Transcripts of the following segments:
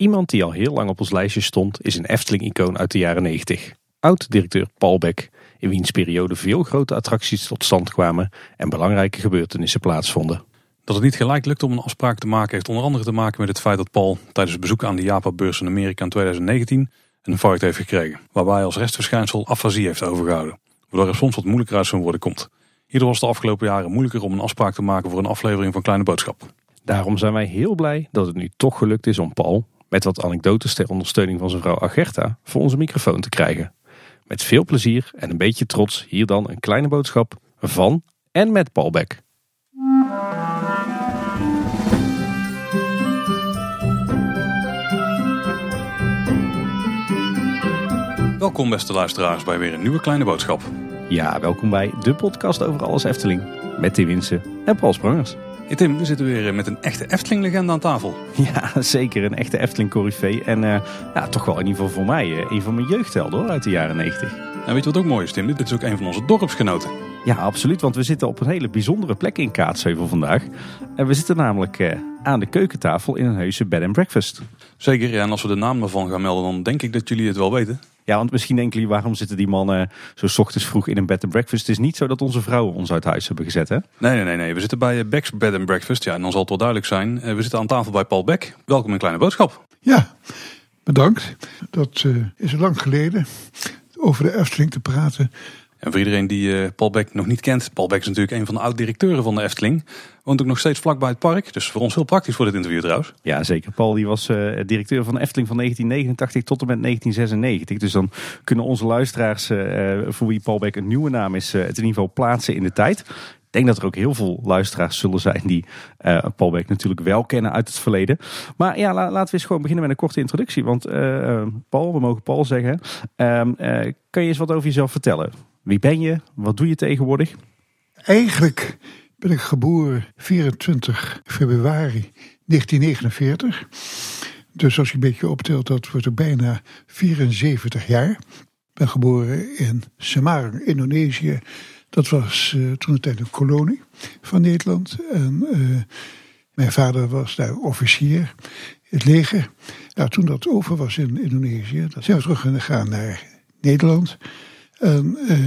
Iemand die al heel lang op ons lijstje stond is een Efteling-icoon uit de jaren 90. Oud-directeur Paul Beck, in wiens periode veel grote attracties tot stand kwamen en belangrijke gebeurtenissen plaatsvonden. Dat het niet gelijk lukt om een afspraak te maken heeft onder andere te maken met het feit dat Paul tijdens het bezoek aan de Japan-beurs in Amerika in 2019 een infarct heeft gekregen. Waarbij hij als restverschijnsel afasie heeft overgehouden. Waardoor er soms wat moeilijker uit zijn woorden komt. Hierdoor was het de afgelopen jaren moeilijker om een afspraak te maken voor een aflevering van Kleine Boodschap. Daarom zijn wij heel blij dat het nu toch gelukt is om Paul, met wat anekdotes ter ondersteuning van zijn vrouw Agerta, voor onze microfoon te krijgen. Met veel plezier en een beetje trots hier dan een kleine boodschap van en met Paul Beck. Welkom beste luisteraars bij weer een nieuwe Kleine Boodschap. Ja, welkom bij de podcast over alles Efteling. Met Tim Winsen en Paul Sprangers. Hey Tim, we zitten weer met een echte Efteling-legende aan tafel. Ja, zeker een echte Efteling-corrivee. En eh, ja, toch wel in ieder geval voor mij eh, een van mijn jeugdhelden hoor, uit de jaren 90. En weet je wat ook mooi is Tim? Dit is ook een van onze dorpsgenoten. Ja, absoluut. Want we zitten op een hele bijzondere plek in Kaatsheuvel vandaag. En we zitten namelijk eh, aan de keukentafel in een heuse bed and breakfast. Zeker, ja, en als we de naam ervan gaan melden, dan denk ik dat jullie het wel weten. Ja, want misschien denken jullie, waarom zitten die mannen zo 's ochtends vroeg in een bed and breakfast? Het is niet zo dat onze vrouwen ons uit huis hebben gezet, hè? Nee, nee, nee, nee. We zitten bij eh, Beck's Bed and Breakfast. Ja, en dan zal het wel duidelijk zijn. Eh, We zitten aan tafel bij Paul Beck. Welkom in Kleine Boodschap. Ja, bedankt. Dat eh, is lang geleden over de Efteling te praten. En voor iedereen die eh, Paul Beck nog niet kent. Paul Beck is natuurlijk een van de oud-directeuren van de Efteling. Woont ook nog steeds vlak bij het park. Dus voor ons heel praktisch voor dit interview trouwens. Ja, zeker. Paul die was eh, directeur van de Efteling van 1989 tot en met 1996. Dus dan kunnen onze luisteraars, eh, voor wie Paul Beck een nieuwe naam is, het in ieder geval plaatsen in de tijd. Ik denk dat er ook heel veel luisteraars zullen zijn die eh, Paul Beck natuurlijk wel kennen uit het verleden. Maar ja, la- laten we eens gewoon beginnen met een korte introductie. Want eh, Paul, we mogen Paul zeggen. Ehm, eh, kan je eens wat over jezelf vertellen? Wie ben je? Wat doe je tegenwoordig? Eigenlijk ben ik geboren 24 februari 1949. Dus als je een beetje optelt, dat wordt er bijna 74 jaar. Ik ben geboren in Semarang, Indonesië. Dat was eh, toen een tijd een kolonie van Nederland. En eh, mijn vader was daar officier het leger. Nou, toen dat over was in Indonesië, dan zijn we terug gegaan naar Nederland. En eh,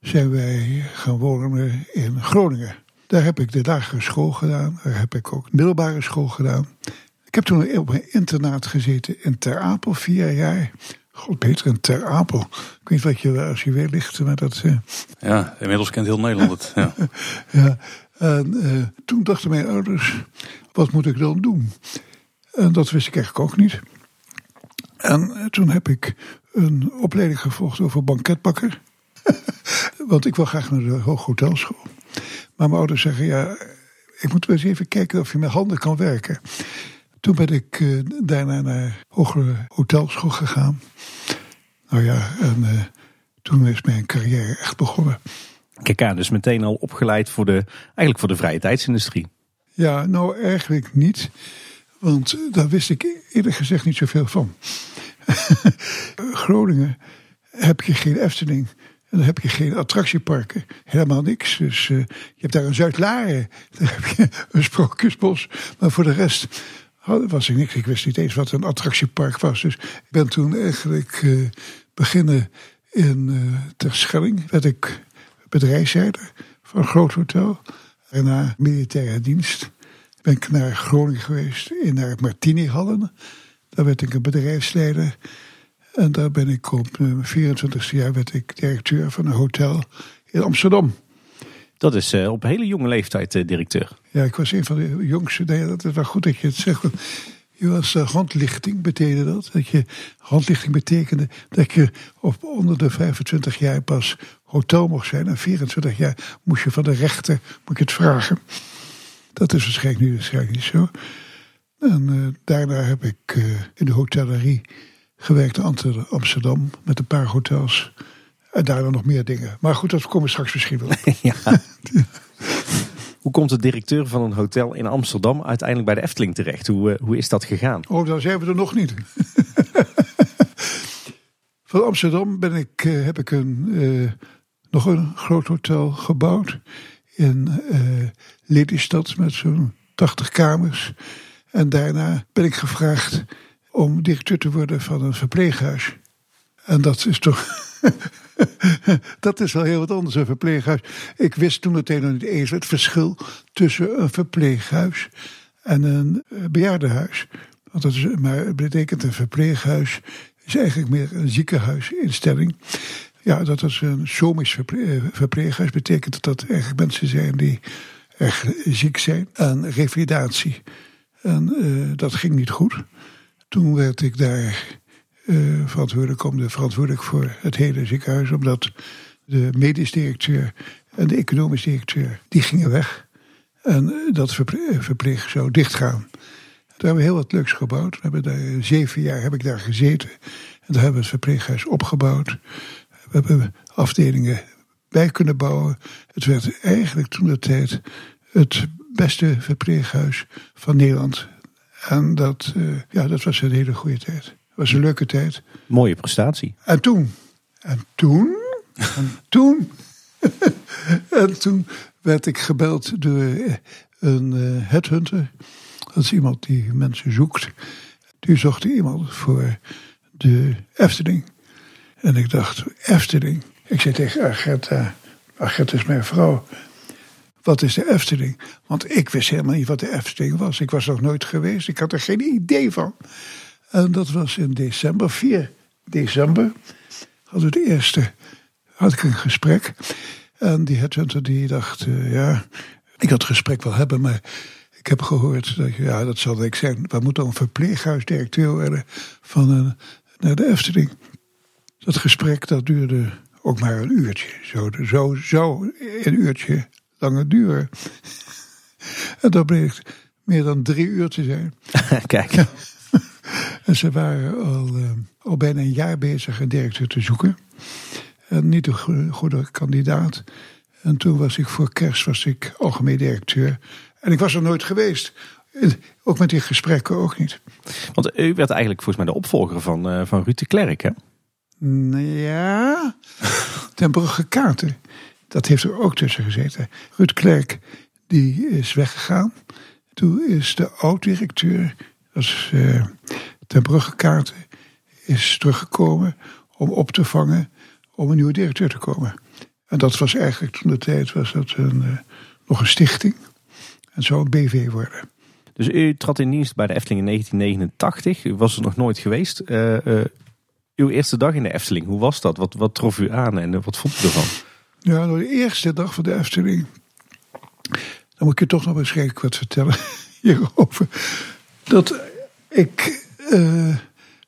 zijn wij gaan wonen in Groningen. Daar heb ik de lagere school gedaan. Daar heb ik ook middelbare school gedaan. Ik heb toen op een internaat gezeten in Ter Apel, vier jaar. God, beter in Ter Apel. Ik weet niet wat je als je weer ligt, maar dat... eh, Ja, inmiddels kent heel Nederland het. Ja. ja. En eh, toen dachten mijn ouders, wat moet ik dan doen? En dat wist ik eigenlijk ook niet. En toen heb ik een opleiding gevolgd over banketbakker. Want ik wil graag naar de hooghotelschool. Maar mijn ouders zeggen, ja, ik moet wel eens even kijken of je met handen kan werken. Toen ben ik eh, daarna naar hogere hotelschool gegaan. Nou ja, en eh, toen is mijn carrière echt begonnen. Kijk aan, dus meteen al opgeleid voor de, eigenlijk voor de vrije tijdsindustrie. Ja, nou eigenlijk niet. Want daar wist ik eerlijk gezegd niet zoveel van. Groningen heb je geen Efteling. En dan heb je geen attractieparken. Helemaal niks. Dus eh, je hebt daar een Zuid-Laren. Daar heb je een Sprookjesbos. Maar voor de rest had- was ik niks. Ik wist niet eens wat een attractiepark was. Dus ik ben toen eigenlijk eh, beginnen in uh, Terschelling. Werd ik bedrijfsleider van een groot hotel. En na militaire dienst ben ik naar Groningen geweest. In naar Martini-hallen. Daar werd ik een bedrijfsleider. En daar ben ik op mijn 24e jaar werd ik directeur van een hotel in Amsterdam. Dat is eh, op hele jonge leeftijd eh, directeur. Ja, ik was een van de jongste. Nee, dat is wel goed dat je het zegt. Je was eh, handlichting, betekende dat. dat je, handlichting betekende dat je op onder de 25 jaar pas hotel mocht zijn. En 24 jaar moest je van de rechter moet je het vragen. Dat is waarschijnlijk nu waarschijnlijk niet zo. En eh, daarna heb ik eh, in de hotellerie gewerkt in Amsterdam met een paar hotels. En daarna nog meer dingen. Maar goed, dat komen we straks misschien wel. ja. Hoe komt de directeur van een hotel in Amsterdam uiteindelijk bij de Efteling terecht? Hoe, eh, hoe is dat gegaan? Oh, dan zijn we er nog niet. Van Amsterdam ben ik, heb ik een, nog een groot hotel gebouwd. In Lelystad met zo'n 80 kamers. En daarna ben ik gevraagd om directeur te worden van een verpleeghuis. En dat is toch. dat is wel heel wat anders, een verpleeghuis. Ik wist toen meteen nog niet eens het verschil tussen een verpleeghuis en een eh, bejaardenhuis. Want dat is, maar het betekent een verpleeghuis is eigenlijk meer een ziekenhuisinstelling. Ja, dat is een somisch eh, verpleeghuis. Betekent dat dat eigenlijk mensen zijn die echt ziek zijn aan revalidatie. En uh, dat ging niet goed. Toen werd ik daar uh, verantwoordelijk, om de, verantwoordelijk voor het hele ziekenhuis. Omdat de medisch directeur en de economisch directeur, die gingen weg. En dat verpleeg zou dichtgaan. Daar hebben we heel wat leuks gebouwd. We hebben daar, zeven jaar heb ik daar gezeten. En daar hebben we het verpleeghuis opgebouwd. We hebben afdelingen bij kunnen bouwen. Het werd eigenlijk toen de tijd het beste verpleeghuis van Nederland. En dat, uh, ja, dat was een hele goede tijd. Het was een leuke tijd. Mooie prestatie. En toen, en toen, en toen, en toen werd ik gebeld door een uh, headhunter. Dat is iemand die mensen zoekt. Die zocht iemand voor de Efteling. En ik dacht, Efteling? Ik zei tegen Agatha, Agatha is mijn vrouw. Wat is de Efteling? Want ik wist helemaal niet wat de Efteling was. Ik was nog nooit geweest. Ik had er geen idee van. En dat was in december, 4 december. Hadden we de eerste, had ik een gesprek. En die headhunter die dacht, uh, ja, ik had het gesprek wel hebben, maar ik heb gehoord dat, ja, dat zal ik zijn. We moeten een verpleeghuisdirecteur worden van een, naar de Efteling. Dat gesprek dat duurde ook maar een uurtje. Zo, zo, zo een uurtje langer duren. En dat bleek meer dan drie uur te zijn. Kijk. En ze waren al, uh, al bijna een jaar bezig een directeur te zoeken. En niet een goede kandidaat. En toen was ik voor kerst was ik algemeen directeur. En ik was er nooit geweest. Ook met die gesprekken ook niet. Want u werd eigenlijk volgens mij de opvolger van, uh, van Ruud de Klerk, hè? Ja, ten Brugge Kaarten. Dat heeft er ook tussen gezeten. Ruud Klerk, die is weggegaan. Toen is de oud-directeur, dat is uh, ten Brugge Kaarten, is teruggekomen om op te vangen om een nieuwe directeur te komen. En dat was eigenlijk toen de tijd was dat uh, nog een stichting. En zou een BV worden. Dus u trad in dienst bij de Efteling in 1989. U was er nog nooit geweest. Uh, uw eerste dag in de Efteling, hoe was dat? Wat, wat trof u aan en wat vond u ervan? Ja, nou, de eerste dag van de Efteling. Dan moet ik je toch nog waarschijnlijk wat vertellen hierover. Dat ik uh,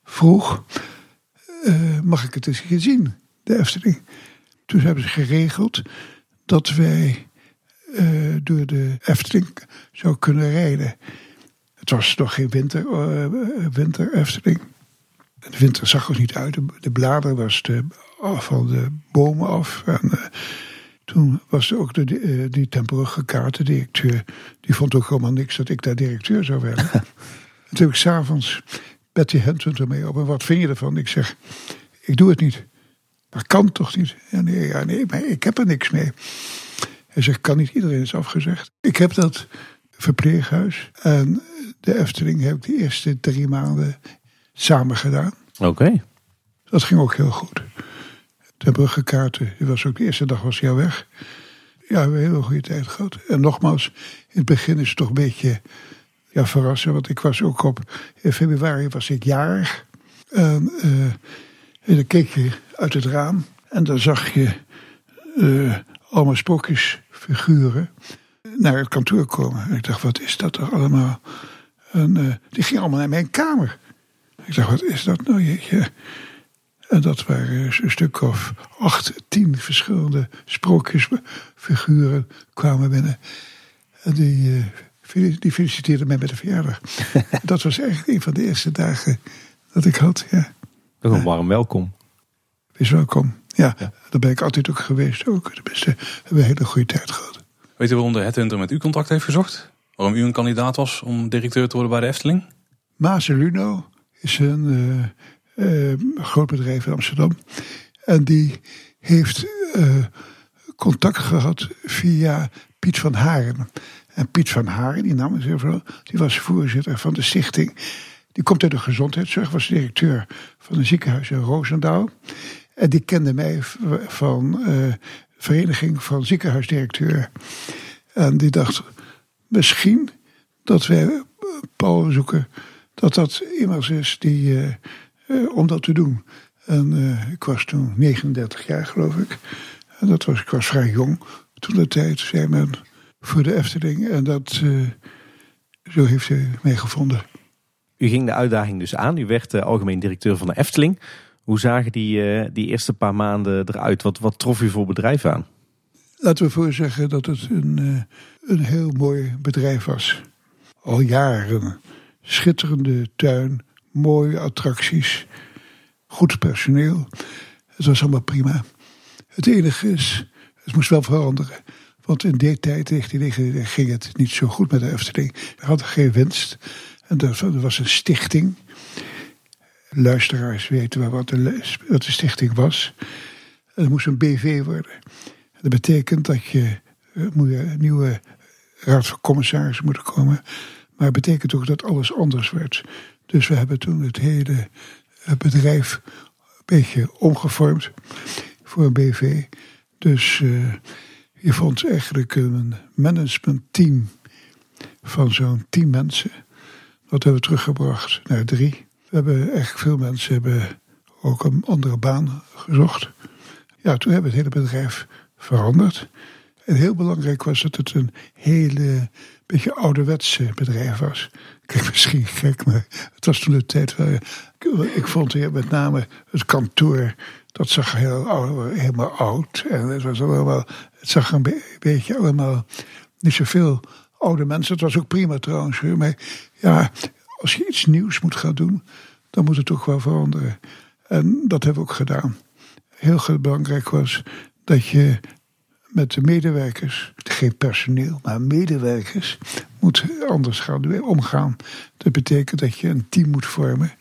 vroeg, uh, mag ik het eens hier zien, de Efteling? Toen hebben ze geregeld dat wij uh, door de Efteling zou kunnen rijden. Het was nog geen winter, winter Efteling. De winter zag er niet uit. De bladeren was de, van de bomen af. En uh, toen was er ook de, uh, die temporige kaartendirecteur. Die vond ook helemaal niks dat ik daar directeur zou werden. en toen heb ik s'avonds Betty Henson ermee op. En wat vind je ervan? Ik zeg, ik doe het niet. Dat kan toch niet? Ja, nee, ja, nee, maar ik heb er niks mee. Hij zegt, kan niet iedereen is afgezegd. Ik heb dat verpleeghuis en de Efteling heb ik de eerste drie maanden samen gedaan. Oké. Okay. Dat ging ook heel goed. De Bruggekaarten, die was ook de eerste dag was hij weg. Ja, we hebben een hele goede tijd gehad. En nogmaals, in het begin is het toch een beetje ja, verrassen. Want ik was ook op, in februari was ik jarig. En, en dan keek je uit het raam en dan zag je uh, allemaal sprookjesfiguren naar het kantoor komen. En ik dacht, wat is dat toch allemaal? En uh, die gingen allemaal naar mijn kamer. Ik dacht, wat is dat nou jeetje? En dat waren een stuk of acht, tien verschillende sprookjesfiguren kwamen binnen. En die, uh, die feliciteerden mij met de verjaardag. dat was eigenlijk een van de eerste dagen dat ik had. Ja. Dat een warm welkom. Wees welkom. Ja, ja, daar ben ik altijd ook geweest. Ook. De beste, hebben een hele goede tijd gehad. Weet u waarom de Headhunter met u contact heeft gezocht? Waarom u een kandidaat was om directeur te worden bij de Efteling? Mazeluno is een uh, uh, groot bedrijf in Amsterdam. En die heeft uh, contact gehad via Piet van Haren. En Piet van Haren, die naam is even, die was voorzitter van de stichting Die komt uit de gezondheidszorg, was directeur van een ziekenhuis in Roosendaal. En die kende mij van uh, Vereniging van Ziekenhuisdirecteuren. En die dacht, misschien dat wij Paul zoeken, dat dat iemand is die, om dat te doen. En ik was toen 39 jaar, geloof ik. En dat was, ik was vrij jong. Toen de tijd zei men voor de Efteling. En dat, zo heeft hij mij gevonden. U ging de uitdaging dus aan. U werd algemeen directeur van de Efteling. Hoe zagen die, die eerste paar maanden eruit? Wat, wat trof u voor bedrijf aan? Laten we voor zeggen dat het een, een heel mooi bedrijf was. Al jaren. Schitterende tuin, mooie attracties, goed personeel. Het was allemaal prima. Het enige is, het moest wel veranderen. Want in die tijd, 1999, ging het niet zo goed met de Efteling. We hadden geen winst. En er was een stichting. Luisteraars weten wat de, wat de stichting was. Het moest een BV worden. Dat betekent dat je, eh, moet je een nieuwe raad van commissarissen moeten komen. Maar het betekent ook dat alles anders werd. Dus we hebben toen het hele eh, bedrijf een beetje omgevormd voor een BV. Dus uh, je vond eigenlijk een managementteam van zo'n tien mensen. Dat hebben we teruggebracht naar drie. We hebben echt veel mensen hebben ook een andere baan gezocht. Ja, toen hebben we het hele bedrijf veranderd. En heel belangrijk was dat het een hele beetje ouderwetse bedrijf was. Kijk, misschien gek, maar het was toen de tijd waar ik vond hier met name het kantoor. Dat zag heel helemaal oud. En het, was allemaal, het zag een beetje allemaal niet zoveel oude mensen. Het was ook prima trouwens. Maar ja, als je iets nieuws moet gaan doen, dan moet het toch wel veranderen. En dat hebben we ook gedaan. Heel belangrijk was dat je met de medewerkers, geen personeel, maar medewerkers, moet anders gaan omgaan. Dat betekent dat je een team moet vormen.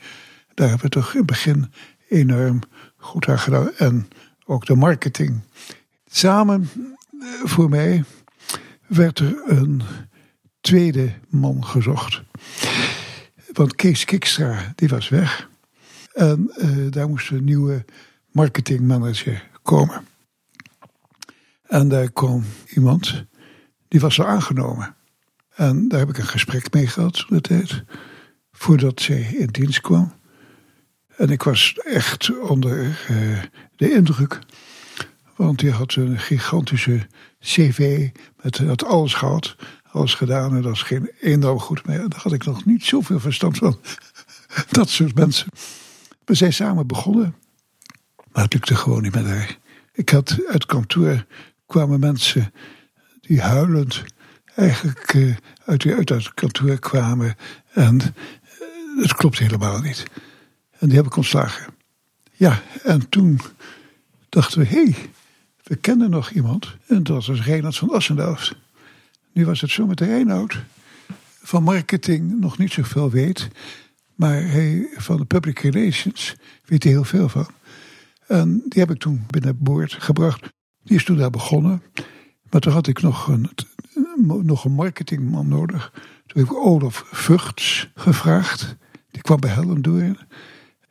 Daar hebben we toch in het begin enorm goed aan gedaan. En ook de marketing. Samen eh, voor mij werd er een tweede man gezocht. Want Kees Kikstra, die was weg. En uh, daar moest een nieuwe marketingmanager komen. En daar kwam iemand, die was al aangenomen. En daar heb ik een gesprek mee gehad de tijd, voordat zij in dienst kwam. En ik was echt onder uh, de indruk. Want die had een gigantische cv, met had alles gehad, alles gedaan. En dat is geen enorm goed meer. Daar had ik nog niet zoveel verstand van. dat soort mensen. We zijn samen begonnen. Maar het lukte gewoon niet met haar. Ik had uit kantoor kwamen mensen die huilend eigenlijk uh, uit, uit het kantoor kwamen. En uh, het klopt helemaal niet. En die heb ik ontslagen. Ja, en toen dachten we, hé, hey, we kennen nog iemand. En dat was Reinhard van Assendelft. Nu was het zo met Reinhard. Van marketing nog niet zoveel weet. Maar hij, van de public relations weet hij heel veel van. En die heb ik toen binnen boord gebracht. Die is toen daar begonnen. Maar toen had ik nog een, nog een marketingman nodig. Toen heb ik Olaf Vugts gevraagd. Die kwam bij Hellendoorn.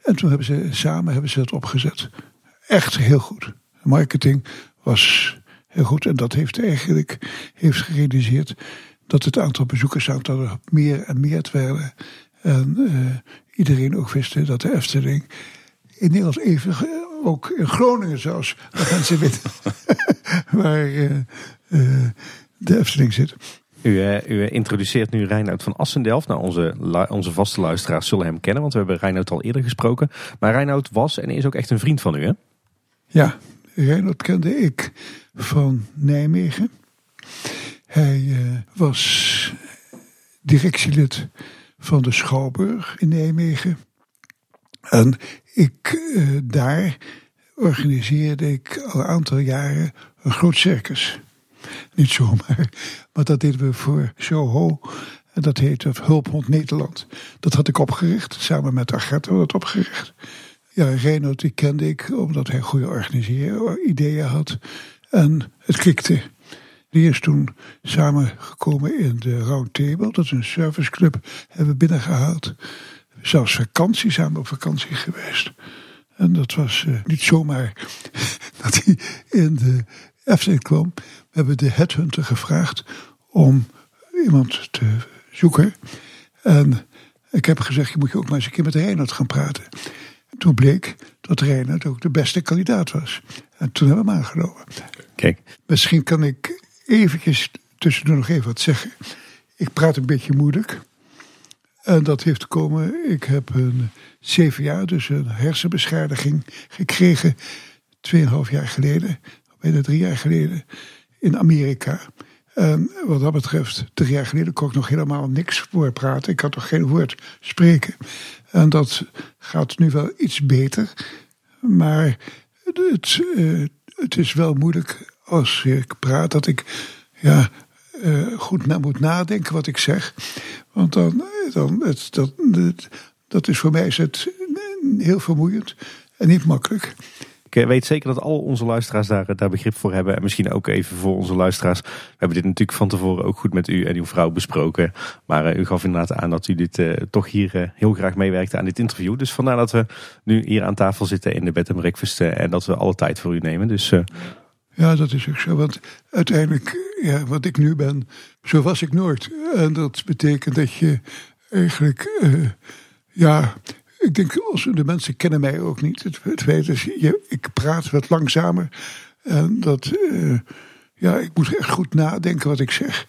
En toen hebben ze samen hebben ze dat opgezet. Echt heel goed. Marketing was heel goed. En dat heeft eigenlijk heeft gerealiseerd dat het aantal bezoekersaantallen meer en meer werden. En uh, iedereen ook wist dat de Efteling in Nederland even ook in Groningen zelfs, dat mensen weten waar uh, uh, de Efteling zit. U, uh, u, introduceert nu Reinoud van Assendelft. Nou, onze, onze vaste luisteraars zullen hem kennen, want we hebben Reinoud al eerder gesproken. Maar Reinoud was en is ook echt een vriend van u, hè? Ja, Reinoud kende ik van Nijmegen. Hij was directielid van de Schouwburg in Nijmegen. En ik, uh, daar organiseerde ik al een aantal jaren een groot circus. Niet zomaar, maar dat deden we voor Soho. En dat heette Hulphond Nederland. Dat had ik opgericht, samen met Agatha dat opgericht. Ja, Reinhard die kende ik omdat hij goede organiseren ideeën had. En het klikte. Die is toen samengekomen in de Round Table. Dat is een serviceclub, hebben we binnengehaald. Zelfs vakantie samen op vakantie geweest. En dat was uh, niet zomaar dat hij in de Efteling kwam. We hebben de headhunter gevraagd om iemand te zoeken. En ik heb gezegd, je moet je ook maar eens een keer met Reinhard gaan praten. En toen bleek dat Reinhard ook de beste kandidaat was. En toen hebben we hem aangenomen. Kijk. Misschien kan ik eventjes tussendoor nog even wat zeggen. Ik praat een beetje moeilijk. En dat heeft komen, ik heb een jaar, dus een hersenbeschadiging gekregen. Tweeënhalf jaar geleden, bijna drie jaar geleden, in Amerika. En wat dat betreft, drie jaar geleden kon ik nog helemaal niks voor praten. Ik had nog geen woord spreken. En dat gaat nu wel iets beter. Maar het, uh, het is wel moeilijk als ik praat dat ik ja, uh, goed moet nadenken wat ik zeg. Want dan, dan het, dat, dat is voor mij is het heel vermoeiend en niet makkelijk. Ik weet zeker dat al onze luisteraars daar, daar begrip voor hebben. En misschien ook even voor onze luisteraars. We hebben dit natuurlijk van tevoren ook goed met u en uw vrouw besproken. Maar u gaf inderdaad aan dat u dit toch hier heel graag meewerkte aan dit interview. Dus vandaar dat we nu hier aan tafel zitten in de bed en breakfast. en dat we alle tijd voor u nemen. Dus... Ja, dat is ook zo. Want uiteindelijk, ja, wat ik nu ben, zo was ik nooit. En dat betekent dat je eigenlijk, uh, ja, ik denk, de mensen kennen mij ook niet. Het, het feit is, je, ik praat wat langzamer. En dat, uh, ja, ik moet echt goed nadenken wat ik zeg.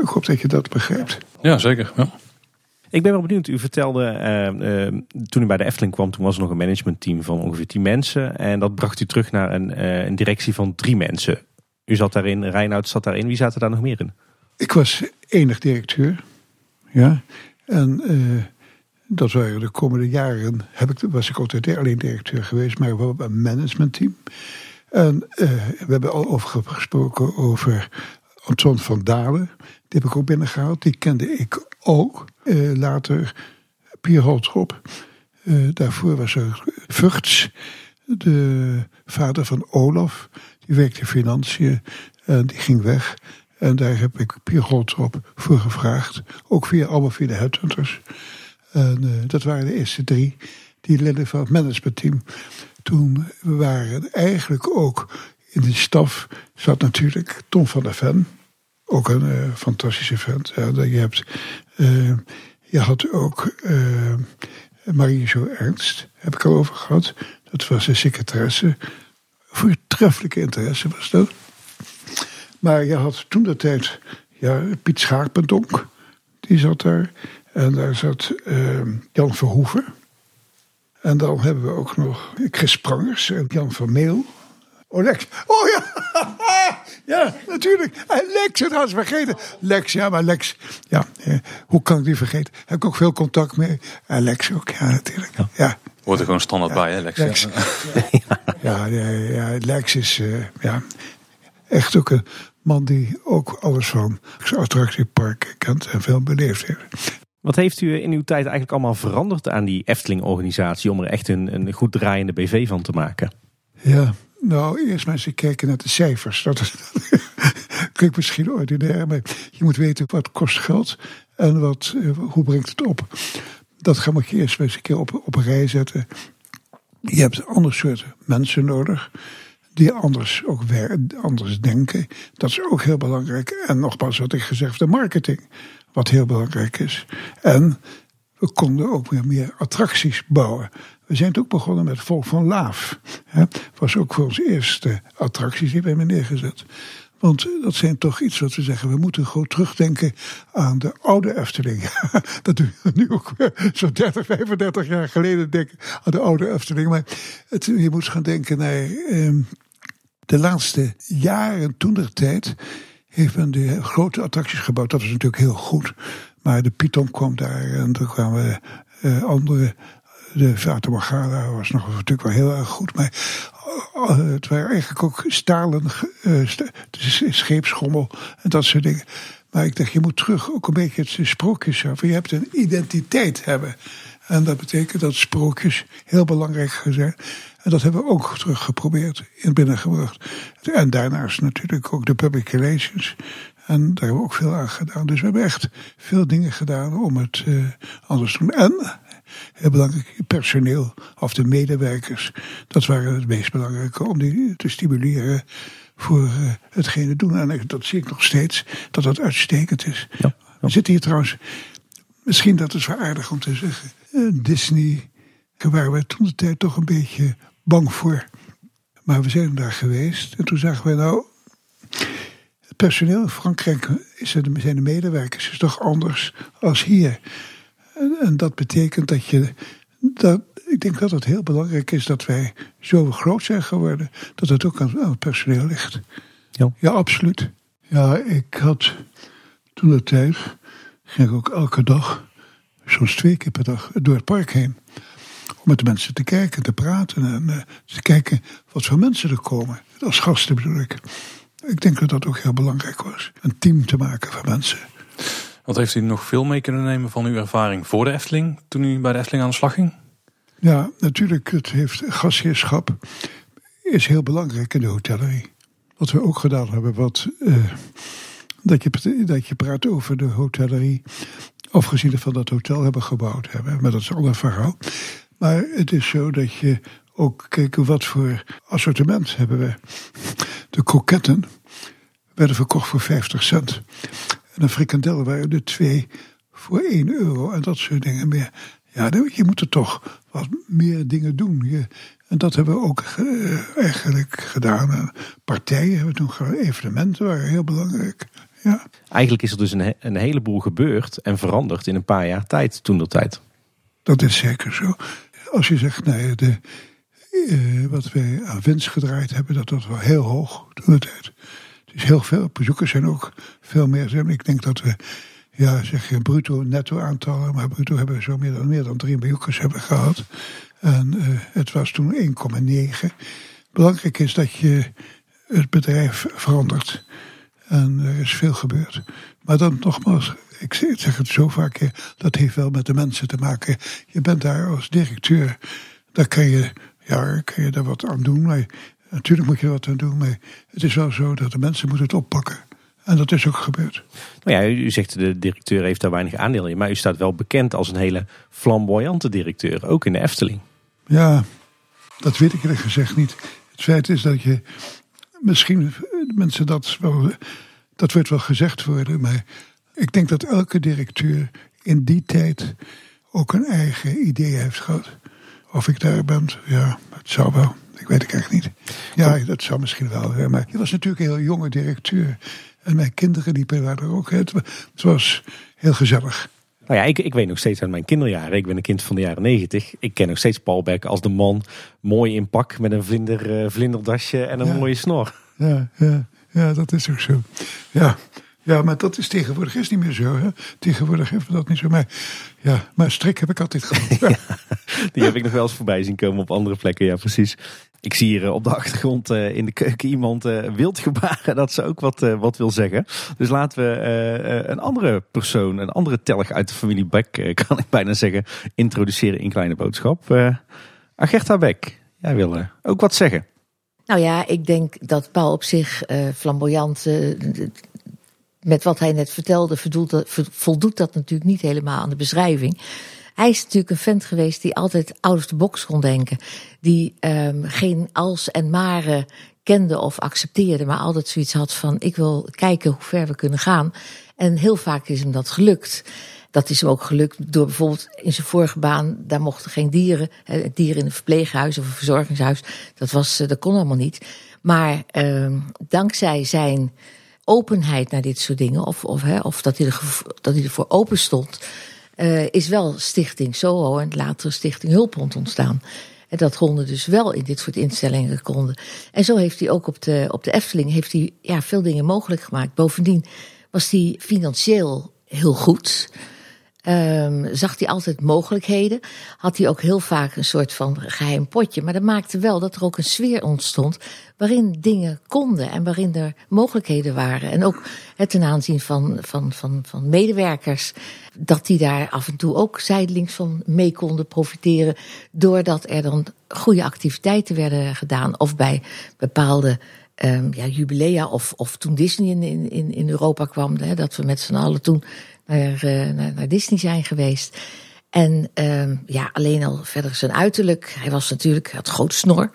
Ik hoop dat je dat begrijpt. Ja, zeker. Ja. Ik ben wel benieuwd. U vertelde uh, uh, toen u bij de Efteling kwam, toen was er nog een managementteam van ongeveer 10 mensen. En dat bracht u terug naar een, uh, een directie van drie mensen. U zat daarin, Reinoud zat daarin. Wie zaten daar nog meer in? Ik was enig directeur. Ja. En dat waren de komende jaren, heb ik, was ik altijd alleen directeur geweest, maar we hebben een managementteam. En we hebben al over gesproken over Anton van Dalen. Die heb ik ook binnengehaald. Die kende ik ook. Uh, later Pier Holtrop. Uh, daarvoor was er Vugts, de vader van Olaf. Die werkte financiën en die ging weg. En daar heb ik Pier Holtrop voor gevraagd. Ook via, allemaal via de headhunters. En uh, dat waren de eerste drie. Die leden van het managementteam. Toen waren eigenlijk ook in de staf zat natuurlijk Tom van der Ven. Ook een fantastische vent. Ja, je, hebt, uh, je had ook uh, Marie Jo Ernst, heb ik al over gehad. Dat was de secretaresse. Voortreffelijke interesse was dat. Maar je had toen de tijd ja, Piet Schaarpendonk. Die zat daar. En daar zat Jan Verhoeven. En dan hebben we ook nog Chris Prangers en Jan van Meel. Oh, Lex. Oh ja. ja, natuurlijk. Lex, het was vergeten. Lex, ja, maar Lex. Ja, hoe kan ik die vergeten? Heb ik ook veel contact mee. En Lex ook, ja, natuurlijk. Ja. Wordt er gewoon standaard bij, hè, Lex? Lex. Ja, ja, ja, Lex is uh, ja, echt ook een man die ook alles van attractiepark kent en veel beleefd heeft. Wat heeft u in uw tijd eigenlijk allemaal veranderd aan die Efteling-organisatie om er echt een, een goed draaiende BV van te maken? Ja, nou, eerst maar eens kijken naar de cijfers. Dat, klinkt misschien ordinair, maar je moet weten wat kost geld en wat, eh, hoe brengt het op. Dat ga moet je eerst eens een keer op, op een rij zetten. Je hebt een ander soort mensen nodig die anders ook anders denken. Dat is ook heel belangrijk. En nogmaals wat ik gezegd heb, de marketing, wat heel belangrijk is. En we konden ook weer meer attracties bouwen. We zijn ook begonnen met Volk van Laaf. Het was ook voor onze eerste attracties die we hebben neergezet. Want dat zijn toch iets wat we zeggen. We moeten gewoon terugdenken aan de oude Efteling. dat doen we nu ook zo'n 30, 35 jaar geleden denken aan de oude Efteling. Maar het, je moet gaan denken naar eh, de laatste jaren, toen tijd, heeft men de grote attracties gebouwd. Dat was natuurlijk heel goed. Maar de Python kwam daar en er kwamen uh, andere de Fata Morgana was nog natuurlijk wel heel erg goed. Maar uh, het waren eigenlijk ook stalen, uh, scheepschommel en dat soort dingen. Maar ik dacht, je moet terug ook een beetje het sprookjes af. Je hebt een identiteit hebben. En dat betekent dat sprookjes heel belangrijk zijn. En dat hebben we ook terug geprobeerd in binnengebracht. En daarnaast natuurlijk ook de public relations. En daar hebben we ook veel aan gedaan. Dus we hebben echt veel dingen gedaan om het uh, anders te doen. En heel belangrijk, personeel of de medewerkers. Dat waren het meest belangrijke om die te stimuleren voor uh, hetgene doen. En dat zie ik nog steeds, dat dat uitstekend is. Ja, We zitten hier trouwens, misschien dat is wel aardig om te zeggen, uh, Disney, waar we toen de tijd toch een beetje bang voor. Maar we zijn daar geweest en toen zagen we nou, het personeel in Frankrijk zijn de medewerkers is toch anders als hier. En, en dat betekent dat je, dat, ik denk dat het heel belangrijk is dat wij zo groot zijn geworden, dat het ook aan, aan het personeel ligt. Ja. ja, absoluut. Ja, ik had toen de tijd, ging ik ook elke dag, soms twee keer per dag, door het park heen om met de mensen te kijken, te praten en uh, te kijken wat voor mensen er komen. Als gasten bedoel ik. Ik denk dat dat ook heel belangrijk was. Een team te maken van mensen. Wat heeft u nog veel mee kunnen nemen van uw ervaring voor de Efteling, toen u bij de Efteling aan de slag ging? Ja, natuurlijk. Het heeft gastheerschap is heel belangrijk in de hotellerie. Wat we ook gedaan hebben, wat, uh, dat, je, dat je praat over de hotellerie. Afgezien van dat hotel hebben gebouwd hebben. Maar dat is een verhaal. Maar het is zo dat je ook kijkt wat voor assortiment hebben we. De kroketten werden verkocht voor 50 cent. En de frikandellen waren er twee voor 1 euro en dat soort dingen meer. Ja, je moet er toch wat meer dingen doen. Je, en dat hebben we ook uh, eigenlijk gedaan. En partijen hebben toen gedaan. Evenementen waren heel belangrijk. Ja. Eigenlijk is er dus een, een heleboel gebeurd en veranderd in een paar jaar tijd toen dat tijd. Dat is zeker zo als je zegt, nee, de, uh, wat wij aan winst gedraaid hebben, dat was wel heel hoog toen de tijd. Dus heel veel bezoekers zijn ook veel meer. Ik denk dat we, ja, zeg je bruto, netto aantallen, maar bruto hebben we zo meer dan, meer dan drie bezoekers hebben gehad. En uh, het was toen 1,9. Belangrijk is dat je het bedrijf verandert. En er is veel gebeurd. Maar dan nogmaals, ik zeg het zo vaak, dat heeft wel met de mensen te maken. Je bent daar als directeur, daar kan je, ja, kan je daar wat aan doen. Maar natuurlijk moet je er wat aan doen, maar het is wel zo dat de mensen moeten het oppakken. En dat is ook gebeurd. Nou ja, u zegt de directeur heeft daar weinig aandeel in, maar u staat wel bekend als een hele flamboyante directeur, ook in de Efteling. Ja, dat weet ik eerlijk gezegd niet. Het feit is dat je misschien mensen dat wel, dat wordt wel gezegd worden, maar ik denk dat elke directeur in die tijd ook een eigen idee heeft gehad. Of ik daar ben, ja, het zou wel. Ik weet het echt niet. Ja, dat zou misschien wel. Maar je was natuurlijk een heel jonge directeur. En mijn kinderen liepen daar ook. Het, het was heel gezellig. Nou ja, ik, ik weet nog steeds uit mijn kinderjaren. Ik ben een kind van de jaren negentig. Ik ken nog steeds Paul Beck als de man. Mooi in pak met een vlinder, uh, vlinderdasje en een mooie snor. Ja, ja, ja, dat is ook zo. Ja, ja, maar dat is tegenwoordig is niet meer zo. Hè? Tegenwoordig hebben we dat niet zo. Maar, ja, maar strik heb ik altijd gehad. die heb ik nog wel eens voorbij zien komen op andere plekken. Ja, precies. Ik zie hier eh, op de achtergrond eh, in de keuken iemand uh, wild gebaren dat ze ook wat, wat wil zeggen. Dus laten we een andere persoon, een andere telg uit de familie Beck, kan ik bijna zeggen, introduceren in Kleine Boodschap. Agerta Beck, jij wil ook wat zeggen. Nou ja, ik denk dat Paul op zich flamboyant met wat hij net vertelde, voldoet dat natuurlijk niet helemaal aan de beschrijving. Hij is natuurlijk een vent geweest die altijd out of the box kon denken. Die um, geen als en maren kende of accepteerde, maar altijd zoiets had van: ik wil kijken hoe ver we kunnen gaan. En heel vaak is hem dat gelukt. Dat is hem ook gelukt door bijvoorbeeld in zijn vorige baan, daar mochten geen dieren, dieren in een verpleeghuis of een verzorgingshuis. Dat, was, eh, dat kon allemaal niet. Maar um, dankzij zijn openheid naar dit soort dingen, of, of, hè, of dat, hij er, dat hij ervoor open stond, uh, is wel Stichting SOHO en later Stichting Hulphond ontstaan. En dat konden dus wel in dit soort instellingen konden. En zo heeft hij ook op de, op de Efteling heeft hij, ja, veel dingen mogelijk gemaakt. Bovendien was hij financieel heel goed. Um, zag hij altijd mogelijkheden. Had hij ook heel vaak een soort van geheim potje. Maar dat maakte wel dat er ook een sfeer ontstond. waarin dingen konden en waarin er mogelijkheden waren. En ook het ten aanzien van, van, van, van medewerkers. dat die daar af en toe ook zijdelings van mee konden profiteren. doordat er dan goede activiteiten werden gedaan. of bij bepaalde ehm, ja, jubilea of, of toen Disney in, in, in Europa kwam. Dat we met z'n allen toen naar, uh, naar, naar, Disney zijn geweest. En ehm, ja, alleen al verder zijn uiterlijk. Hij was natuurlijk, hij had grote snor.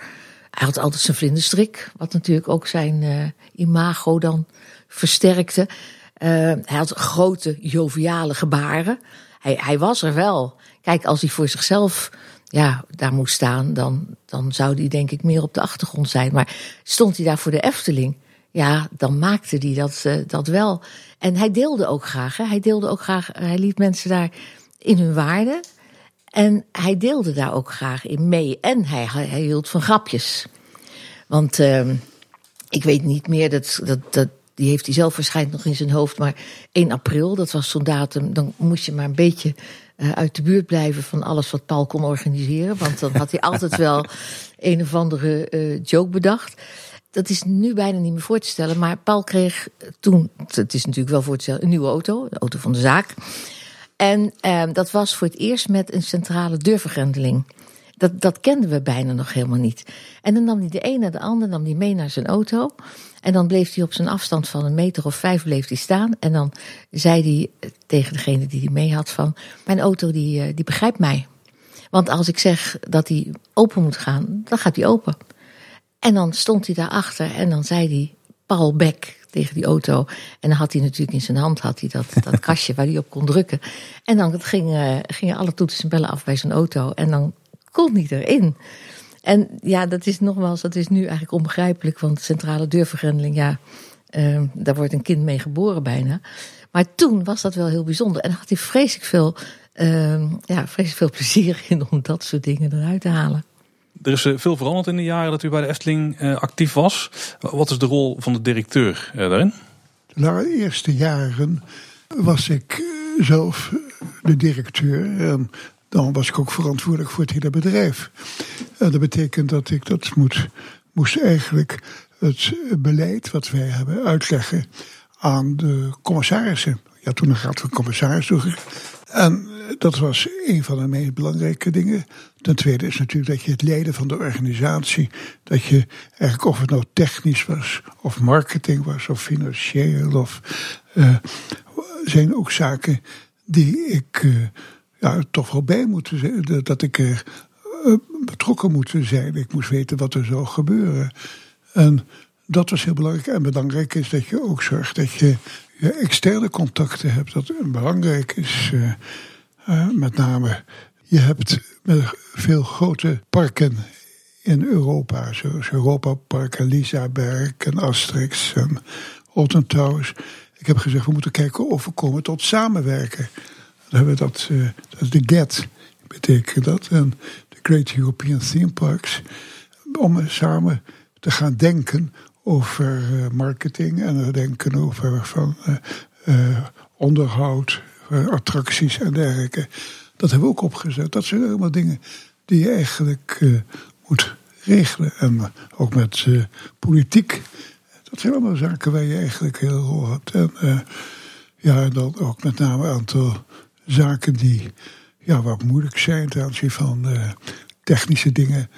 Hij had altijd zijn vlinderstrik, wat natuurlijk ook zijn uh, imago dan versterkte. Uh, hij had grote joviale gebaren. Hij, hij was er wel. Kijk, als hij voor zichzelf ja, daar moest staan, dan, dan zou hij denk ik meer op de achtergrond zijn. Maar stond hij daar voor de Efteling, ja, dan maakte hij dat, uh, dat wel. En hij deelde ook graag. Hè? Hij deelde ook graag, hij liet mensen daar in hun waarde. En hij deelde daar ook graag in mee. En hij, hij hield van grapjes. Want uh, ik weet niet meer, dat, dat, dat, die heeft hij zelf waarschijnlijk nog in zijn hoofd. Maar 1 april, dat was zo'n datum, dan moest je maar een beetje uh, uit de buurt blijven van alles wat Paul kon organiseren. Want dan had hij altijd wel een of andere uh, joke bedacht. Dat is nu bijna niet meer voor te stellen. Maar Paul kreeg toen, het is natuurlijk wel voor te stellen, een nieuwe auto. De auto van de zaak. En uh, dat was voor het eerst met een centrale deurvergrendeling. Dat, dat kenden we bijna nog helemaal niet. En dan nam hij de een naar de ander nam hij mee naar zijn auto. En dan bleef hij op zijn afstand van een meter of vijf bleef hij staan. En dan zei hij tegen degene die hij mee had van... mijn auto die, die begrijpt mij. Want als ik zeg dat hij open moet gaan, dan gaat hij open. En dan stond hij daarachter en dan zei hij... Paul Beck tegen die auto. En dan had hij natuurlijk in zijn hand had hij dat, dat kastje waar hij op kon drukken. En dan gingen, gingen alle toetsen en bellen af bij zijn auto. En dan kon hij erin. En ja, dat is nogmaals, dat is nu eigenlijk onbegrijpelijk. Want centrale deurvergrendeling, ja, uh, daar wordt een kind mee geboren bijna. Maar toen was dat wel heel bijzonder. En had hij vreselijk veel, uh, ja, vreselijk veel plezier in om dat soort dingen eruit te halen. Er is veel veranderd in de jaren dat u bij de Efteling uh, actief was. Wat is de rol van de directeur uh, daarin? De eerste jaren was ik zelf de directeur. En dan was ik ook verantwoordelijk voor het hele bedrijf. En dat betekent dat ik dat moet, moest eigenlijk het beleid wat wij hebben uitleggen aan de commissarissen. Ja, toen een raad van commissarissen. En dat was een van de meest belangrijke dingen. Ten tweede is natuurlijk dat je het leiden van de organisatie, dat je eigenlijk of het nou technisch was, of marketing was, of financieel, of uh, zijn ook zaken die ik uh, ja, toch wel bij moeten zijn, dat ik uh, betrokken moet zijn. Ik moest weten wat er zou gebeuren. En dat was heel belangrijk. En belangrijk is dat je ook zorgt dat je, je externe contacten hebt. Dat belangrijk is. Uh, met name, je hebt veel grote parken in Europa, zoals Europa Park, Lisaberg en Asterix en Alton. Ik heb gezegd, we moeten kijken of we komen tot samenwerken. Dan hebben we dat, is de GET, betekent dat, en de Great European Theme Parks. Om samen te gaan denken over uh, marketing en denken over van, onderhoud, attracties en dergelijke. Dat hebben we ook opgezet. Dat zijn allemaal dingen die je eigenlijk uh, moet regelen. En ook met politiek. Dat zijn allemaal zaken waar je eigenlijk heel rol hebt. En ja, dan ook met name een aantal zaken die ja, wat moeilijk zijn ten aanzien van technische dingen.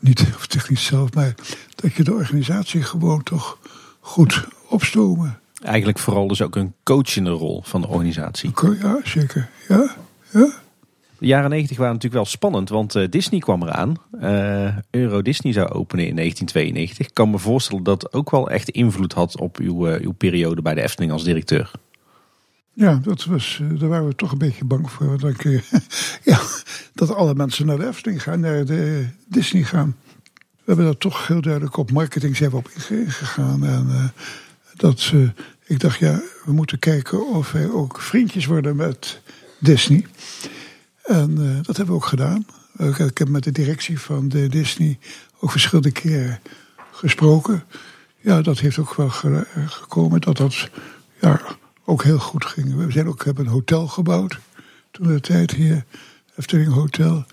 Niet of technisch zelf, maar dat je de organisatie gewoon toch goed opstomen. Eigenlijk vooral dus ook een coachende rol van de organisatie. Ja, zeker. Ja, ja. De jaren 90 waren natuurlijk wel spannend, want uh, Disney kwam eraan. Uh, Euro Disney zou openen in 1992. Ik kan me voorstellen dat het ook wel echt invloed had op uw, uh, uw periode bij de Efteling als directeur. Ja, dat was, daar waren we toch een beetje bang voor. Dat, ik, ja, dat alle mensen naar de Efteling gaan, naar de Disney gaan. We hebben daar toch heel duidelijk op marketing zijn we op ingegaan. En dat ik dacht, ja, we moeten kijken of wij ook vriendjes worden met Disney. En uh, dat hebben we ook gedaan. Ik heb met de directie van de Disney ook verschillende keren gesproken. Ja, dat heeft ook wel ge gekomen dat dat ja, ook heel goed ging. We zijn ook, hebben een hotel gebouwd toen de tijd hier, Efteling Hotel.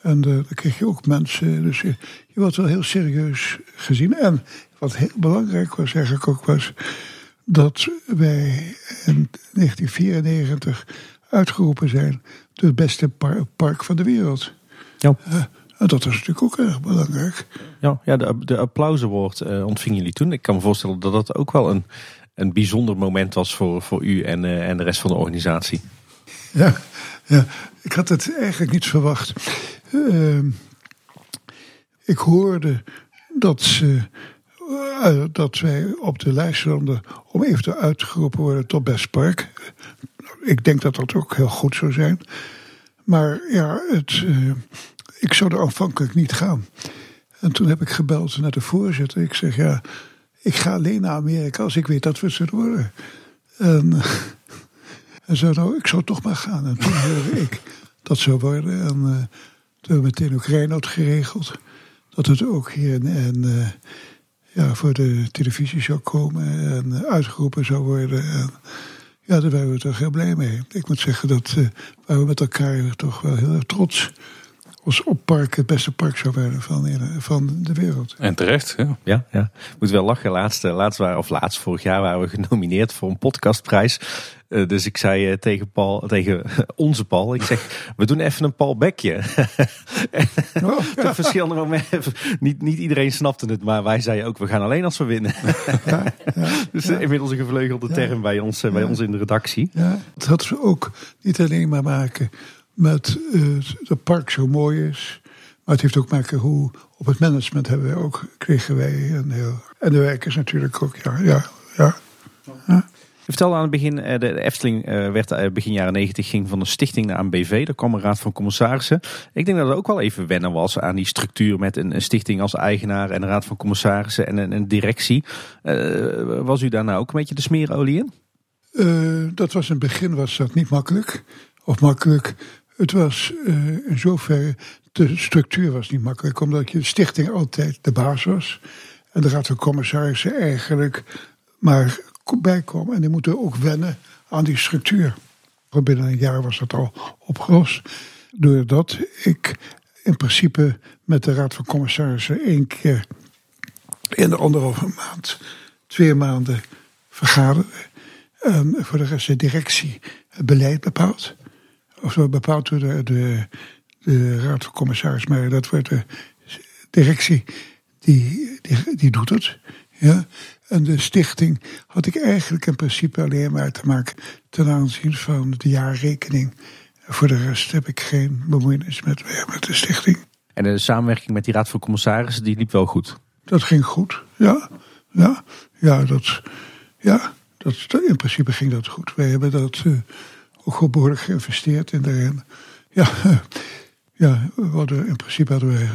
En uh, dan kreeg je ook mensen. Dus je, je wordt wel heel serieus gezien. En wat heel belangrijk was, eigenlijk ook was dat wij in 1994 uitgeroepen zijn tot het beste par park van de wereld. Ja. En dat is natuurlijk ook erg belangrijk. Ja, ja de, de applausenwoord uh, ontvingen jullie toen. Ik kan me voorstellen dat dat ook wel een, een bijzonder moment was voor, voor u en, uh, en de rest van de organisatie. Ja, ja, ik had het eigenlijk niet verwacht. Uh, ik hoorde dat, ze, dat wij op de lijst stonden om eventueel uitgeroepen worden tot best park. Ik denk dat dat ook heel goed zou zijn. Maar ja, het, uh, ik zou er aanvankelijk niet gaan. En toen heb ik gebeld naar de voorzitter. Ik zeg ja, ik ga alleen naar Amerika als ik weet dat we het zullen worden. En, en zei nou, ik zou toch maar gaan. En toen hoorde ik dat zou worden. En uh, toen hebben we meteen ook Reinoud geregeld. Dat het ook hier en, ja, voor de televisie zou komen en uitgeroepen zou worden. En, ja, daar waren we toch heel blij mee. Ik moet zeggen dat uh, we met elkaar toch wel heel erg trots ons oppark het beste park zou worden van, van de wereld. En terecht, ja. Ja, ja. Moet wel lachen. Laatst, laatst waren, of laatst vorig jaar waren we genomineerd voor een podcastprijs. Uh, dus ik zei uh, tegen Paul, tegen onze Paul, ik zeg, we doen even een Paul Bekje. oh, ja. Op verschillende momenten, niet, niet iedereen snapte het, maar wij zeiden ook, we gaan alleen als we winnen. ja, ja, dus uh, inmiddels een gevleugelde term bij ons, bij ons in de redactie. Ja, dat hadden we ook niet alleen maar maken met het park zo mooi is. Maar het heeft ook maken hoe op het management hebben wij ook, kregen wij een heel. En de werkers natuurlijk ook, ja. ja, ja. ja. Je vertelde aan het begin, de Efteling werd begin jaren 90 ging van een stichting naar een BV. Daar kwam een raad van commissarissen. Ik denk dat het ook wel even wennen was aan die structuur met een, stichting als eigenaar en een raad van commissarissen en een, directie. Was u daar nou ook een beetje de smeerolie in? Uh, dat was in het begin was dat niet makkelijk. Of makkelijk. Het was uh, in zoverre, de structuur was niet makkelijk, omdat je de stichting altijd de baas was. En de raad van commissarissen eigenlijk maar bijkomen. En die moeten ook wennen aan die structuur. Binnen een jaar was dat al opgelost. Doordat ik in principe met de raad van commissarissen één keer in de anderhalve maand, twee maanden vergaderde. En voor de rest de directie het beleid bepaalt of zo bepaald door de, de, de raad van commissaris, maar dat wordt de directie die, die, die doet het. Ja. En de stichting had ik eigenlijk in principe alleen maar te maken ten aanzien van de jaarrekening. Voor de rest heb ik geen bemoeienis met, met de stichting. En de samenwerking met die raad van commissarissen, die liep wel goed? Dat ging goed, ja. Ja, ja, dat, ja dat, in principe ging dat goed. Wij hebben dat... Uh, behoorlijk geïnvesteerd in de. Ja, ja we hadden, in principe hadden we.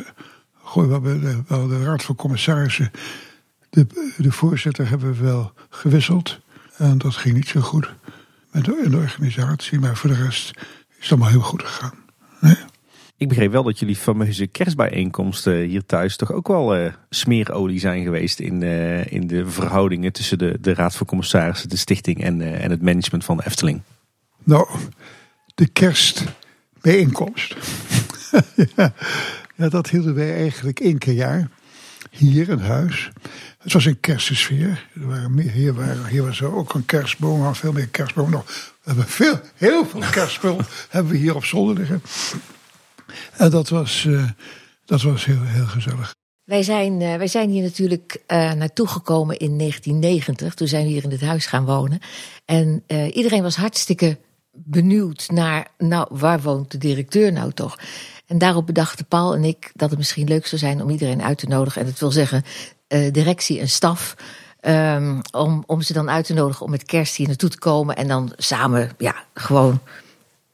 Gooi, we hadden de, we hadden de Raad van Commissarissen. De, de voorzitter hebben we wel gewisseld. En dat ging niet zo goed met de, organisatie. Maar voor de rest is het allemaal heel goed gegaan. Ik begreep wel dat jullie fameuze kerstbijeenkomsten hier thuis toch ook wel uh, smeerolie zijn geweest in, uh, in de verhoudingen tussen de, de Raad van Commissarissen, de stichting en, en het management van de Efteling. Nou, de kerstbijeenkomst. ja, dat hielden wij eigenlijk één keer jaar. Hier in huis. Het was een kerstsfeer. Er waren meer, hier, waren, hier was er ook een kerstboom, veel meer kerstboom nog. We hebben veel, heel veel kerstspul hebben we hier op zolder liggen. En dat was, uh, dat was heel, heel gezellig. Wij zijn, uh, wij zijn hier natuurlijk uh, naartoe gekomen in 1990. Toen zijn we hier in het huis gaan wonen. En uh, iedereen was hartstikke benieuwd naar, nou, waar woont de directeur nou toch? En daarop bedachten Paul en ik dat het misschien leuk zou zijn om iedereen uit te nodigen. En dat wil zeggen, uh, directie en staf. Um, om, om ze dan uit te nodigen om met kerst hier naartoe te komen. En dan samen, ja, gewoon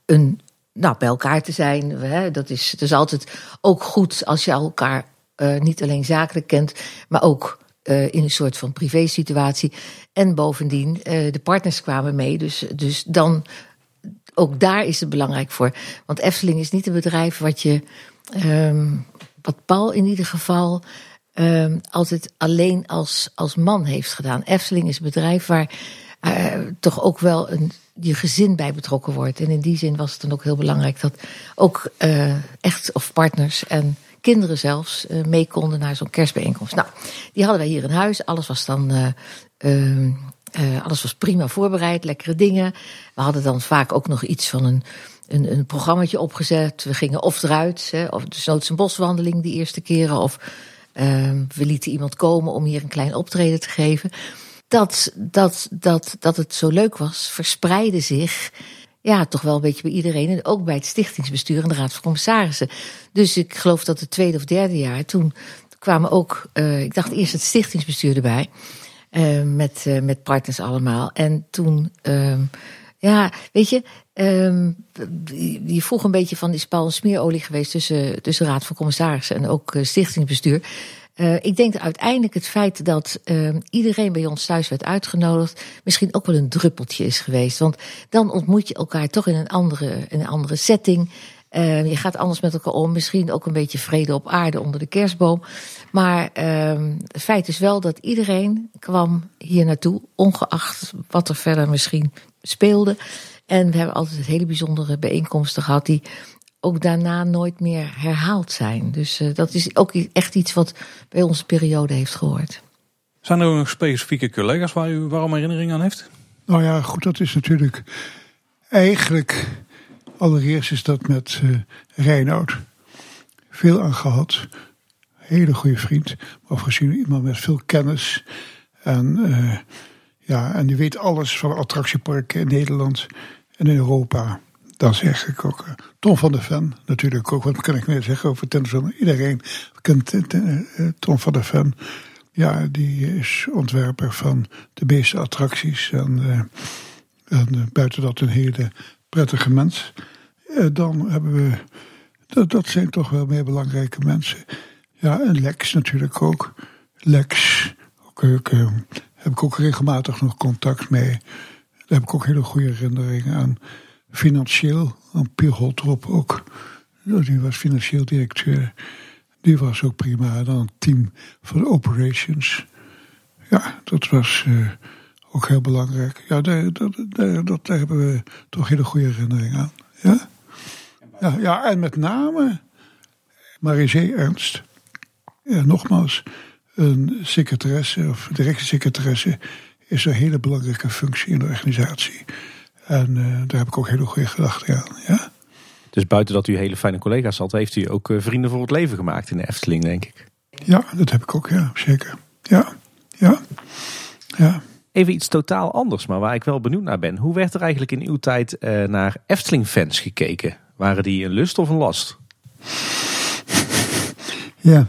een, nou, bij elkaar te zijn. Hè? Dat, is, dat is altijd ook goed als je elkaar uh, niet alleen zakelijk kent, maar ook uh, in een soort van privé situatie. En bovendien, de partners kwamen mee. Dus, dus dan ook daar is het belangrijk voor. Want Efteling is niet een bedrijf wat je, um, wat Paul in ieder geval um, altijd alleen als, als man heeft gedaan. Efteling is een bedrijf waar uh, toch ook wel een, je gezin bij betrokken wordt. En in die zin was het dan ook heel belangrijk dat ook uh, echt of partners en kinderen zelfs uh, mee konden naar zo'n kerstbijeenkomst. Nou, die hadden wij hier in huis. Alles was dan uh, alles was prima voorbereid, lekkere dingen. We hadden dan vaak ook nog iets van een een, een programmaatje opgezet. We gingen of eruit, hè, of dus noods een boswandeling die eerste keren. Of ehm, we lieten iemand komen om hier een klein optreden te geven. Dat, dat, dat, dat het zo leuk was, verspreidde zich ja, toch wel een beetje bij iedereen. En ook bij het stichtingsbestuur en de Raad van Commissarissen. Dus ik geloof dat het tweede of derde jaar, toen kwamen ook, uh, ik dacht eerst het stichtingsbestuur erbij. Uh, met, uh, met partners allemaal. En toen, uh, ja, weet je, um, je vroeg een beetje van, is Paul smeerolie geweest tussen, tussen Raad van Commissarissen en ook stichtingsbestuur? Uh, ik denk uiteindelijk het feit dat uh, iedereen bij ons thuis werd uitgenodigd, misschien ook wel een druppeltje is geweest. Want dan ontmoet je elkaar toch in een andere, in een andere setting. Uh, je gaat anders met elkaar om. Misschien ook een beetje vrede op aarde onder de kerstboom. Maar het feit is wel dat iedereen kwam hier naartoe, ongeacht wat er verder misschien speelde. En we hebben altijd hele bijzondere bijeenkomsten gehad die ook daarna nooit meer herhaald zijn. Dus uh, dat is ook echt iets wat bij onze periode heeft gehoord. Zijn er ook nog specifieke collega's waar u waarom herinnering aan heeft? Nou ja, goed, dat is natuurlijk eigenlijk allereerst is dat met uh, Reinoud veel aan gehad. Hele goede vriend, maar gezien iemand met veel kennis. En, uh, ja, en die weet alles van attractieparken in Nederland en in Europa. Dat zeg ik ook. Eh, Tom van der Ven natuurlijk ook. Wat kan ik meer zeggen over tennis? Iedereen kent eh, Tom van der Ven. Ja, die is ontwerper van de meeste attracties. En, uh, en buiten dat een hele prettige mens. Dan hebben we... Dat, dat zijn toch wel meer belangrijke mensen. Ja, en Lex natuurlijk ook. Lex, ook, ook, heb ik ook regelmatig nog contact mee. Daar heb ik ook hele goede herinneringen aan financieel, aan Pier Holtrop ook. Die was financieel directeur. Die was ook prima. Dan een team van operations. Ja, dat was uh, ook heel belangrijk. Ja, daar, daar, hebben we toch hele goede herinneringen aan. Ja, ja, ja en met name Marie Ernst. Ja, nogmaals, een secretaresse of directiesecretaresse is een hele belangrijke functie in de organisatie. En uh, daar heb ik ook hele goede gedachten aan. Ja? Dus buiten dat u hele fijne collega's had, heeft u ook uh, vrienden voor het leven gemaakt in de Efteling, denk ik. Ja, dat heb ik ook, ja, zeker. Ja, ja, ja. Even iets totaal anders, maar waar ik wel benieuwd naar ben. Hoe werd er eigenlijk in uw tijd uh, naar Efteling-fans gekeken? Waren die een lust of een last? Ja,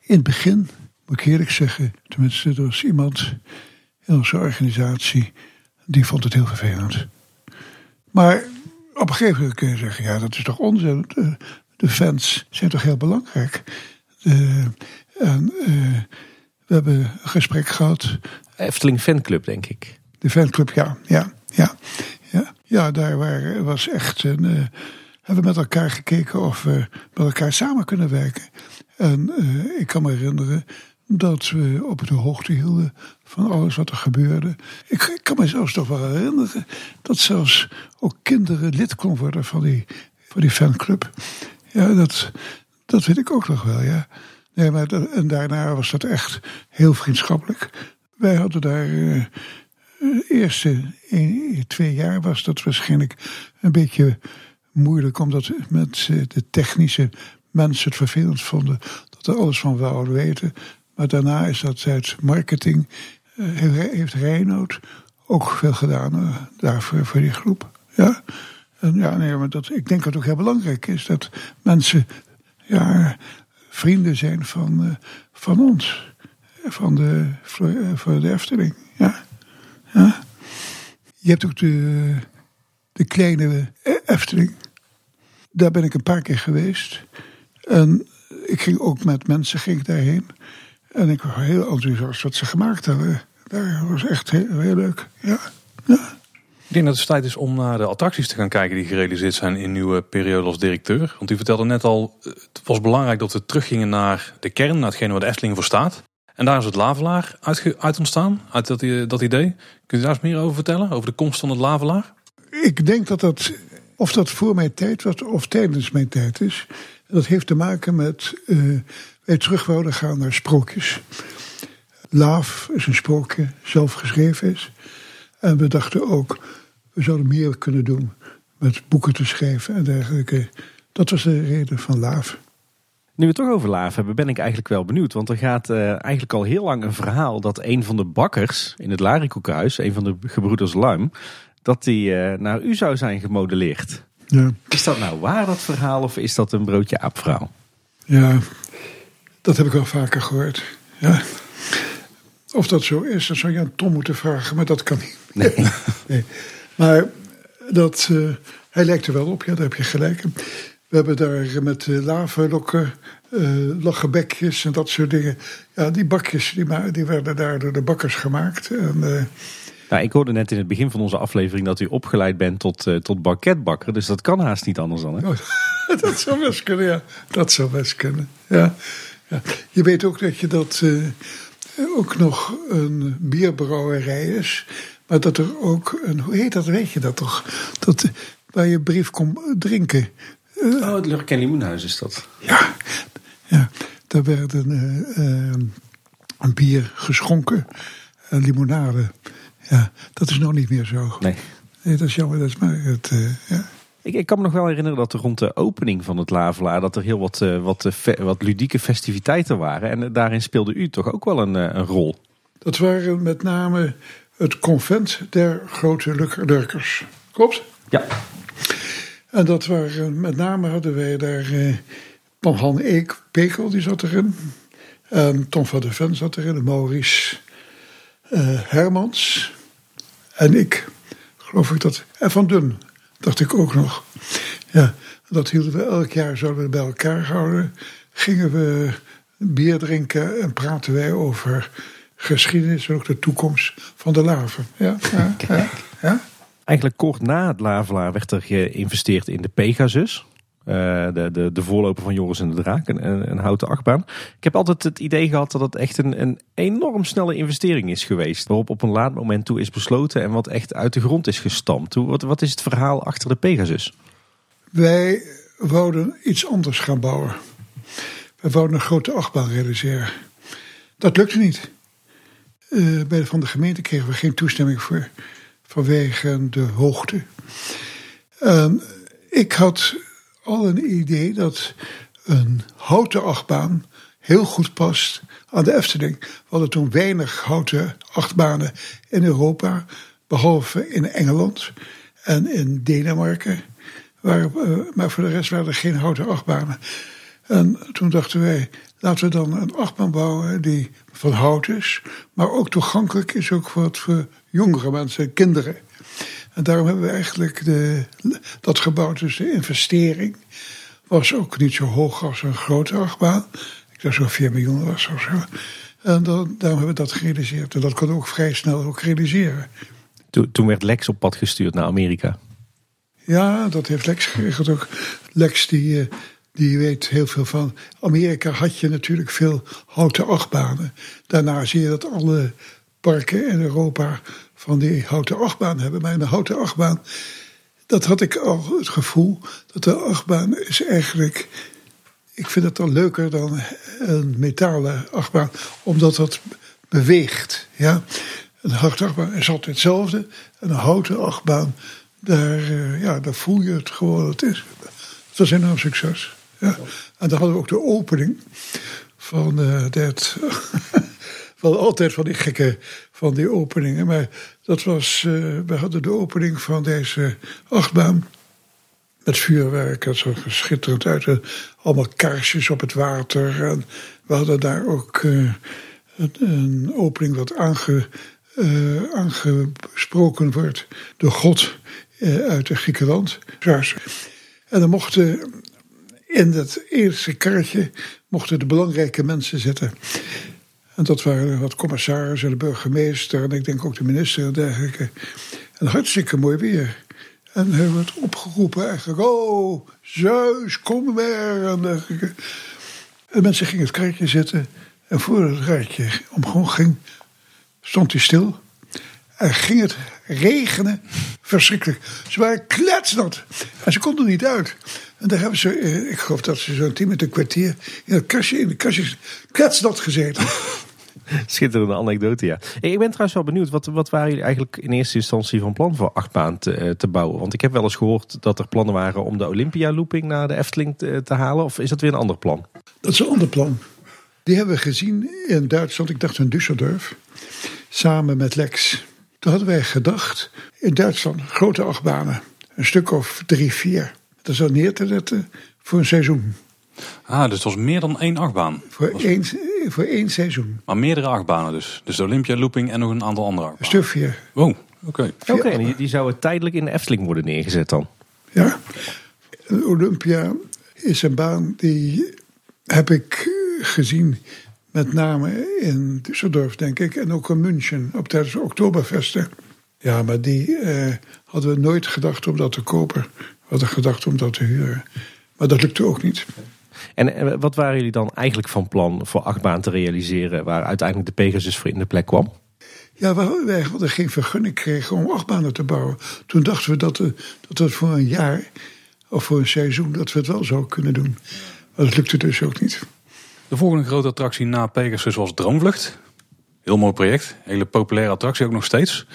in het begin, moet ik eerlijk zeggen, tenminste, er was iemand in onze organisatie die vond het heel vervelend. Maar op een gegeven moment kun je zeggen, ja, dat is toch onzin. De, de fans zijn toch heel belangrijk. De, en uh, we hebben een gesprek gehad. Efteling Fanclub, denk ik. De fanclub, ja. Ja, ja, ja. daar waren, was echt een... Uh, hebben we met elkaar gekeken of we met elkaar samen kunnen werken. En uh, ik kan me herinneren dat we op de hoogte hielden van alles wat er gebeurde. Ik, kan me zelfs toch wel herinneren dat zelfs ook kinderen lid kon worden van die, van die fanclub. Ja, dat, dat weet ik ook nog wel, ja. Nee, maar en daarna was dat echt heel vriendschappelijk. Wij hadden daar. Uh, eerste een, twee jaar was dat waarschijnlijk een beetje moeilijk, omdat met de technische mensen het vervelend vonden dat er alles van wouden weten. Maar daarna is dat uit marketing, uh, heeft Reinoud ook veel gedaan daarvoor voor die groep. Ja? Ja, nee, maar dat, ik denk dat het ook heel belangrijk is dat mensen ja, vrienden zijn van, van ons. Van de, voor de Efteling. Ja. Ja. Je hebt ook de, de kleine Efteling. Daar ben ik een paar keer geweest. En ik ging ook met mensen ging daarheen. En ik was heel enthousiast wat ze gemaakt hebben. Dat was echt heel, leuk. Ja. Ik denk dat het tijd is om naar de attracties te gaan kijken die gerealiseerd zijn in uw periode als directeur. Want u vertelde net al, het was belangrijk dat we teruggingen naar de kern, naar hetgene waar de Efteling voor staat. En daar is het Lavelaar uit, uit ontstaan, uit dat, dat idee. Kunt u daar eens meer over vertellen, over de komst van het Lavelaar? Ik denk dat dat, of dat voor mijn tijd was of tijdens mijn tijd is. Dat heeft te maken met uh, wij terug wouden gaan naar sprookjes. Laaf is een sprookje, zelf geschreven is. En we dachten ook, we zouden meer kunnen doen met boeken te schrijven en dergelijke. Dat was de reden van Laaf. Nu we het toch over Laaf hebben, ben ik eigenlijk wel benieuwd. Want er gaat uh, eigenlijk al heel lang een verhaal dat een van de bakkers in het Larikoekhuis, een van de gebroeders Luim, dat die uh, naar u zou zijn gemodelleerd. Ja. Is dat nou waar, dat verhaal, of is dat een broodje aapvrouw? Ja, dat heb ik al vaker gehoord. Ja. Of dat zo is, dat zou je aan Tom moeten vragen, maar dat kan niet. Nee. nee. Maar dat, uh, hij lijkt er wel op, ja, daar heb je gelijk. We hebben daar met uh, lavalokken, uh, lachenbekjes en dat soort dingen. Ja, die bakjes die, die werden daar door de bakkers gemaakt. En, uh, nou, ik hoorde net in het begin van onze aflevering dat u opgeleid bent tot, uh, tot banketbakker. Dus dat kan haast niet anders dan. Hè? Oh, dat zou best kunnen, ja. Dat zou best kunnen. Ja. ja. Je weet ook dat je dat ook nog een bierbrouwerij is. Maar dat er ook een, hoe heet dat, weet je dat toch? Dat, waar je brief kon drinken. Uh, oh, het Lurk en Limoenhuis is dat. Ja, ja. daar werd een, een bier geschonken. Een limonade. Ja, dat is nou niet meer zo. Nee. nee dat is jammer. Dat is maar het, uh, ja. Ik, ik, kan me nog wel herinneren dat er rond de opening van het Lavelaar... dat er heel wat, wat, wat ludieke festiviteiten waren. En daarin speelde u toch ook wel een, een rol? Dat waren met name het convent der grote Lurkers. Klopt? Ja. En dat waren, met name hadden wij daar... Han Eek Pekel, die zat erin. En Tom van der Ven zat erin. Maurice Hermans... En ik, geloof ik dat. En Van Dun, dacht ik ook nog. Ja, dat hielden we elk jaar, zouden we bij elkaar houden. Gingen we bier drinken en praten wij over geschiedenis en ook de toekomst van de laven. Ja, ja, ja, ja. Eigenlijk kort na het Lavelaar werd er geïnvesteerd in de Pegasus. Uh, de, de, de voorloper van Joris en de Draak, een, een houten achtbaan. Ik heb altijd het idee gehad dat het echt een, een enorm snelle investering is geweest. Waarop op een laat moment toe is besloten en wat echt uit de grond is gestampt. Wat, wat is het verhaal achter de Pegasus? Wij wouden iets anders gaan bouwen. Wij wouden een grote achtbaan realiseren. Dat lukte niet. Uh, bij van de gemeente kregen we geen toestemming voor. Vanwege de hoogte. Uh, ik had al een idee dat een houten achtbaan heel goed past aan de Efteling. We hadden toen weinig houten achtbanen in Europa, behalve in Engeland en in Denemarken. Waar, maar voor de rest waren er geen houten achtbanen. En toen dachten wij, laten we dan een achtbaan bouwen die van hout is, maar ook toegankelijk is ook voor, voor jongere mensen, kinderen. En daarom hebben we eigenlijk de, dat gebouwd. Dus de investering was ook niet zo hoog als een grote achtbaan. Ik dacht zo 4 miljoen was of zo. En dan, daarom hebben we dat gerealiseerd. En dat kon ook vrij snel ook realiseren. Toen, toen werd Lex op pad gestuurd naar Amerika. Ja, dat heeft Lex geregeld ook. Lex die, die weet heel veel van. Amerika had je natuurlijk veel houten achtbanen. Daarna zie je dat alle parken in Europa van die houten achtbaan hebben. Maar de houten achtbaan, dat had ik al het gevoel dat de achtbaan is eigenlijk. Ik vind het dan leuker dan een metalen achtbaan, omdat dat beweegt. Ja? Een houten achtbaan is altijd hetzelfde. En een houten achtbaan, daar, ja, daar voel je het gewoon. Het is. Het was een enorm succes. Ja. En dan hadden we ook de opening van uh, dat. wel altijd van die gekke van die openingen. Maar dat was, uh, we hadden de opening van deze achtbaan. Met vuurwerk, zag er schitterend uit. En allemaal kaarsjes op het water. En we hadden daar ook uh, een, opening wat aange, uh, aangesproken wordt door God uit de Griekenland. En dan mochten in dat eerste kaartje mochten de belangrijke mensen zitten. En dat waren wat commissarissen, de burgemeester en ik denk ook de minister en dergelijke. En hartstikke mooi weer. En hij werd opgeroepen eigenlijk, oh, Zeus, kom weer en dergelijke. En mensen gingen het krijtje zitten. En voor het rijtje omhoog ging, stond hij stil. En ging het regenen. Verschrikkelijk. Ze waren kletsnat. En ze konden er niet uit. En daar hebben ze, ik geloof dat ze zo'n tien met een kwartier in het kastje, in de kastje kletsnat gezeten. Schitterende anekdote, ja. Ik ben trouwens wel benieuwd, wat, wat waren jullie eigenlijk in eerste instantie van plan voor achtbaan te, eh, te bouwen? Want ik heb wel eens gehoord dat er plannen waren om de Olympia looping naar de Efteling te, te halen. Of is dat weer een ander plan? Dat is een ander plan. Die hebben we gezien in Duitsland, ik dacht in Düsseldorf, samen met Lex. Toen hadden wij gedacht, in Duitsland grote achtbanen, een stuk of drie, vier. Dat zou neer te zetten voor een seizoen. Ah, dus het was meer dan één achtbaan. Voor, Was- één, voor één seizoen. Maar meerdere achtbanen dus. Dus de Olympia Looping en nog een aantal andere Een achtbanen. stuk vier. Oh, oké. Oké, en die, die zouden tijdelijk in de Efteling worden neergezet dan? Ja. Olympia is een baan die heb ik gezien met name in Düsseldorf, denk ik. En ook in München op tijdens de Oktoberfesten. Ja, maar die eh, hadden we nooit gedacht om dat te kopen. We hadden gedacht om dat te huren. Maar dat lukte ook niet. En eh, wat waren jullie dan eigenlijk van plan voor achtbaan te realiseren, waar uiteindelijk de Pegasus voor in de plek kwam? Ja, we- wij hadden geen vergunning gekregen om achtbanen te bouwen. Toen dachten we dat we, dat het voor een jaar of voor een seizoen dat we het wel zouden kunnen doen. Maar dat lukte dus ook niet. De volgende grote attractie na Pegasus was Droomvlucht. Heel mooi project. Hele populaire attractie ook nog steeds.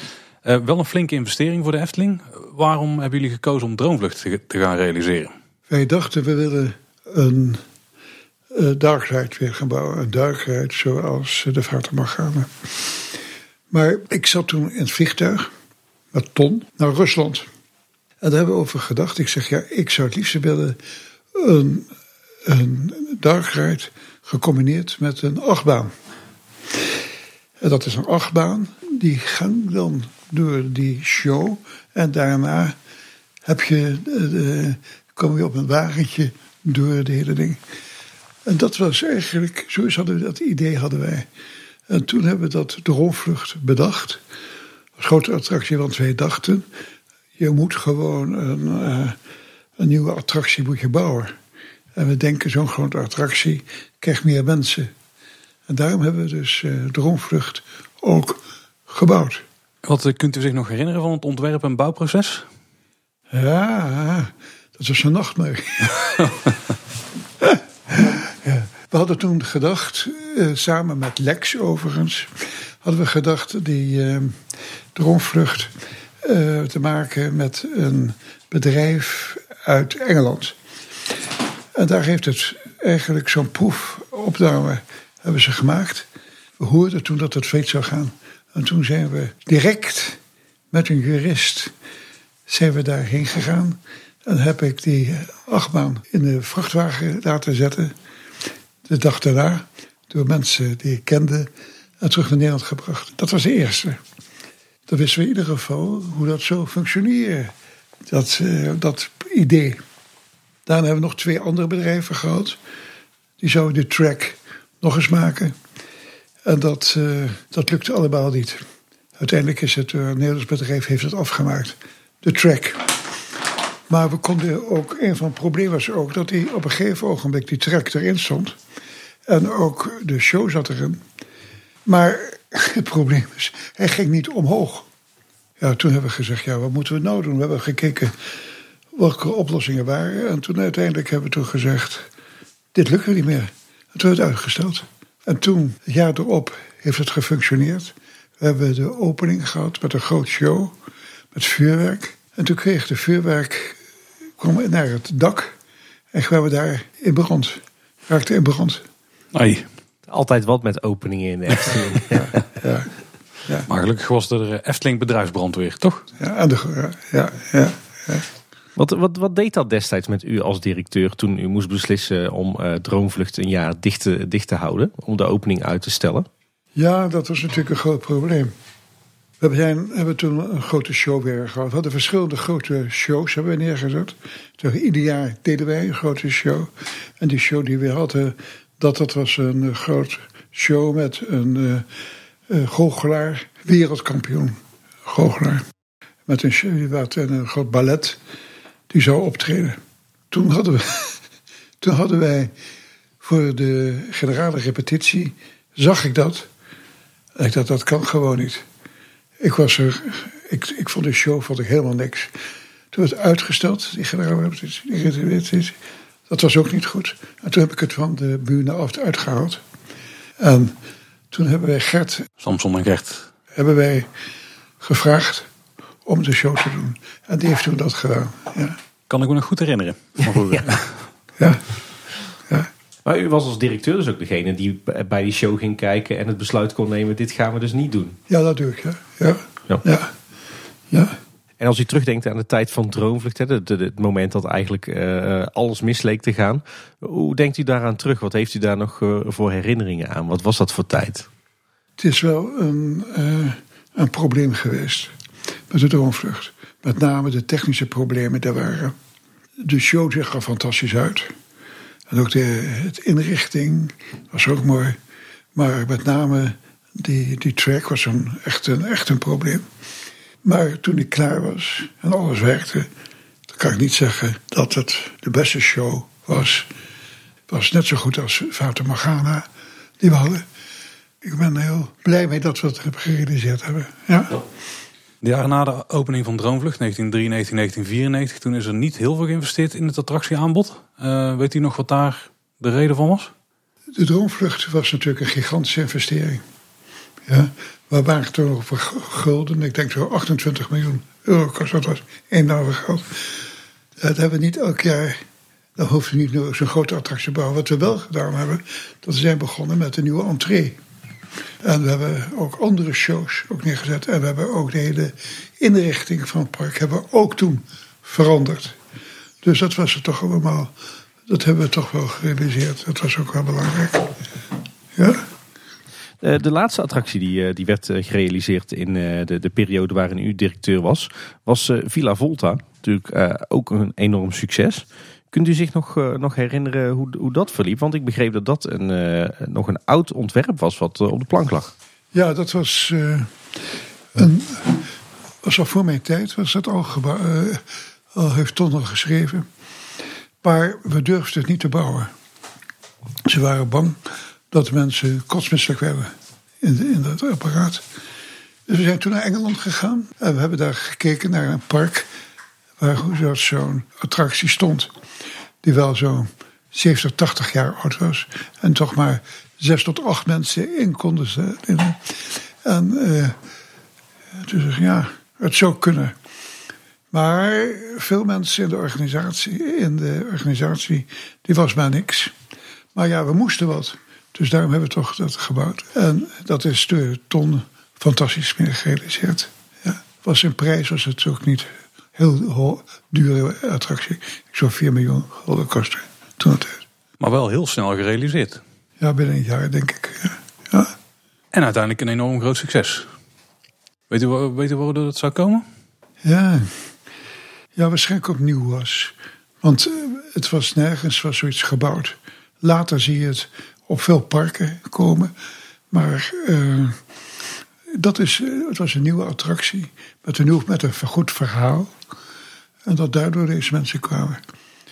Eh, wel een flinke investering voor de Efteling. Waarom hebben jullie gekozen om Droomvlucht te, gaan realiseren? Wij dachten we willen een uh, dark ride weer gaan bouwen. Een dark ride zoals de Vater Morgana. Maar ik zat toen in het vliegtuig met Ton naar Rusland. En daar hebben we over gedacht. Ik zeg ja, ik zou het liefst willen een, een gecombineerd met een achtbaan. En dat is een achtbaan. Die gang dan door die show. En daarna heb je de, de, kom je op een wagentje door de hele ding. En dat was eigenlijk, zo hadden we dat idee hadden wij. En toen hebben we dat droomvlucht bedacht. Als grote attractie, want wij dachten, je moet gewoon een, uh, een nieuwe attractie moet je bouwen. En we denken, zo'n grote attractie krijgt meer mensen. En daarom hebben we dus uh, Droomvlucht ook gebouwd. Wat kunt u zich nog herinneren van het ontwerp- en bouwproces? Ja, dat was een nachtmerrie. ja. We hadden toen gedacht, uh, samen met Lex overigens, hadden we gedacht die uh, droomvlucht uh, te maken met een bedrijf uit Engeland. En daar heeft het eigenlijk zo'n proefopname hebben ze gemaakt. We hoorden toen dat het feest zou gaan. En toen zijn we direct met een jurist zijn we daarheen gegaan. En heb ik die achtbaan in de vrachtwagen laten zetten. De dag daarna. Door mensen die ik kende. En terug naar Nederland gebracht. Dat was de eerste. Dan wisten we in ieder geval hoe dat zo functioneerde. Dat, uh, dat idee. Daarna hebben we nog twee andere bedrijven gehad. Die zouden de track nog eens maken. En dat, uh, dat lukte allemaal niet. Uiteindelijk is het een Nederlands bedrijf heeft het afgemaakt. De track. Maar we konden ook, een van het problemen was ook dat hij op een gegeven ogenblik die track erin stond. En ook de show zat erin. Maar het probleem is, hij ging niet omhoog. Ja, toen hebben we gezegd, ja, wat moeten we nou doen? We hebben gekeken welke oplossingen waren. En toen uiteindelijk hebben we toen gezegd, dit lukt niet meer. En toen hebben we het uitgesteld. En toen, het jaar erop, heeft het gefunctioneerd. We hebben de opening gehad met een groot show, met vuurwerk. En toen kreeg de vuurwerk, kwam naar het dak. En kwamen we daar in brand. Raakte in brand. Ai. Altijd wat met openingen in de Efteling. ja, ja, ja. Maar gelukkig was er eh, Efteling bedrijfsbrandweer, toch? Ja, en de, ja, ja, ja. Wat, wat, wat deed dat destijds met u als directeur toen u moest beslissen om uh, Droomvlucht een jaar dicht te, houden? Om de opening uit te stellen? Ja, dat was natuurlijk een groot probleem. We zijn, hebben toen een grote show weer gehad. We hadden verschillende grote shows hebben we neergezet. Dus ieder jaar deden wij een grote show. En die show die we hadden, dat, dat was een uh, groot show met een uh, goochelaar, wereldkampioen goochelaar. Met een, wat, een groot ballet die zou optreden. Toen hadden, we, toen hadden wij voor de generale repetitie, zag ik dat. En ik dacht, dat kan gewoon niet. Ik was er, ik, ik vond de show vond ik helemaal niks. Toen werd het uitgesteld, die generale repetitie, die repetitie. Dat was ook niet goed. En toen heb ik het van de bühne af uitgehaald. En Toen hebben wij Gert Samson en Gert. hebben wij gevraagd om de show te doen. En die heeft toen dat gedaan. Ja. Kan ik me nog goed herinneren. vroeger. Ja. ja. Maar u was als directeur dus ook degene die bij die show ging kijken en het besluit kon nemen, dit gaan we dus niet doen. ja, dat doe ik. Ja. Ja. Ja. Ja. ja. En als u terugdenkt aan de tijd van Droomvlucht, hè, het moment dat eigenlijk eh, alles misleek te gaan. Hoe denkt u daaraan terug? Wat heeft u daar nog eh, voor herinneringen aan? Wat was dat voor tijd? Het is wel een, eh, een probleem geweest met de droomvlucht. Met name de technische problemen daar waren. De show zag er fantastisch uit. En ook de het inrichting was ook mooi. Maar met name die, die track was een, echt, een, echt een probleem. Maar toen ik klaar was en alles werkte, dan kan ik niet zeggen dat het de beste show was. Het was net zo goed als Fata Morgana die we hadden. Ik ben heel blij mee dat we het gerealiseerd hebben. Ja. De jaren na de opening van Droomvlucht, 1993, 1994, toen is er niet heel veel geïnvesteerd in het attractieaanbod. Eh, weet u nog wat daar de reden van was? De droomvlucht was natuurlijk een gigantische investering. Ja. We waren toen over gulden, ik denk zo 28 miljoen euro kost dat was enorm geld. Dat hebben we niet elk jaar, dan hoef je niet zo'n grote attractie te bouwen. Wat we wel gedaan hebben, dat we zijn begonnen met een nieuwe entree. En we hebben ook andere shows ook neergezet. En we hebben ook de hele inrichting van het park hebben we ook toen veranderd. Dus dat was het toch allemaal, dat hebben we toch wel gerealiseerd. Dat was ook wel belangrijk. Ja. Eh, de laatste attractie die, eh, die werd eh, gerealiseerd in de, de periode waarin u directeur was, was Villa Volta. Natuurlijk ook een enorm succes. Kunt u zich nog, eh, nog herinneren hoe, hoe dat verliep? Want ik begreep dat dat een, eh, nog een oud ontwerp was wat eh, op de plank lag. Ja, dat was, een, was al voor mijn tijd, was dat al, al heeft Ton al geschreven. Maar we durfden het niet te bouwen. Ze waren bang dat mensen kotsmisselijk werden in, in dat apparaat. Dus we zijn toen naar Engeland gegaan en we hebben daar gekeken naar een park waar zo'n attractie stond. Die wel zo'n 70, 80 jaar oud was. En toch maar zes tot acht mensen in konden zetten. En toen zeg ik, ja, het zou kunnen. Maar veel mensen in de organisatie, in de organisatie, die was maar niks. Maar ja, we moesten wat. Dus daarom hebben we toch dat gebouwd. En dat is de ton fantastisch meer gerealiseerd. Ja. Was in prijs was het ook niet heel dure attractie. Ik zou 4 miljoen gulden kosten toen het tijd. Maar wel heel snel gerealiseerd. Ja, binnen een jaar denk ik. Ja. En uiteindelijk een enorm groot succes. Weet u, weet u waardoor dat zou komen? Ja, ja waarschijnlijk opnieuw was. Want eh, het was nergens was zoiets gebouwd. Later zie je het op veel parken komen. Maar eh, dat is, eh, het was een nieuwe attractie. Met een, nieuw, met een goed verhaal. En dat daardoor deze mensen kwamen.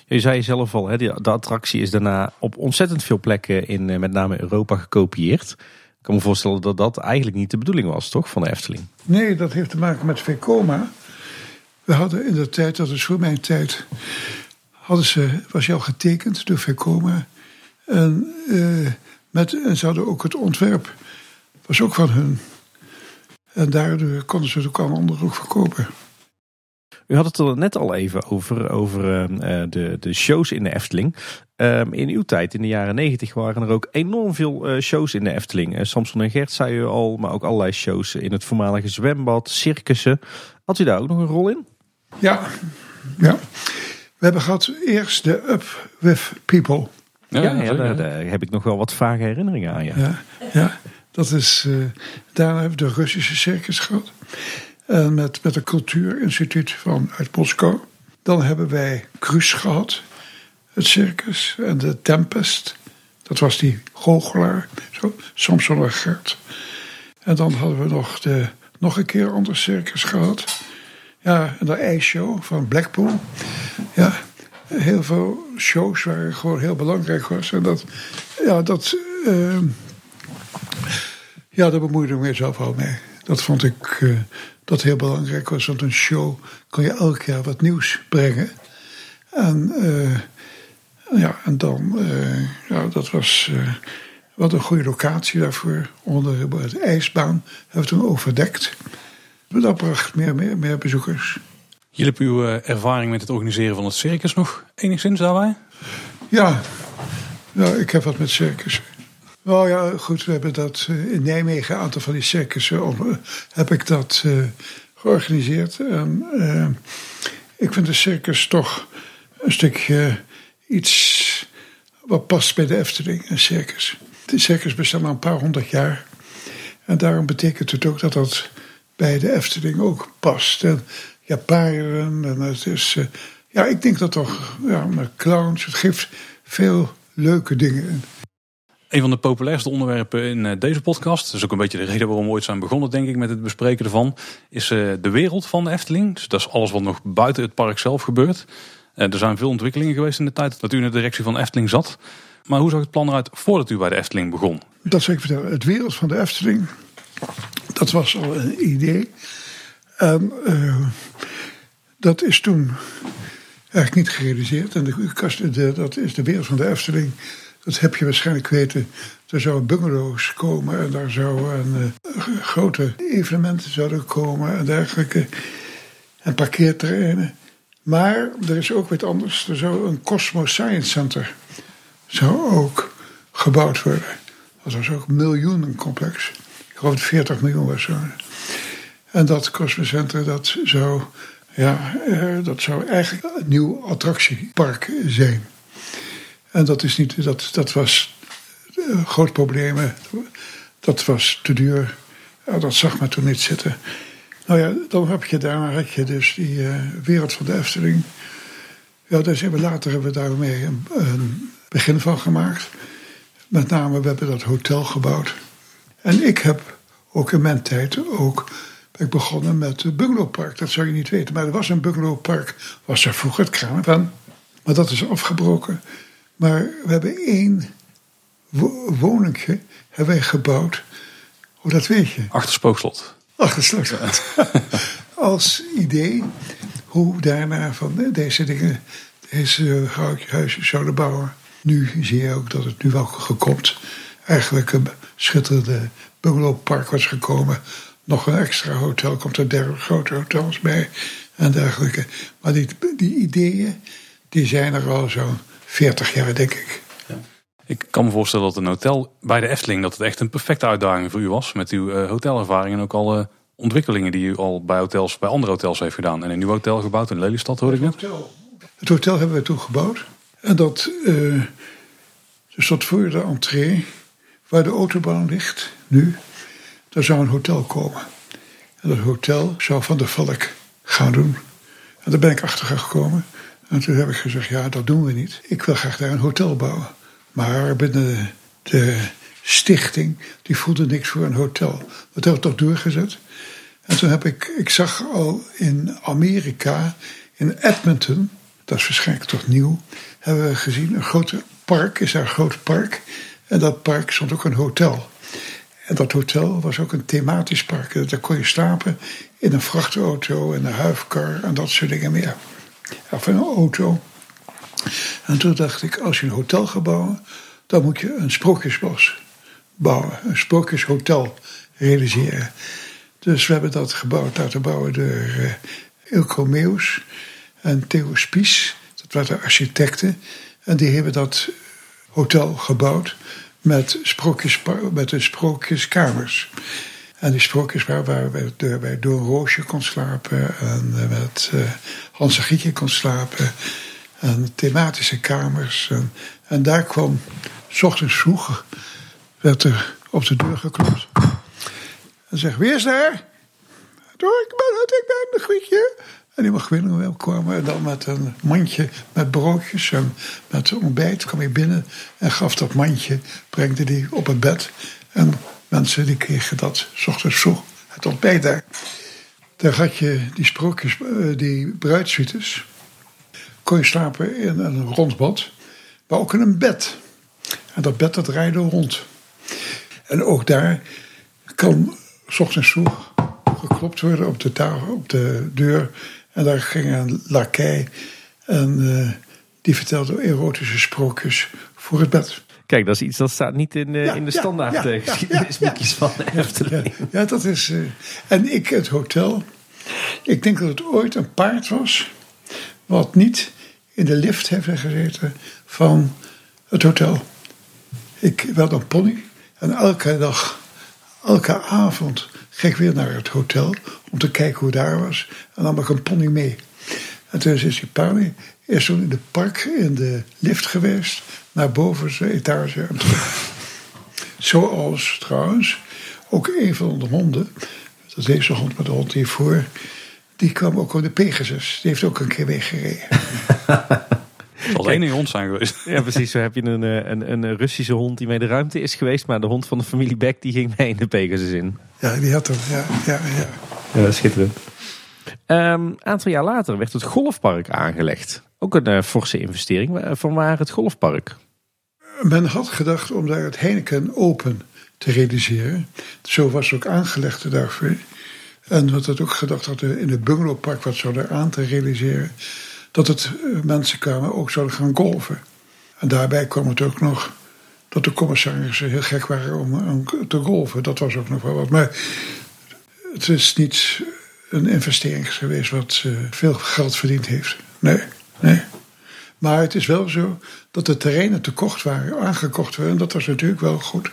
Je zei zelf al, hè, die- de attractie is daarna op ontzettend veel plekken in eh, met name Europa gekopieerd. Ik kan me voorstellen dat dat eigenlijk niet de bedoeling was, toch, van de Efteling? Nee, dat heeft te maken met Vekoma. We hadden in de tijd, dat is voor mijn tijd, hadden ze, was al getekend door Vekoma. En, eh, met, en ze hadden ook het ontwerp, was ook van hun. En daardoor konden ze het ook aan anderen ook verkopen. U had het er net al even over, over eh, eh, de, de shows in de Efteling. Ehm, in uw tijd, in de jaren negentig, waren er ook enorm veel eh, shows in de Efteling. Samson en Gert zei u al, maar ook allerlei shows in het voormalige zwembad, circussen. Had u daar ook nog een rol in? Ja, ja. We hebben gehad eerst de Up With People. Ja, ja, daar, daar heb ik nog wel wat vage herinneringen aan. Ja. Ja, ja dat is. eh, daarna hebben we de Russische circus gehad. En met, met het Cultuurinstituut van uit Moskou. Dan hebben wij Cruis gehad, het circus. En de Tempest, dat was die goochelaar, zo, Samson en Gert. En dan hadden we nog, de, nog een keer ander circus gehad. Ja, en de ijsshow van Blackpool. Ja, heel veel shows waren gewoon heel belangrijk was. En dat, ja, dat, eh, ja, daar bemoeide ik mezelf al mee. Dat vond ik eh, dat heel belangrijk was. Want een show kon je elk jaar wat nieuws brengen. En, eh, ja, en dan, eh, ja, dat was, Wat een goede locatie daarvoor. Onder de ijsbaan hebben we toen overdekt. Dat bracht meer, meer, meer bezoekers. Hielp uw eh, ervaring met het organiseren van het circus nog enigszins daarbij? Ja, nou, ik heb wat met circus. Nou ja, goed, we hebben dat eh, in Nijmegen, een aantal van die circussen, om, heb ik dat uh, georganiseerd. En, uh, ik vind de circus toch een stukje iets wat past bij de Efteling, een circus. De circus bestaat al een paar honderd jaar. En daarom betekent het ook dat dat bij de Efteling ook past. En ja, paarden en het is... Ja, ik denk dat toch, ja, met clowns, het geeft veel leuke dingen. Een van de populairste onderwerpen in eh, deze podcast, dat is ook een beetje de reden waarom we ooit zijn begonnen, denk ik, met het bespreken ervan, is uh, de wereld van de Efteling. Dus dat is alles wat nog buiten het park zelf gebeurt. Uh, er zijn veel ontwikkelingen geweest in de tijd dat u in de directie van Efteling zat. Maar hoe zag het plan eruit voordat u bij de Efteling begon? Dat zal ik vertellen. Het wereld van de Efteling, dat was al een idee. Dat is toen eigenlijk niet gerealiseerd. En de, dat is de wereld van de Efteling. Dat heb je waarschijnlijk weten. Er zouden bungalows komen en daar zouden uh, grote evenementen zouden komen en dergelijke. En parkeerterreinen. Maar er is ook wat anders. Er zou een Cosmos Science Center zou ook gebouwd worden. Dat was ook een miljoenencomplex. Ik geloof dat 40 miljoen was zo. En dat Cosmos Center dat zou ja, uh, dat zou eigenlijk een nieuw attractiepark zijn. En dat, is niet, dat, dat was uh, groot probleem. Dat was te duur. Dat zag me toen niet zitten. Nou ja, dan heb je daar had je dus die uh, wereld van de Efteling. Ja, dus hebben, later hebben we daarmee een, een begin van gemaakt. Met name, we hebben dat hotel gebouwd. En ik heb ook in mijn tijd ook ben ik begonnen met het bungalowpark. Dat zou je niet weten. Maar er was een bungalowpark, was er vroeger het van. Maar dat is afgebroken. Maar we hebben één woningje hebben wij gebouwd. Hoe dat weet je? Achter Spookslot. Achter Spookslot. Als idee hoe daarna van deze dingen, deze huizen zouden bouwen. Nu zie je ook dat het nu wel gekomt. Eigenlijk een schitterende bungalowpark was gekomen nog een extra hotel, komt er derde grote hotels bij en dergelijke. Maar die, die ideeën, die zijn er al zo'n 40 jaar, denk ik. Ja. Ik kan me voorstellen dat een hotel bij de Efteling, dat het echt een perfecte uitdaging voor u was. Met uw uh, hotelervaring en ook alle ontwikkelingen die u al bij hotels, bij andere hotels heeft gedaan. En een nieuw hotel gebouwd in Lelystad, hoorde ik net. Het hotel hebben we toen gebouwd. En dat, uh, dus dat voor de entree, waar de autobaan ligt, nu, er zou een hotel komen. En dat hotel zou Van der Valk gaan doen. En daar ben ik achter gekomen. En toen heb ik gezegd, ja, dat doen we niet. Ik wil graag daar een hotel bouwen. Maar binnen de stichting, die voelde niks voor een hotel. Dat hebben we toch doorgezet. En toen heb ik, ik zag al in Amerika, in Edmonton, dat is waarschijnlijk toch nieuw, hebben we gezien een groot park, is daar een groot park. En dat park stond ook een hotel. En dat hotel was ook een thematisch park. Daar kon je slapen in een vrachtauto en een huifkar en dat soort dingen meer. Of een auto. En toen dacht ik, als je een hotel gaat bouwen, dan moet je een sprookjesbos bouwen. Een sprookjeshotel realiseren. Dus we hebben dat gebouwd, laten bouwen door uh, Ilko Meus en Theo Spies. Dat waren architecten. En die hebben dat hotel gebouwd met, sprookjes, met de sprookjeskamers. En die sprookjes waar, waar door Roosje kon slapen en eh, met uh, Hans en kon slapen. En thematische kamers. En, daar kwam, s ochtends vroeg, werd er op de deur geklopt. En zeg, wie is daar? Doe, ik ben het, ik de Gietje. En die mag binnen kwamen en dan met een mandje met broodjes en met ontbijt kwam hij binnen en gaf dat mandje, brengde die op het bed. En mensen die kregen dat s ochtends vroeg, het ontbijt daar. Daar had je die sprookjes, eh, die bruidsuites. Kon je slapen in een rond bad, maar ook in een bed. En dat bed dat draaide rond. En ook daar kan s ochtends vroeg geklopt worden op de, tafel, op de deur en daar ging een lakij en uh, die vertelde erotische sprookjes voor het bed. Kijk, dat is iets dat staat niet in, uh, Ja, in de standaard ja, eh, geschiedenisboekjes van de Efteling. Ja, dat is. eh, en ik, het hotel. Ik denk dat het ooit een paard was. wat niet in de lift heeft gezeten van het hotel. Ik werd een pony. En elke dag, elke avond ging ik weer naar het hotel. om te kijken hoe het daar was. En dan nam ik een pony mee. En toen is die pony eerst toen in de park in de lift geweest. Naar bovenste etage. Zoals trouwens ook een van de honden, dat is deze hond met de hond hiervoor, die kwam ook op de Pegasus. Die heeft ook een keer zal de enige hond zijn geweest. Ja, precies. Zo heb je een, eh, een, een Russische hond die mee de ruimte is geweest. Maar de hond van de familie Beck die ging mee in de Pegasus in. Ja, die had hem. Ja, ja, ja. Ja, schitterend. Een aantal jaar later werd het golfpark aangelegd. Ook een eh, forse investering. Van waar het golfpark? Men had gedacht om daar het Heineken Open te realiseren. Zo was het ook aangelegd daarvoor. En wat had ook gedacht dat er in het bungalowpark wat zou daar aan te realiseren. Dat het eh, mensen kwamen ook zouden gaan golven. En daarbij kwam het ook nog dat de commissarissen heel gek waren om, om te golven. Dat was ook nog wel wat. Maar het is niet een investering geweest wat eh, veel geld verdiend heeft. Nee, nee. Maar het is wel zo dat de terreinen te kort waren, aangekocht werden. En dat was natuurlijk wel goed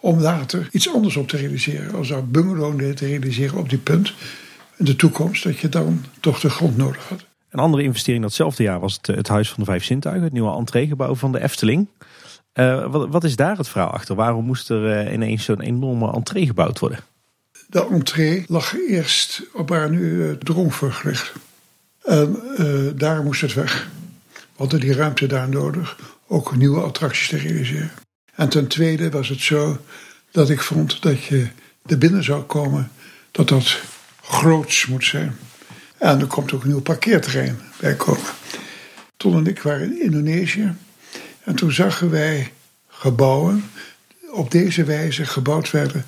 om later iets anders op te realiseren. Als daar bungalow te realiseren op die punt in de toekomst, dat je dan toch de grond nodig had. Een andere investering datzelfde jaar was het, eh, het Huis van de Vijf Zintuigen. Het nieuwe entreegebouw van de Efteling. Eh, wat, wat is daar het verhaal achter? Waarom moest er eh, ineens zo'n enorme entree gebouwd worden? De entree lag eerst op waar nu het Droomvlucht ligt. En eh, daar moest het weg. Hadden die ruimte daar nodig, ook nieuwe attracties te realiseren. En ten tweede was het zo dat ik vond dat je er binnen zou komen, dat dat groots moet zijn. En er komt ook een nieuw parkeerterrein bij komen. Ton en ik waren in Indonesië en toen zagen wij gebouwen op deze wijze gebouwd werden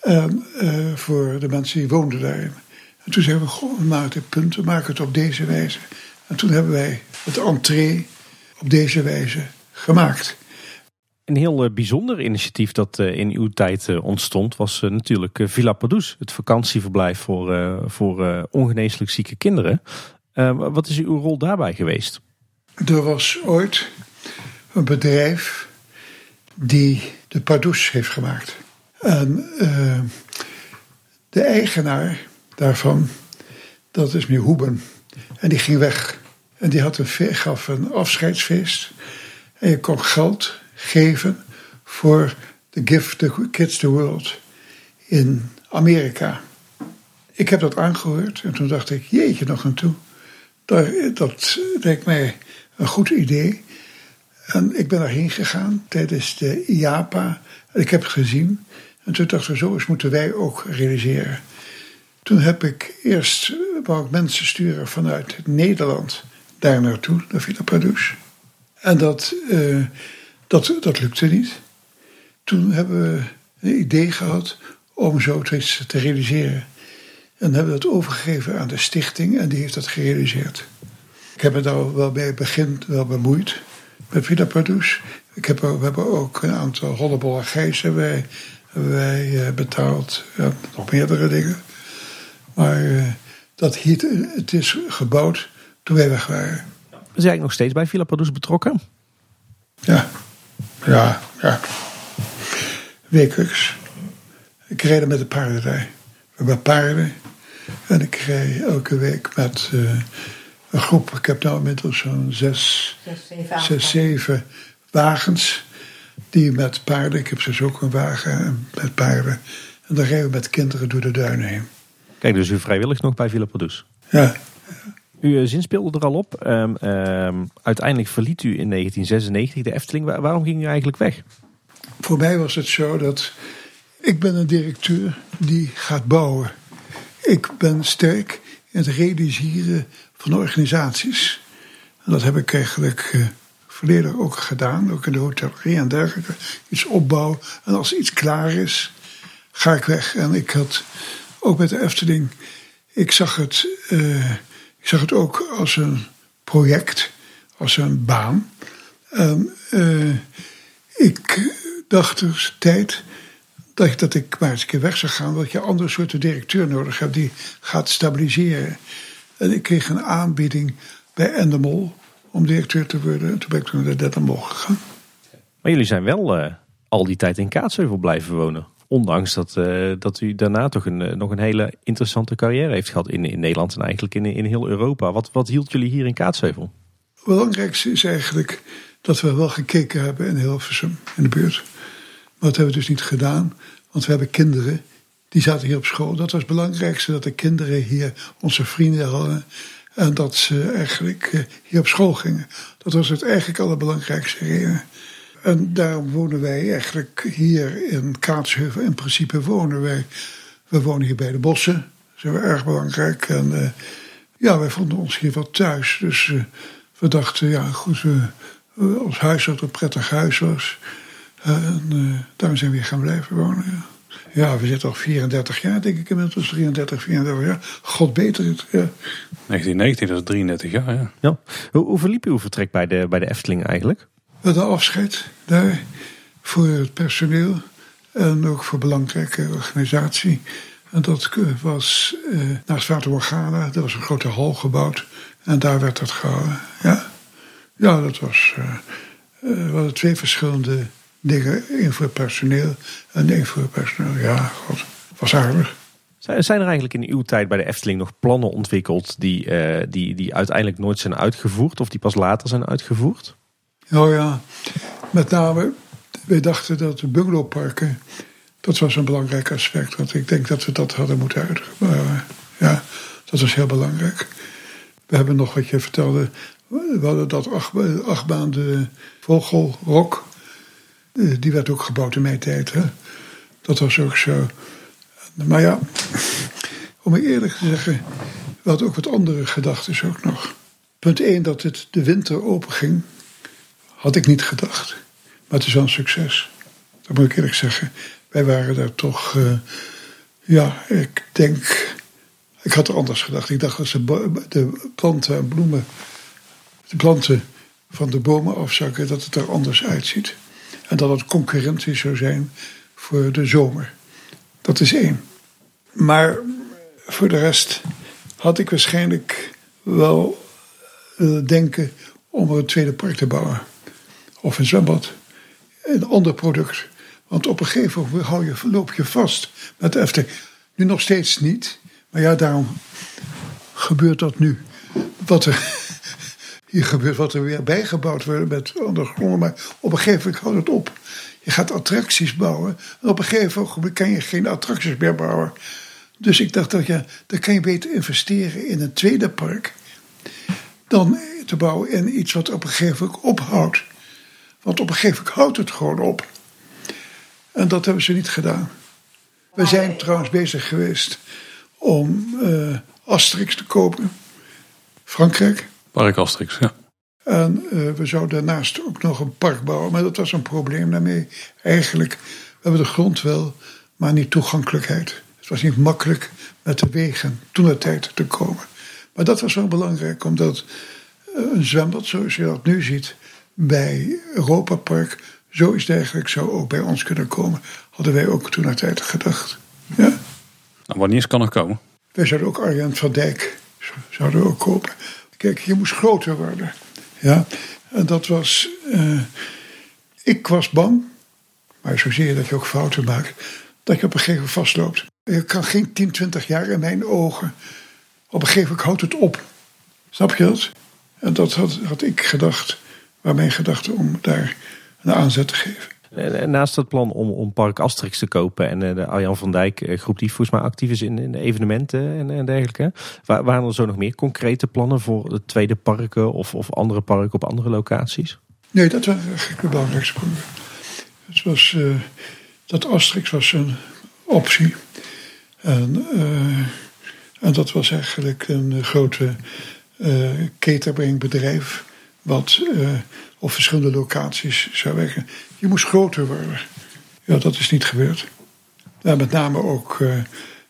en, eh, voor de mensen die woonden daarin. En toen zeiden we, goh, we maken het punt, we maken het op deze wijze. En toen hebben wij het entree op deze wijze gemaakt. Een heel eh, bijzonder initiatief dat eh, in uw tijd eh, ontstond was natuurlijk Villa Padus. Het vakantieverblijf voor, voor ongeneeslijk zieke kinderen. Wat is uw rol daarbij geweest? Er was ooit een bedrijf die de Pardoes heeft gemaakt. En de eigenaar daarvan, dat is meneer Hoeben. En die ging weg. En die had een, gaf een afscheidsfeest. En je kon geld geven voor de Give the Kids the World in Amerika. Ik heb dat aangehoord en toen dacht ik, jeetje nog aan toe. Daar, dat lijkt mij een goed idee. En ik ben daarheen gegaan tijdens de IAPA. Ik heb het gezien. En toen dachten we, zo eens moeten wij ook realiseren. Toen heb ik eerst wou ik mensen sturen vanuit Nederland daar naartoe, naar Villa Padus. En dat, eh, dat, dat lukte niet. Toen hebben we een idee gehad om zoiets te realiseren. En hebben we dat overgegeven aan de stichting en die heeft dat gerealiseerd. Ik heb me daar wel bij het begin wel bemoeid met Villa Padus. Ik heb, we hebben ook een aantal hollebolle gijs hebben wij, wij eh, betaald. Ja, nog meerdere dingen. Maar eh, dat hiet, het is gebouwd toen wij weg waren. We zijn eigenlijk nog steeds bij Villa Padus betrokken. Ja, ja, ja. Wekelijks. Ik rijd er met de paarden daar. We hebben paarden. En ik rijd elke week met eh, een groep. Ik heb nou inmiddels zo'n zes, zes, zeven wagens. Die met paarden. Ik heb dus ook een wagen met paarden. En dan rijden we met kinderen door de duinen heen. Kijk, dus u vrijwillig nog bij Villa Padus. Ja, U eh, zinspeelde er al op. Ehm, ehm, uiteindelijk verliet u in 1996 de Efteling. Waar- waarom ging u eigenlijk weg? Voor mij was het zo dat ik ben een directeur die gaat bouwen. Ik ben sterk in het realiseren van organisaties. Dat heb ik eigenlijk eh, volledig ook gedaan, ook in de hotellerie en dergelijke. Iets opbouwen en als iets klaar is, ga ik weg. En ik had ook met de Efteling, ik zag het, eh, ik zag het ook als een project, als een baan. Eh, ik dacht dus tijd dat, dat ik maar eens een keer weg zou gaan, dat je andere soorten directeur nodig hebt die gaat stabiliseren. En ik kreeg een aanbieding bij Endemol om directeur te worden. En toen ben ik toen naar Endemol gegaan. Maar jullie zijn wel uh, al die tijd in Kaatsheuvel blijven wonen. Ondanks dat, uh, dat u daarna toch een, uh, nog een hele interessante carrière heeft gehad in, in Nederland en eigenlijk in, in heel Europa. Wat, wat hield jullie hier in Kaatsheuvel? Het belangrijkste is eigenlijk dat we wel gekeken hebben in Hilversum, in de buurt. Maar dat hebben we dus niet gedaan, want we hebben kinderen die zaten hier op school. Dat was het belangrijkste, dat de kinderen hier onze vrienden hadden. En dat ze eigenlijk eh, hier op school gingen. Dat was het eigenlijk allerbelangrijkste reden. En daarom wonen wij eigenlijk hier in Kaatsheuvel. In principe wonen wij. We wonen hier bij de bossen. Dat is erg belangrijk. En uh, ja, wij vonden ons hier wat thuis. Dus uh, we dachten, ja goed, we, ons huis dat een prettig huis was. En uh, daarom zijn we hier gaan blijven wonen. Ja. Ja, we zitten al 34 jaar, denk ik inmiddels. 33, 34 jaar. God beter het. Ja. 1990, dat is 33 jaar, ja. ja. Hoe, hoe verliep uw vertrek bij de, bij de Efteling eigenlijk? We hadden afscheid daar voor het personeel. En ook voor belangrijke organisatie. En dat was eh, naast Water Morgana. Er was een grote hal gebouwd. En daar werd dat gehouden. Ja, ja dat was... Uh, uh, we hadden twee verschillende dingen. één voor personeel en één voor personeel. Ja, god, was aardig. Zijn er eigenlijk in uw tijd bij de Efteling nog plannen ontwikkeld die, die, die uiteindelijk nooit zijn uitgevoerd of die pas later zijn uitgevoerd? Oh ja, met name, wij dachten dat de bungalowparken, dat was een belangrijk aspect. Want ik denk dat we dat hadden moeten uitvoeren. Ja, dat was heel belangrijk. We hebben nog wat je vertelde, we hadden dat acht, achtbaan de Vogelrok. Die werd ook gebouwd in mijn tijd. Dat was ook zo. Maar ja, om eerlijk te zeggen, we hadden ook wat andere gedachten ook nog. Punt 1, dat het de winter open ging, had ik niet gedacht. Maar het is wel een succes. Dat moet ik eerlijk zeggen. Wij waren daar toch, uh, ja, ik denk, ik had er anders gedacht. Ik dacht dat ze de planten en bloemen, de planten van de bomen afzakken, dat het er anders uitziet. En dat het concurrentie zou zijn voor de zomer. Dat is één. Maar voor de rest had ik waarschijnlijk wel willen denken om er een tweede park te bouwen. Of een zwembad. Een ander product. Want op een gegeven moment hou je, loop je vast met de Efteling. Nu nog steeds niet. Maar ja, daarom gebeurt dat nu. Wat er hier gebeurt, wat er weer bijgebouwd wordt met ondergronden. Maar op een gegeven moment houdt het op. Je gaat attracties bouwen. En op een gegeven moment kan je geen attracties meer bouwen. Dus ik dacht dat ja, dan kan je beter investeren in een tweede park. Dan te bouwen in iets wat op een gegeven moment ophoudt. Want op een gegeven moment houdt het gewoon op. En dat hebben ze niet gedaan. We zijn trouwens bezig geweest om uh, Asterix te kopen. Frankrijk. Park Asterix, ja. En uh, we zouden daarnaast ook nog een park bouwen. Maar dat was een probleem daarmee. Eigenlijk, we hebben de grond wel, maar niet toegankelijkheid. Het was niet makkelijk met de wegen toen de tijd te komen. Maar dat was wel belangrijk, omdat een zwembad zoals je dat nu ziet bij Europa Park, zo is het eigenlijk zou ook bij ons kunnen komen. Hadden wij ook toen de tijd gedacht. Ja? Nou, wanneer kan het komen? Wij zouden ook Arjan van Dijk zouden ook kopen. Kijk, je moest groter worden. Ja, en dat was. Uh, ik was bang, maar zo zie je dat je ook fouten maakt, dat je op een gegeven moment vastloopt. Je kan geen 10, 20 jaar in mijn ogen. Op een gegeven moment houdt het op. Snap je dat? En dat had, had ik gedacht, mijn gedachte om daar een aanzet te geven. Naast het plan om, om Park Asterix te kopen en de Arjan van Dijk groep die volgens mij actief is in, in de evenementen en, en dergelijke. waren er zo nog meer concrete plannen voor de tweede parken of, of andere parken op andere locaties? Nee, dat was eigenlijk de belangrijkste punten. Het was, uh, dat Asterix was een optie. En, uh, en dat was eigenlijk een grote uh, cateringbedrijf wat uh, op verschillende locaties zou werken. Je moest groter worden. Ja, dat is niet gebeurd. Ja, met name ook, uh,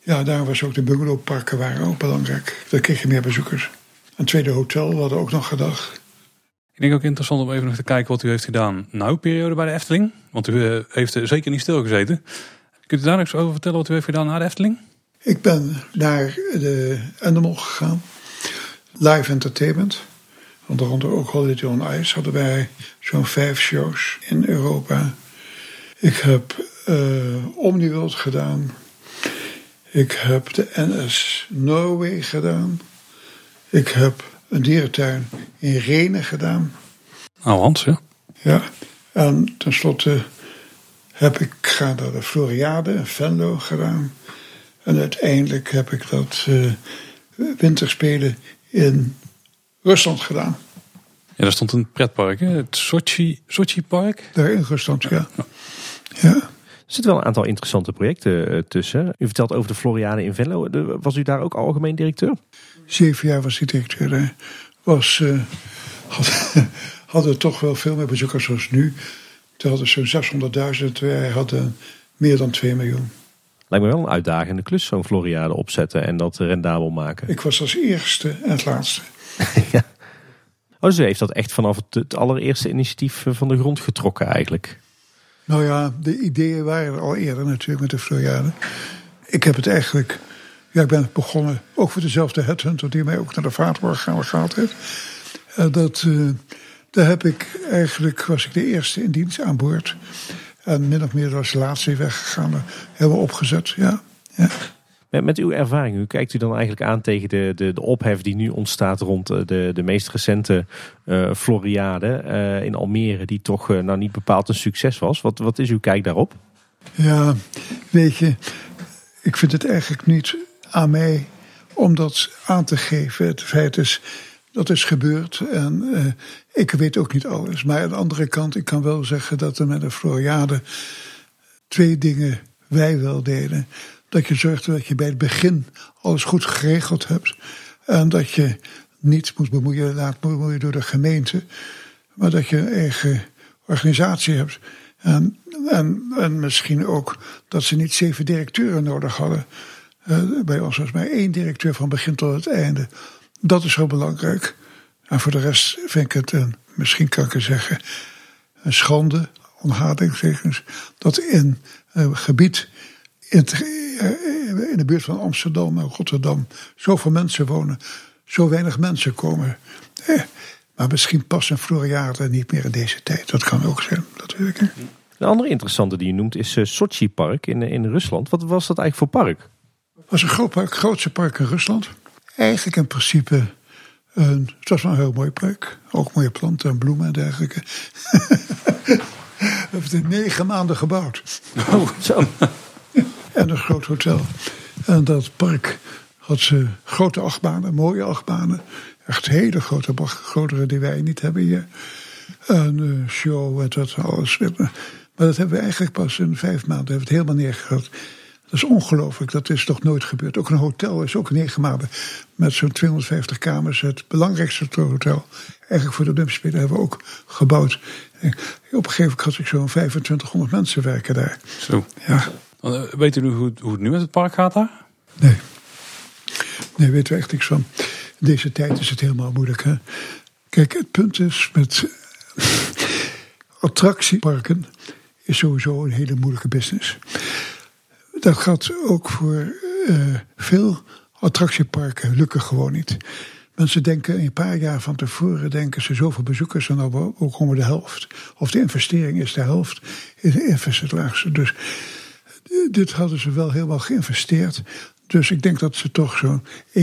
ja, daar was ook de bungalowparken waren ook belangrijk. Daar kreeg je meer bezoekers. Een tweede hotel, we hadden ook nog gedacht. Ik denk ook interessant om even nog te kijken wat u heeft gedaan na uw periode bij de Efteling. Want u eh, heeft zeker niet stilgezeten. Kunt u daar nog eens over vertellen wat u heeft gedaan na de Efteling? Ik ben naar de Animal gegaan. Live entertainment. Onder andere ook Holiday on Ice hadden wij zo'n vijf shows in Europa. Ik heb uh, Omniworld gedaan. Ik heb de NS Norway gedaan. Ik heb een dierentuin in Renen gedaan. Oh, Hans, ja. Ja, en tenslotte heb ik ga naar de Floriade in Venlo gedaan. En uiteindelijk heb ik dat uh, winterspelen in Rusland gedaan. Ja, daar stond een pretpark, hè? het Sochi, Sochi Park. Daar in Rusland, ja. ja. Er zitten wel een aantal interessante projecten eh, tussen. U vertelt over de Floriade in Venlo. Was u daar ook algemeen directeur? Zeven jaar was ik directeur. Was, uh, had, hadden toch wel veel meer bezoekers zoals nu. Toen hadden zo'n 600.000. Wij hadden meer dan 2 miljoen. Lijkt me wel een uitdagende klus, zo'n Floriade opzetten en dat rendabel maken. Ik was als eerste en het laatste. ja. Oh, u heeft dat echt vanaf het, het allereerste initiatief van de grond getrokken eigenlijk? Nou ja, de ideeën waren er al eerder natuurlijk met de Floriade. Ik heb het eigenlijk... Ja, ik ben begonnen ook voor dezelfde headhunter die mij ook naar de vaartborg gaan gehaald heeft. Uh, dat, uh, daar heb ik eigenlijk, was ik de eerste in dienst aan boord. En min of meer als de laatste weggegaan. Hebben we opgezet, ja. ja. Met, met uw ervaring, hoe kijkt u dan eigenlijk aan tegen de, de, de ophef die nu ontstaat rond eh, de, de meest recente uh, Floriade uh, in Almere, die toch nou niet bepaald een succes was? Wat, wat is uw kijk daarop? Ja, weet je, ik vind het eigenlijk niet aan mij om dat aan te geven. Het feit is, dat is gebeurd en ik weet ook niet alles. Maar aan de andere kant, ik kan wel zeggen dat er met de Floriade twee dingen wij wel deden. Dat je zorgde dat je bij het begin alles goed geregeld hebt. En dat je niet moet bemoeien, laat bemoeien door de gemeente. Maar dat je een eigen organisatie hebt. En, en, en misschien ook dat ze niet zeven directeuren nodig hadden. Uh, bij ons was maar één directeur van begin tot het einde. Dat is heel belangrijk. En voor de rest vind ik het, een, misschien kan ik het zeggen, een schande, onhadingstekens, dat in een gebied in, het, in, de buurt van Amsterdam en Rotterdam zoveel mensen wonen, zo weinig mensen komen. Eh, maar misschien past een Floriade niet meer in deze tijd. Dat kan ook zijn, niet. Een andere interessante die je noemt is uh, Sochi Park in, in Rusland. Wat was dat eigenlijk voor park? Het was een groot park, grootste park in Rusland. Eigenlijk in principe, een, het was wel een heel mooi park. Ook mooie planten en bloemen en dergelijke. We hebben het in negen maanden gebouwd. Oh, zo. En een groot hotel. En dat park had ze grote achtbanen, mooie achtbanen. Echt hele grote, grotere die wij niet hebben hier. Een uh, show en dat alles. Maar dat hebben we eigenlijk pas in vijf maanden hebben we het helemaal neergezet. Dat is ongelooflijk, dat is toch nooit gebeurd. Ook een hotel is ook negen maanden met zo'n 250 kamers. Het belangrijkste hotel, eigenlijk voor de Olympische hebben we ook gebouwd. En op een gegeven moment had ik zo'n 2500 mensen werken daar. Zo. Ja. Weet u hoe, hoe het nu met het park gaat daar? Nee. Nee, weten we echt niks van. In deze tijd is het helemaal moeilijk. Hè? Kijk, het punt is met attractieparken is sowieso een hele moeilijke business. Dat gaat ook voor uh, veel attractieparken lukken gewoon niet. Mensen denken een paar jaar van tevoren, denken ze zoveel bezoekers en dan komen de helft. Of de investering is de helft, is het. Dus dit hadden ze wel helemaal geïnvesteerd. Dus ik denk dat ze toch zo'n 1,2,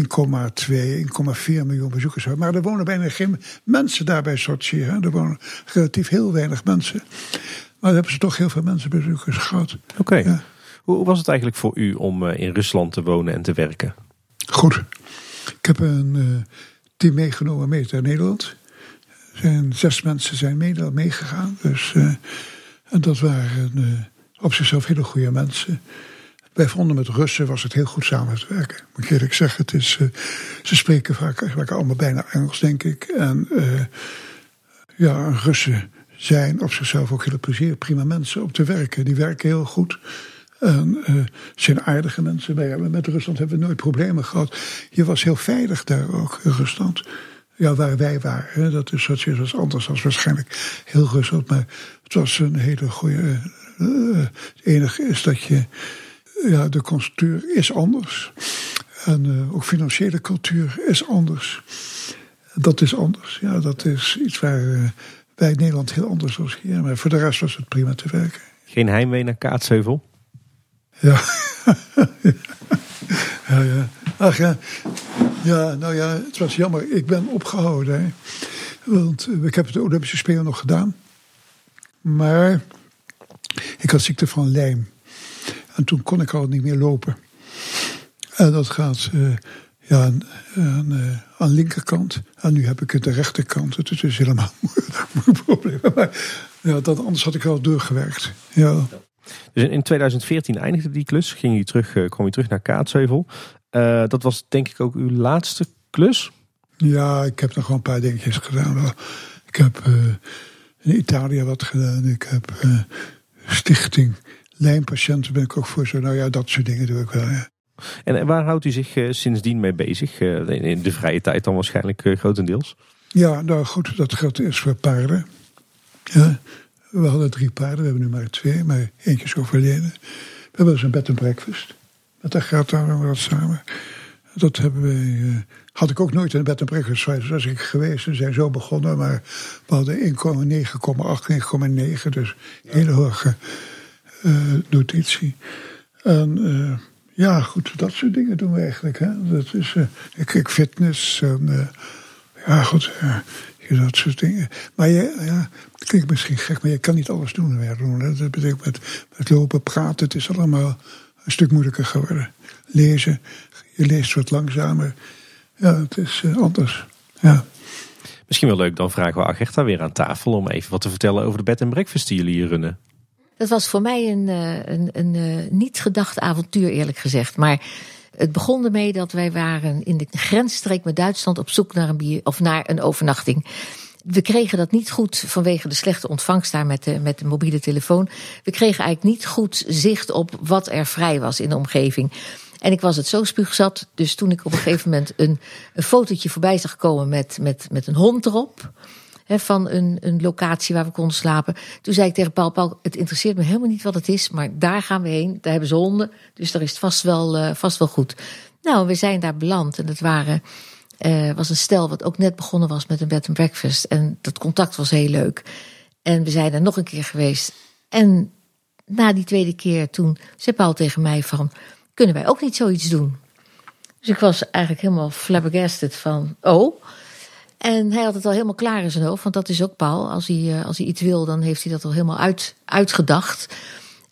1,4 miljoen bezoekers hebben. Maar er wonen bijna geen mensen daar bij Sochi. Hè? Er wonen relatief heel weinig mensen. Maar dan hebben ze toch heel veel mensen bezoekers gehad. Oké. Okay. Ja. Hoe was het eigenlijk voor u om in Rusland te wonen en te werken? Goed. Ik heb een uh, team meegenomen mee naar Nederland. Er zijn zes mensen zijn mee, meegegaan. Dus, uh, en dat waren uh, op zichzelf hele goede mensen. Wij vonden met Russen was het heel goed samen te werken. Moet ik eerlijk zeggen, het is, ze spreken vaak eigenlijk allemaal bijna Engels, denk ik. En ja, Russen zijn op zichzelf ook heel plezier, prima mensen om te werken. Die werken heel goed. En uh, zijn aardige mensen. Bij, met Rusland hebben we nooit problemen gehad. Je was heel veilig daar ook in Rusland. ja, waar wij waren. Dat is wat anders dan waarschijnlijk heel rustig. Maar het was een hele goede. Uh, het enige is dat je. Ja, de cultuur is anders. En uh, ook financiële cultuur is anders. Dat is anders. Ja, dat is iets waar uh, wij in Nederland heel anders was hier. Maar voor de rest was het prima te werken. Geen heimwee naar Kaatsheuvel? Ja. ja, ja. Ach ja. Ja, nou ja, het was jammer. Ik ben opgehouden. Hè. Want ik heb de Olympische Spelen nog gedaan. Maar ik had ziekte van lijm. En toen kon ik al niet meer lopen. En dat gaat uh, ja, aan, aan, uh, aan de linkerkant. En nu heb ik het de rechterkant. Het is helemaal een probleem. Maar ja, dat, anders had ik wel doorgewerkt. Ja. Dus in 2014 eindigde die klus. Ging je terug, uh, kwam je terug naar Kaatsheuvel. Uh, dat was denk ik ook uw laatste klus? Ja, ik heb nog wel een paar dingetjes gedaan. Ik heb uh, in Italië wat gedaan. Ik heb stichting lijnpatiënten ben ik ook voor. Zo, nou ja, dat soort dingen doe ik wel. Ja. En waar houdt u zich uh, sindsdien mee bezig? Uh, in de vrije tijd dan waarschijnlijk grotendeels? Ja, nou goed, dat geldt eerst voor paarden. Ja, we hadden drie paarden, we hebben nu maar twee, maar eentje is overleden. We hebben dus een bed en breakfast. Met daar gaat daar wat samen. Dat hebben we, had ik ook nooit in een bed en breakfast. Was ik geweest, we zijn zo begonnen, maar we hadden 1,9,8, 9,9, dus hele hoge notitie. En ja, goed, dat soort dingen doen we eigenlijk. Hè. Dat is, uh, ik kijk fitness en uh, ja, goed, uh, dat soort dingen. Maar je, ja, het klinkt misschien gek, maar je kan niet alles doen hè. Dat betekent met, met lopen, praten, het is allemaal een stuk moeilijker geworden. Lezen, je leest wat langzamer. Ja, het is anders. Ja. Misschien wel leuk, dan vragen we Agerta weer aan tafel om even wat te vertellen over de bed en breakfast die jullie hier runnen. Dat was voor mij een, een, een, een niet gedacht avontuur, eerlijk gezegd. Maar het begon ermee dat wij waren in de grensstreek met Duitsland op zoek naar een, bier, of naar een overnachting. We kregen dat niet goed vanwege de slechte ontvangst daar met de, met de mobiele telefoon. We kregen eigenlijk niet goed zicht op wat er vrij was in de omgeving. En ik was het zo spuugzat. Dus toen ik op een gegeven moment een, een fotootje voorbij zag komen met, met, met een hond erop van een, een locatie waar we konden slapen. Toen zei ik tegen Paul, Paul, het interesseert me helemaal niet wat het is, maar daar gaan we heen. Daar hebben ze honden, dus daar is het vast wel, uh, vast wel goed. Nou, we zijn daar beland en het waren, uh, was een stel wat ook net begonnen was met een bed and breakfast. En dat contact was heel leuk. En we zijn er nog een keer geweest. En na die tweede keer toen zei Paul tegen mij van, kunnen wij ook niet zoiets doen? Dus ik was eigenlijk helemaal flabbergasted van, oh... En hij had het al helemaal klaar in zijn hoofd, want dat is ook Paul. Als hij, als hij iets wil, dan heeft hij dat al helemaal uit, uitgedacht.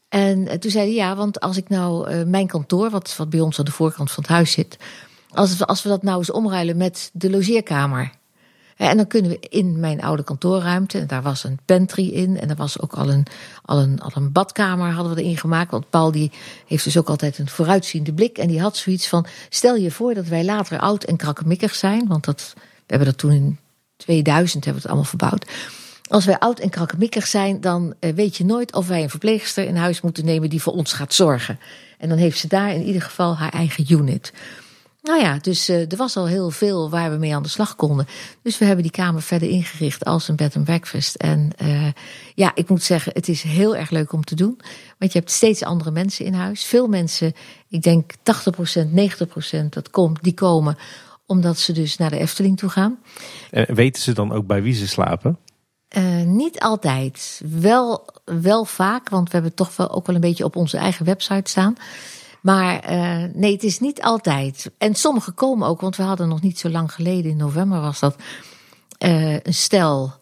En toen zei hij, ja, want als ik nou uh, mijn kantoor, wat, wat bij ons aan de voorkant van het huis zit, als als we dat nou eens omruilen met de logeerkamer. En dan kunnen we in mijn oude kantoorruimte, en daar was een pantry in, en er was ook al een, al een, al een badkamer hadden we erin gemaakt. Want Paul die heeft dus ook altijd een vooruitziende blik. En die had zoiets van, stel je voor dat wij later oud en krakkemikkig zijn, want dat we hebben dat toen in 2000 hebben we het allemaal verbouwd. Als wij oud en krakkemikkig zijn, dan weet je nooit of wij een verpleegster in huis moeten nemen die voor ons gaat zorgen. En dan heeft ze daar in ieder geval haar eigen unit. Nou ja, dus uh, er was al heel veel waar we mee aan de slag konden. Dus we hebben die kamer verder ingericht als een bed and breakfast. En uh, ja, ik moet zeggen, het is heel erg leuk om te doen. Want je hebt steeds andere mensen in huis. Veel mensen, ik denk 80%, 90% dat komt, die komen omdat ze dus naar de Efteling toe gaan. En weten ze dan ook bij wie ze slapen? Uh, niet altijd. Wel, wel vaak, want we hebben toch wel ook wel een beetje op onze eigen website staan. Maar uh, nee, het is niet altijd. En sommigen komen ook, want we hadden nog niet zo lang geleden, in november was dat, uh, een stel.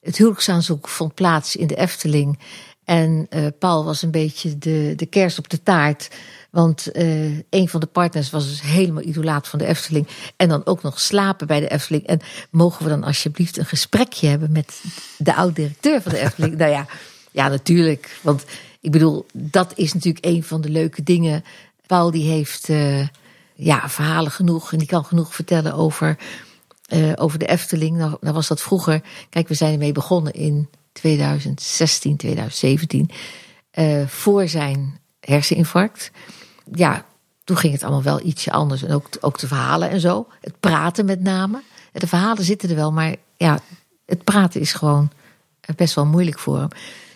Het huwelijksaanzoek vond plaats in de Efteling. En Paul was een beetje de, de kers op de taart. Want uh, een van de partners was dus helemaal idolaat van de Efteling. En dan ook nog slapen bij de Efteling. En mogen we dan alsjeblieft een gesprekje hebben met de oud-directeur van de Efteling? nou ja, ja, natuurlijk. Want ik bedoel, dat is natuurlijk een van de leuke dingen. Paul die heeft uh, ja, verhalen genoeg en die kan genoeg vertellen over, uh, over de Efteling. Nou, nou was dat vroeger. Kijk, we zijn ermee begonnen in 2016, 2017. voor zijn herseninfarct ja, toen ging het allemaal wel ietsje anders. En ook, ook de verhalen en zo. Het praten met name. De verhalen zitten er wel, maar ja, het praten is gewoon best wel moeilijk voor hem.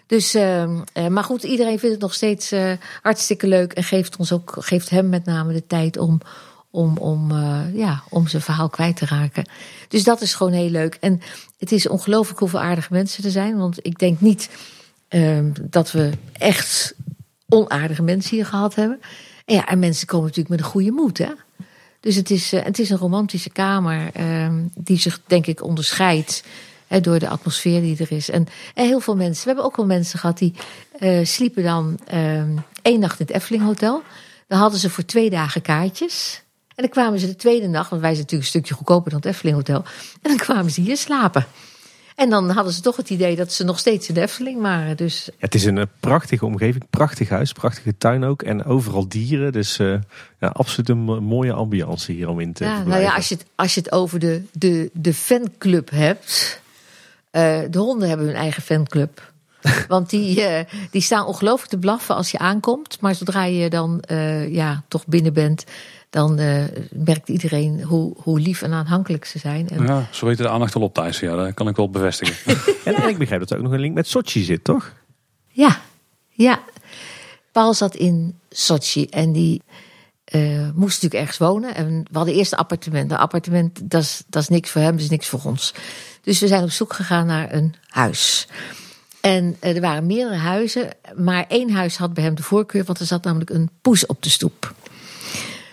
Dus, uh, maar goed, iedereen vindt het nog steeds uh, hartstikke leuk en geeft ons ook, geeft hem met name de tijd om, om, om, uh, ja, om zijn verhaal kwijt te raken. Dus dat is gewoon heel leuk. En het is ongelooflijk hoeveel aardige mensen er zijn. Want ik denk niet ehm, dat we echt onaardige mensen hier gehad hebben. En ja, en mensen komen natuurlijk met een goede moed, hè. Dus het is, het is een romantische kamer ehm, die zich, denk ik, onderscheidt door de atmosfeer die er is. En, en, heel veel mensen, we hebben ook wel mensen gehad die uh, sliepen dan uh, één nacht in het Efteling Hotel. Dan hadden ze voor twee dagen kaartjes. En dan kwamen ze de tweede nacht, want wij zijn natuurlijk een stukje goedkoper dan het Efteling Hotel. En dan kwamen ze hier slapen. En dan hadden ze toch het idee dat ze nog steeds in de Efteling waren. Dus... Het is een eh, prachtige omgeving, prachtig huis, prachtige tuin ook. En overal dieren, dus uh, ja, absoluut een mooie ambiance hier om in te ja, Nou ja, als je het, als je het over de, de, de fanclub hebt... Uh, de honden hebben hun eigen fanclub. Want die, uh, die staan ongelooflijk te blaffen als je aankomt. Maar zodra je dan uh, ja, toch binnen bent, dan merkt iedereen hoe, hoe lief en aanhankelijk ze zijn. En... Ja, zo weten de aandacht al op thuis. Ja, dat kan ik wel bevestigen. en, en ik begrijp dat er ook nog een link met Sochi zit, toch? Ja, ja. Paul zat in Sochi en die moest natuurlijk ergens wonen. En we hadden eerst een appartement. Een appartement, dat is, dat is niks voor hem, dat is niks voor ons. Dus we zijn op zoek gegaan naar een huis. En er waren meerdere huizen, maar één huis had bij hem de voorkeur, want er zat namelijk een poes op de stoep.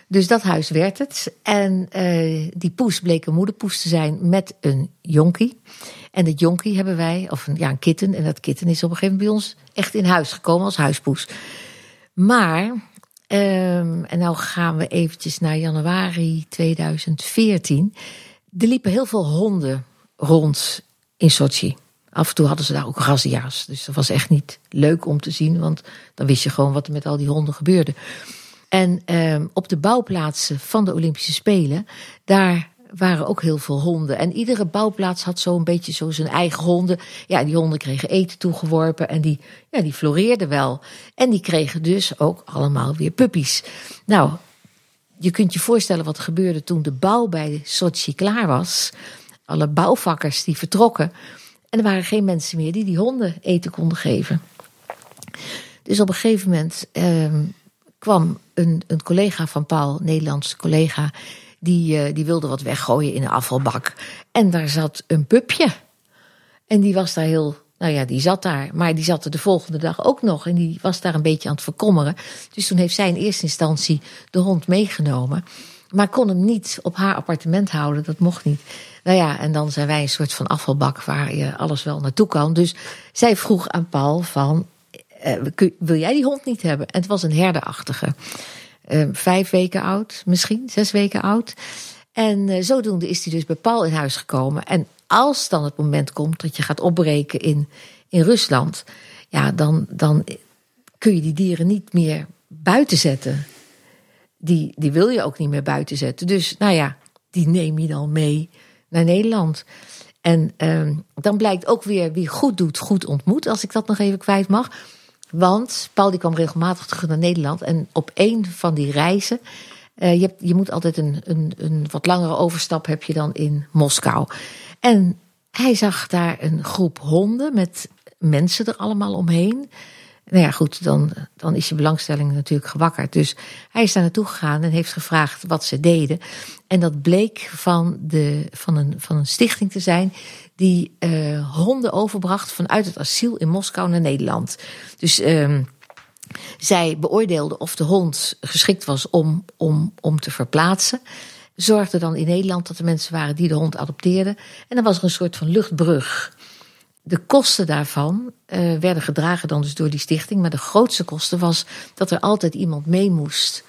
Dus dat huis werd het. En uh, die poes bleek een moederpoes te zijn met een jonkie. En dat jonkie hebben wij, of een, ja, een kitten. En dat kitten is op een gegeven moment bij ons echt in huis gekomen als huispoes. Maar, um, en nou gaan we eventjes naar januari 2014. Er liepen heel veel honden rond in Sochi. Af en toe hadden ze daar ook razzia's. Dus dat was echt niet leuk om te zien, want dan wist je gewoon wat er met al die honden gebeurde. En eh, op de bouwplaatsen van de Olympische Spelen, daar waren ook heel veel honden. En iedere bouwplaats had zo'n beetje zo zijn eigen honden. Ja, die honden kregen eten toegeworpen en die, ja, die floreerden wel. En die kregen dus ook allemaal weer puppies. Nou, je kunt je voorstellen wat er gebeurde toen de bouw bij Sochi klaar was alle bouwvakkers die vertrokken. En er waren geen mensen meer die die honden eten konden geven. Dus op een gegeven moment eh, kwam een, een collega van Paul, een Nederlandse collega, die, uh, die wilde wat weggooien in een afvalbak. En daar zat een pupje. En die was daar heel, nou ja, die zat daar. Maar die zat er de volgende dag ook nog. En die was daar een beetje aan het verkommeren. Dus toen heeft zij in eerste instantie de hond meegenomen. Maar kon hem niet op haar appartement houden, dat mocht niet. Nou ja, en dan zijn wij een soort van afvalbak waar je alles wel naartoe kan. Dus zij vroeg aan Paul van, uh, wil jij die hond niet hebben? En het was een herderachtige. Uh, vijf weken oud, misschien, zes weken oud. En uh, zodoende is hij dus bij Paul in huis gekomen. En als dan het moment komt dat je gaat opbreken in, in Rusland, ja, dan, dan kun je die dieren niet meer buiten zetten. Die, die wil je ook niet meer buiten zetten. Dus nou ja, die neem je dan mee naar Nederland. En uh, dan blijkt ook weer wie goed doet, goed ontmoet, als ik dat nog even kwijt mag. Want Paul die kwam regelmatig terug naar Nederland. En op een van die reizen, uh, je, je moet altijd een, een, een wat langere overstap heb je dan in Moskou. En hij zag daar een groep honden met mensen er allemaal omheen. Nou ja, goed, dan, dan is je belangstelling natuurlijk gewakkerd. Dus hij is daar naartoe gegaan en heeft gevraagd wat ze deden. En dat bleek van, de, van, een, van een stichting te zijn die uh, honden overbracht vanuit het asiel in Moskou naar Nederland. Dus uh, zij beoordeelde of de hond geschikt was om, om, om te verplaatsen. Zorgde dan in Nederland dat er mensen waren die de hond adopteerden. En dan was er een soort van luchtbrug. De kosten daarvan uh, werden gedragen dan dus door die stichting. Maar de grootste kosten was dat er altijd iemand mee moest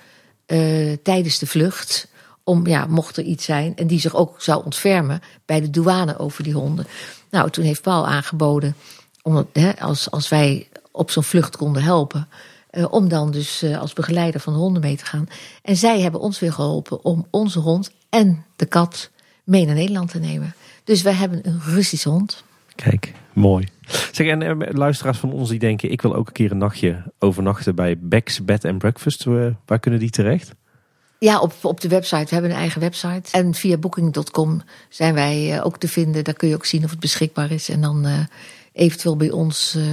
uh, tijdens de vlucht. Om, ja, mocht er iets zijn. En die zich ook zou ontfermen bij de douane over die honden. Nou, toen heeft Paul aangeboden, om, hè, als, als wij op zo'n vlucht konden helpen. Uh, om dan dus als begeleider van de honden mee te gaan. En zij hebben ons weer geholpen om onze hond en de kat mee naar Nederland te nemen. Dus wij hebben een Russische hond. Kijk, mooi. Zeg, en uh, luisteraars van ons die denken, ik wil ook een keer een nachtje overnachten bij Beck's Bed and Breakfast. waar kunnen die terecht? Ja, op, op de website. We hebben een eigen website. En via booking.com zijn wij eh, ook te vinden. Daar kun je ook zien of het beschikbaar is. En dan uh, eventueel bij ons, uh,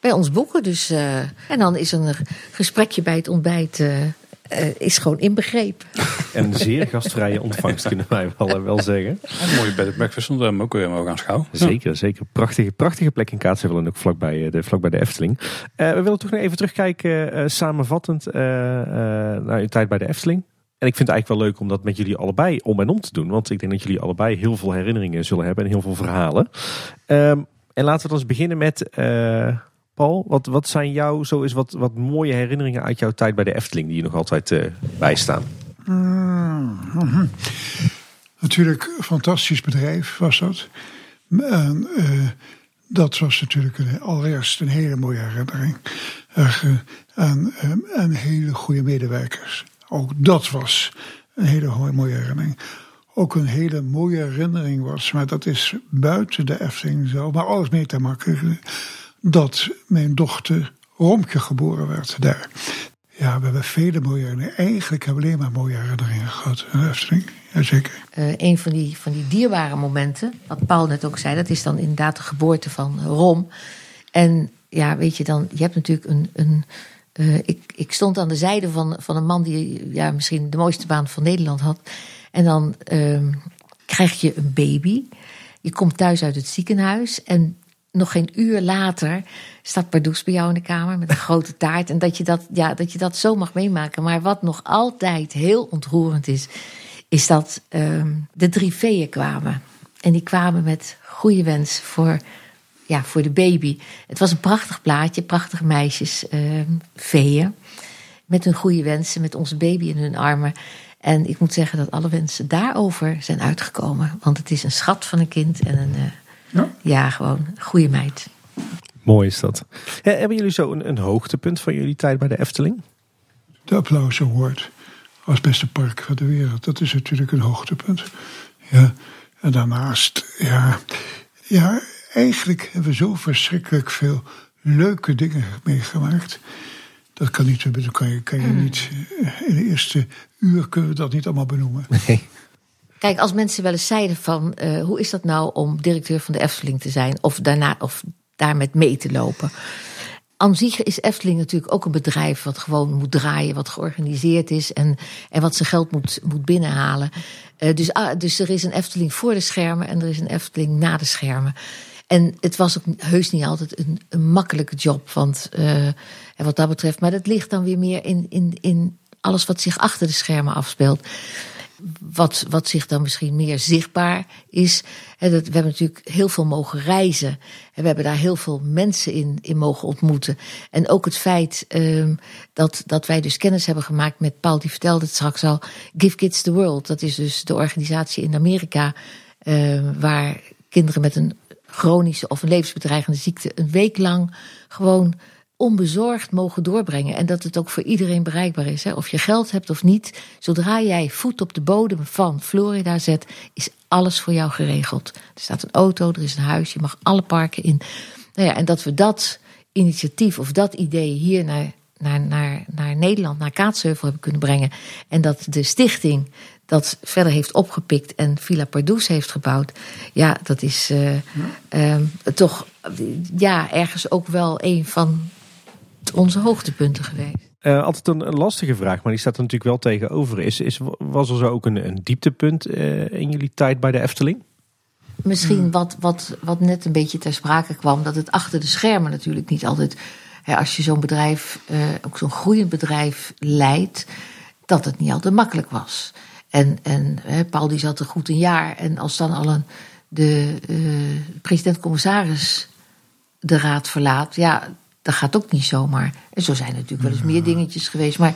bij ons boeken. Dus, en dan is er een gesprekje bij het ontbijt uh, is gewoon inbegrepen. En zeer gastvrije ontvangst kunnen wij wel, wel zeggen. Een mooie bed and breakfast, want we ook weer mogen aanschouwen. Zeker, zeker. Prachtige, prachtige plek in Kaatsheuvel en ook vlakbij eh, de, vlakbij de Efteling. Uh, we willen toch nog even terugkijken, uh, samenvattend, naar uw tijd bij de Efteling. En ik vind het eigenlijk wel leuk om dat met jullie allebei om en om te doen. Want ik denk dat jullie allebei heel veel herinneringen zullen hebben en heel veel verhalen. Um, en laten we dan eens beginnen met Paul, wat, wat zijn jouw zo is wat, wat mooie herinneringen uit jouw tijd bij de Efteling die je nog altijd uh, bijstaan? Mm -hmm. Natuurlijk, fantastisch bedrijf was dat. En, uh, dat was natuurlijk allereerst een hele mooie herinnering. Uh, en, en hele goede medewerkers. Ook dat was een hele mooie herinnering. Ook een hele mooie herinnering was, maar dat is buiten de Efteling zelf, maar alles mee te maken dat mijn dochter Romke geboren werd daar. Ja, we hebben vele mooie. Eigenlijk hebben we alleen maar mooie herinneringen gehad in Efteling. Jazeker. Uh, een van die, van die dierbare momenten, wat Paul net ook zei, dat is dan inderdaad de geboorte van Rom. En ja, weet je dan, je hebt natuurlijk een. een uh, ik, ik stond aan de zijde van, van een man die ja, misschien de mooiste baan van Nederland had. En dan uh, krijg je een baby. Je komt thuis uit het ziekenhuis en nog geen uur later staat Pardoes bij jou in de kamer met een grote taart. En dat je dat, ja, dat je dat zo mag meemaken. Maar wat nog altijd heel ontroerend is, is dat um, de drie veeën kwamen. En die kwamen met goede wens voor, ja, voor de baby. Het was een prachtig plaatje, prachtige meisjes, um, veeën. Met hun goede wensen, met onze baby in hun armen. En ik moet zeggen dat alle wensen daarover zijn uitgekomen. Want het is een schat van een kind en een. Uh, ja, ja gewoon goede meid. Mooi is dat. Ja, hebben jullie zo een, een, hoogtepunt van jullie tijd bij de Efteling? De Applaus Award als beste park van de wereld. Dat is natuurlijk een hoogtepunt. Ja. En daarnaast, ja, ja, eigenlijk hebben we zo verschrikkelijk veel leuke dingen meegemaakt. Dat kan niet, dat kan je, kan je mm. niet. In de eerste uur kunnen we dat niet allemaal benoemen. Nee. Kijk, als mensen wel eens zeiden van uh, hoe is dat nou om directeur van de Efteling te zijn of daarna of daar met mee te lopen. Aan zich is Efteling natuurlijk ook een bedrijf wat gewoon moet draaien, wat georganiseerd is en, en wat zijn geld moet, moet binnenhalen. Uh, dus, ah, dus er is een Efteling voor de schermen en er is een Efteling na de schermen. En het was ook heus niet altijd een, een makkelijke job, want en wat dat betreft, maar dat ligt dan weer meer in, in, in alles wat zich achter de schermen afspeelt wat, wat zich dan misschien meer zichtbaar is. dat, we hebben natuurlijk heel veel mogen reizen. En we hebben daar heel veel mensen in, in mogen ontmoeten. En ook het feit um, dat, dat wij dus kennis hebben gemaakt met Paul, die vertelde het straks al. Give Kids the World. Dat is dus de organisatie in Amerika. Um, waar kinderen met een chronische of een levensbedreigende ziekte een week lang gewoon onbezorgd mogen doorbrengen. En dat het ook voor iedereen bereikbaar is. Hè? Of je geld hebt of niet. Zodra jij voet op de bodem van Florida zet, is alles voor jou geregeld. Er staat een auto, er is een huis, je mag alle parken in. Nou ja, en dat we dat initiatief of dat idee hier naar, naar, naar, naar Nederland, naar Kaatsheuvel hebben kunnen brengen. En dat de stichting dat verder heeft opgepikt en Villa Pardoes heeft gebouwd. Ja, dat is uh, ja. Uh, toch ja, ergens ook wel een van onze hoogtepunten geweest. Uh, altijd een, een, lastige vraag, maar die staat er natuurlijk wel tegenover. Is, is, was er zo ook een, een dieptepunt uh, in jullie tijd bij de Efteling? Misschien hmm. wat, wat, wat net een beetje ter sprake kwam, dat het achter de schermen natuurlijk niet altijd. Hè, als je zo'n bedrijf, uh, ook zo'n groeiend bedrijf leidt, dat het niet altijd makkelijk was. En, en hè, Paul die zat er goed een jaar. En als dan al een, de president-commissaris de raad verlaat, ja, dat gaat ook niet zomaar. En zo zijn er natuurlijk wel eens meer dingetjes geweest, maar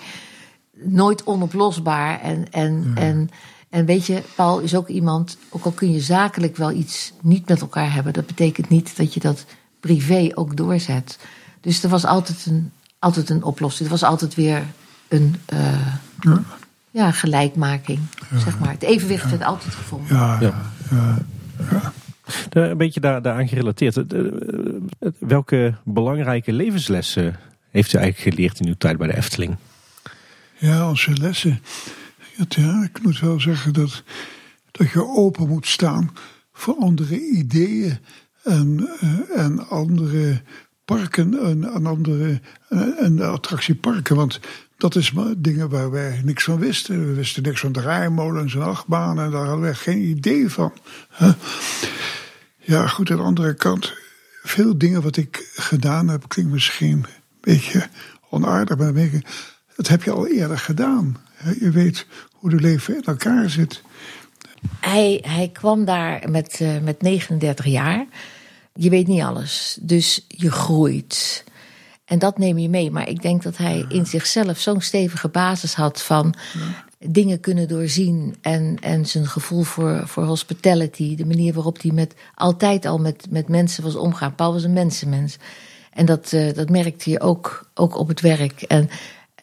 nooit onoplosbaar. En, en, en, en weet je, Paul is ook iemand, ook al kun je zakelijk wel iets niet met elkaar hebben, dat betekent niet dat je dat privé ook doorzet. Dus er was altijd een, altijd een oplossing. Er was altijd weer een uh, ja. gelijkmaking, zeg maar. Het evenwicht werd altijd gevonden. ja. ja. Een beetje daar, daaraan gerelateerd. Welke belangrijke levenslessen heeft u eigenlijk geleerd in uw tijd bij de Efteling? Ja, onze lessen. Ja, ik moet wel zeggen dat, dat je open moet staan voor andere ideeën en, uh, en andere parken en, en andere en attractieparken. Want dat is maar dingen waar wij niks van wisten. We wisten niks van draaimolens en achtbanen en daar hadden we geen idee van. Ja, goed, aan de andere kant, veel dingen wat ik gedaan heb, klinkt misschien een beetje onaardig, maar dat heb je al eerder gedaan. Je weet hoe de leven in elkaar zit. Hij, hij kwam daar met, uh, met 39 jaar. Je weet niet alles, dus je groeit. En dat neem je mee. Maar ik denk dat hij in zichzelf zo'n stevige basis had van dingen kunnen doorzien. En, en zijn gevoel voor, voor hospitality. De manier waarop hij met, altijd al met, met mensen was omgaan. Paul was een mensenmens. En dat, uh, dat merkte je ook, ook op het werk. En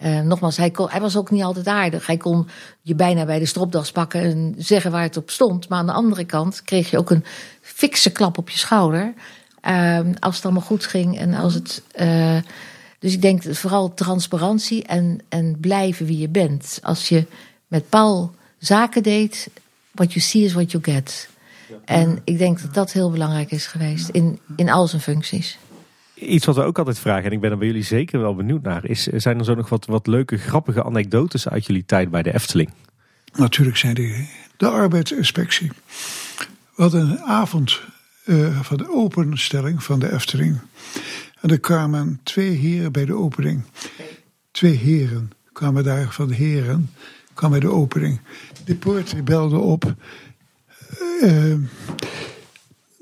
uh, nogmaals, hij, kon, hij was ook niet altijd aardig. Hij kon je bijna bij de stropdas pakken en zeggen waar het op stond. Maar aan de andere kant kreeg je ook een fikse klap op je schouder. Uh, als het allemaal goed ging en als het. Uh, dus ik denk vooral transparantie en, en blijven wie je bent. Als je met Paul zaken deed, what you see is what you get. En ik denk dat dat heel belangrijk is geweest in, in al zijn functies. Iets wat we ook altijd vragen, en ik ben er bij jullie zeker wel benieuwd naar, is: zijn er zo nog wat, wat leuke, grappige anekdotes uit jullie tijd bij de Efteling? Natuurlijk zijn die de arbeidsinspectie. We hadden een avond uh, van de openstelling van de Efteling. En er kwamen twee heren bij de opening. Twee heren kwamen daar van de heren, kwamen bij de opening. De poort belde op uh,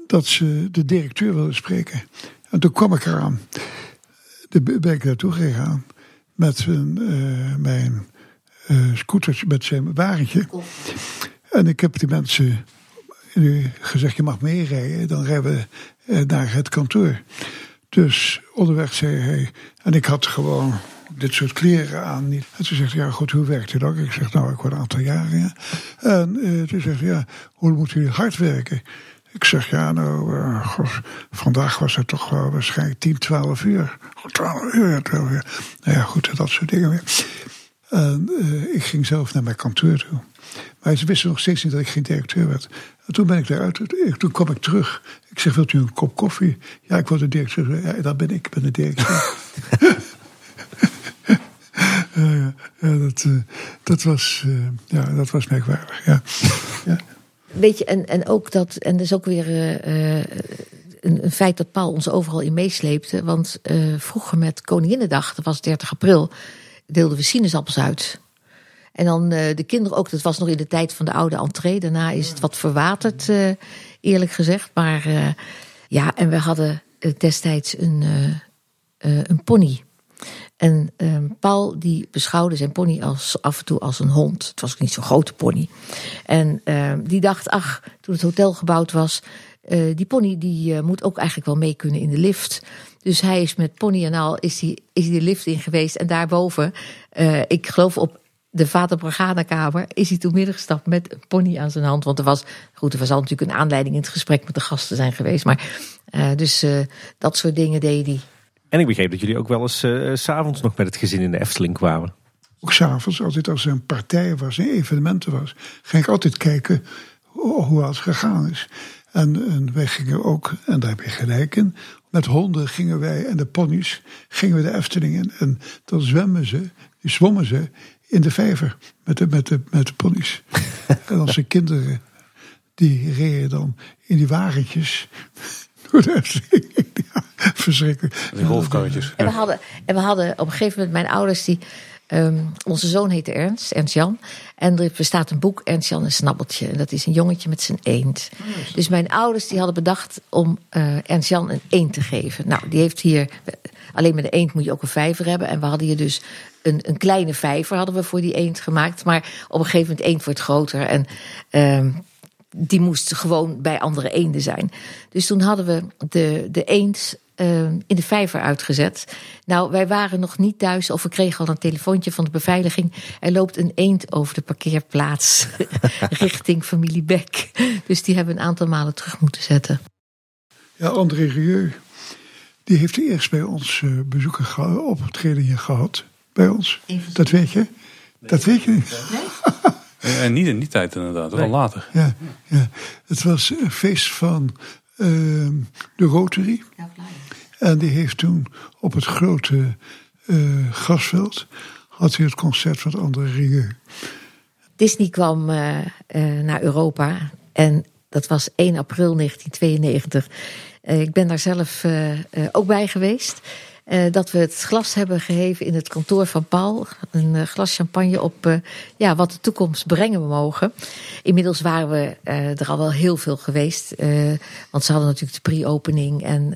dat ze de directeur wilden spreken. En toen kwam ik eraan. Toen ben ik naartoe gegaan met uh, mijn uh, scooter, met zijn wagentje. En ik heb die mensen gezegd, je mag meerijden. Dan rijden we naar het kantoor. Dus onderweg zei hij, en ik had gewoon dit soort kleren aan. Niet. En toen zegt ja goed, hoe werkt u dan? Ik zeg, nou, ik word een aantal jaren. Ja. En uh, toen zegt ja, hoe moet u hard werken? Ik zeg, ja, nou, uh, vandaag was het toch wel waarschijnlijk 10, 12 uur. 12 uur, 12 uur. Nou ja, goed, dat soort dingen weer. En uh, ik ging zelf naar mijn kantoor toe. Maar ze wisten nog steeds niet dat ik geen directeur werd. En toen ben ik eruit. Toen kwam ik terug. Ik zeg, wilt u een kop koffie? Ja, ik word de directeur. Ja, dat ben ik. Ik ben de directeur. ja, dat, uh, dat, was, uh, ja, dat was merkwaardig. Ja. ja. Weet je, en, en ook dat, en dat is ook weer uh, een, een, feit dat Paul ons overal in meesleepte. Want vroeger met Koninginnedag, dat was 30 april, deelden we sinaasappels uit. En dan de kinderen ook, dat was nog in de tijd van de oude entree. Daarna is het wat verwaterd, eerlijk gezegd. Maar ja, en we hadden destijds een, een pony. En um, Paul die beschouwde zijn pony als, af en toe als een hond. Het was ook niet zo'n grote pony. En um, die dacht, ach, toen het hotel gebouwd was... Uh, die pony die uh, moet ook eigenlijk wel mee kunnen in de lift. Dus hij is met pony en al is hij is die de lift in geweest. En daarboven, uh, ik geloof op de Vater Morgana kamer, is hij toen gestapt met een pony aan zijn hand. Want er was, goed, er was al natuurlijk een aanleiding in het gesprek met de gasten zijn geweest. Maar dus dat soort dingen deed hij. En ik begreep dat jullie ook wel eens uh, s'avonds nog met het gezin in de Efteling kwamen. Ook s'avonds, altijd als er een partij was, een evenementen was, ging ik altijd kijken hoe het gegaan is. En, en wij gingen ook, en daar heb je gelijk in, met honden gingen wij en de ponies gingen we de Efteling in. En dan zwemmen ze, die zwommen ze in de vijver met de, met de, met de ponies. en onze kinderen, die reden dan in die wagentjes ja, verschrikkelijk. Die golfkarretjes. En we, hadden, en we hadden op een gegeven moment mijn ouders die. Um, onze zoon heette Ernst, Ernst Jan. En er bestaat een boek, Ernst Jan en Snabbeltje. En dat is een jongetje met zijn eend. Oh, dus mijn ouders die hadden bedacht om uh, Ernst Jan een eend te geven. Nou, die heeft hier. Alleen met de eend moet je ook een vijver hebben. En we hadden hier dus een, een kleine vijver hadden we voor die eend gemaakt. Maar op een gegeven moment eend wordt groter. En uh, die moest gewoon bij andere eenden zijn. Dus toen hadden we de, de eend uh, in de vijver uitgezet. Nou, wij waren nog niet thuis of we kregen al een telefoontje van de beveiliging. Er loopt een eend over de parkeerplaats richting familie Beck. Dus die hebben we een aantal malen terug moeten zetten. Ja, André Rieu, die heeft eerst bij ons uh, bezoeken optreden hier gehad. Bij ons. Dat weet je? Nee. Dat weet je niet. Nee? En niet in die tijd inderdaad, wel Nee. later. Ja, ja. Het was een feest van ehm, de Rotary. En die heeft toen op het grote eh, grasveld... had hij het concert van André Rieu. Disney kwam eh, eh, naar Europa en dat was 1 april 1992. Eh, ik ben daar zelf eh, eh, ook bij geweest. Eh, dat we het glas hebben geheven in het kantoor van Paul. Een eh, glas champagne op eh, ja, wat de toekomst brengen mogen. Inmiddels waren we er al wel heel veel geweest. want ze hadden natuurlijk de pre-opening. En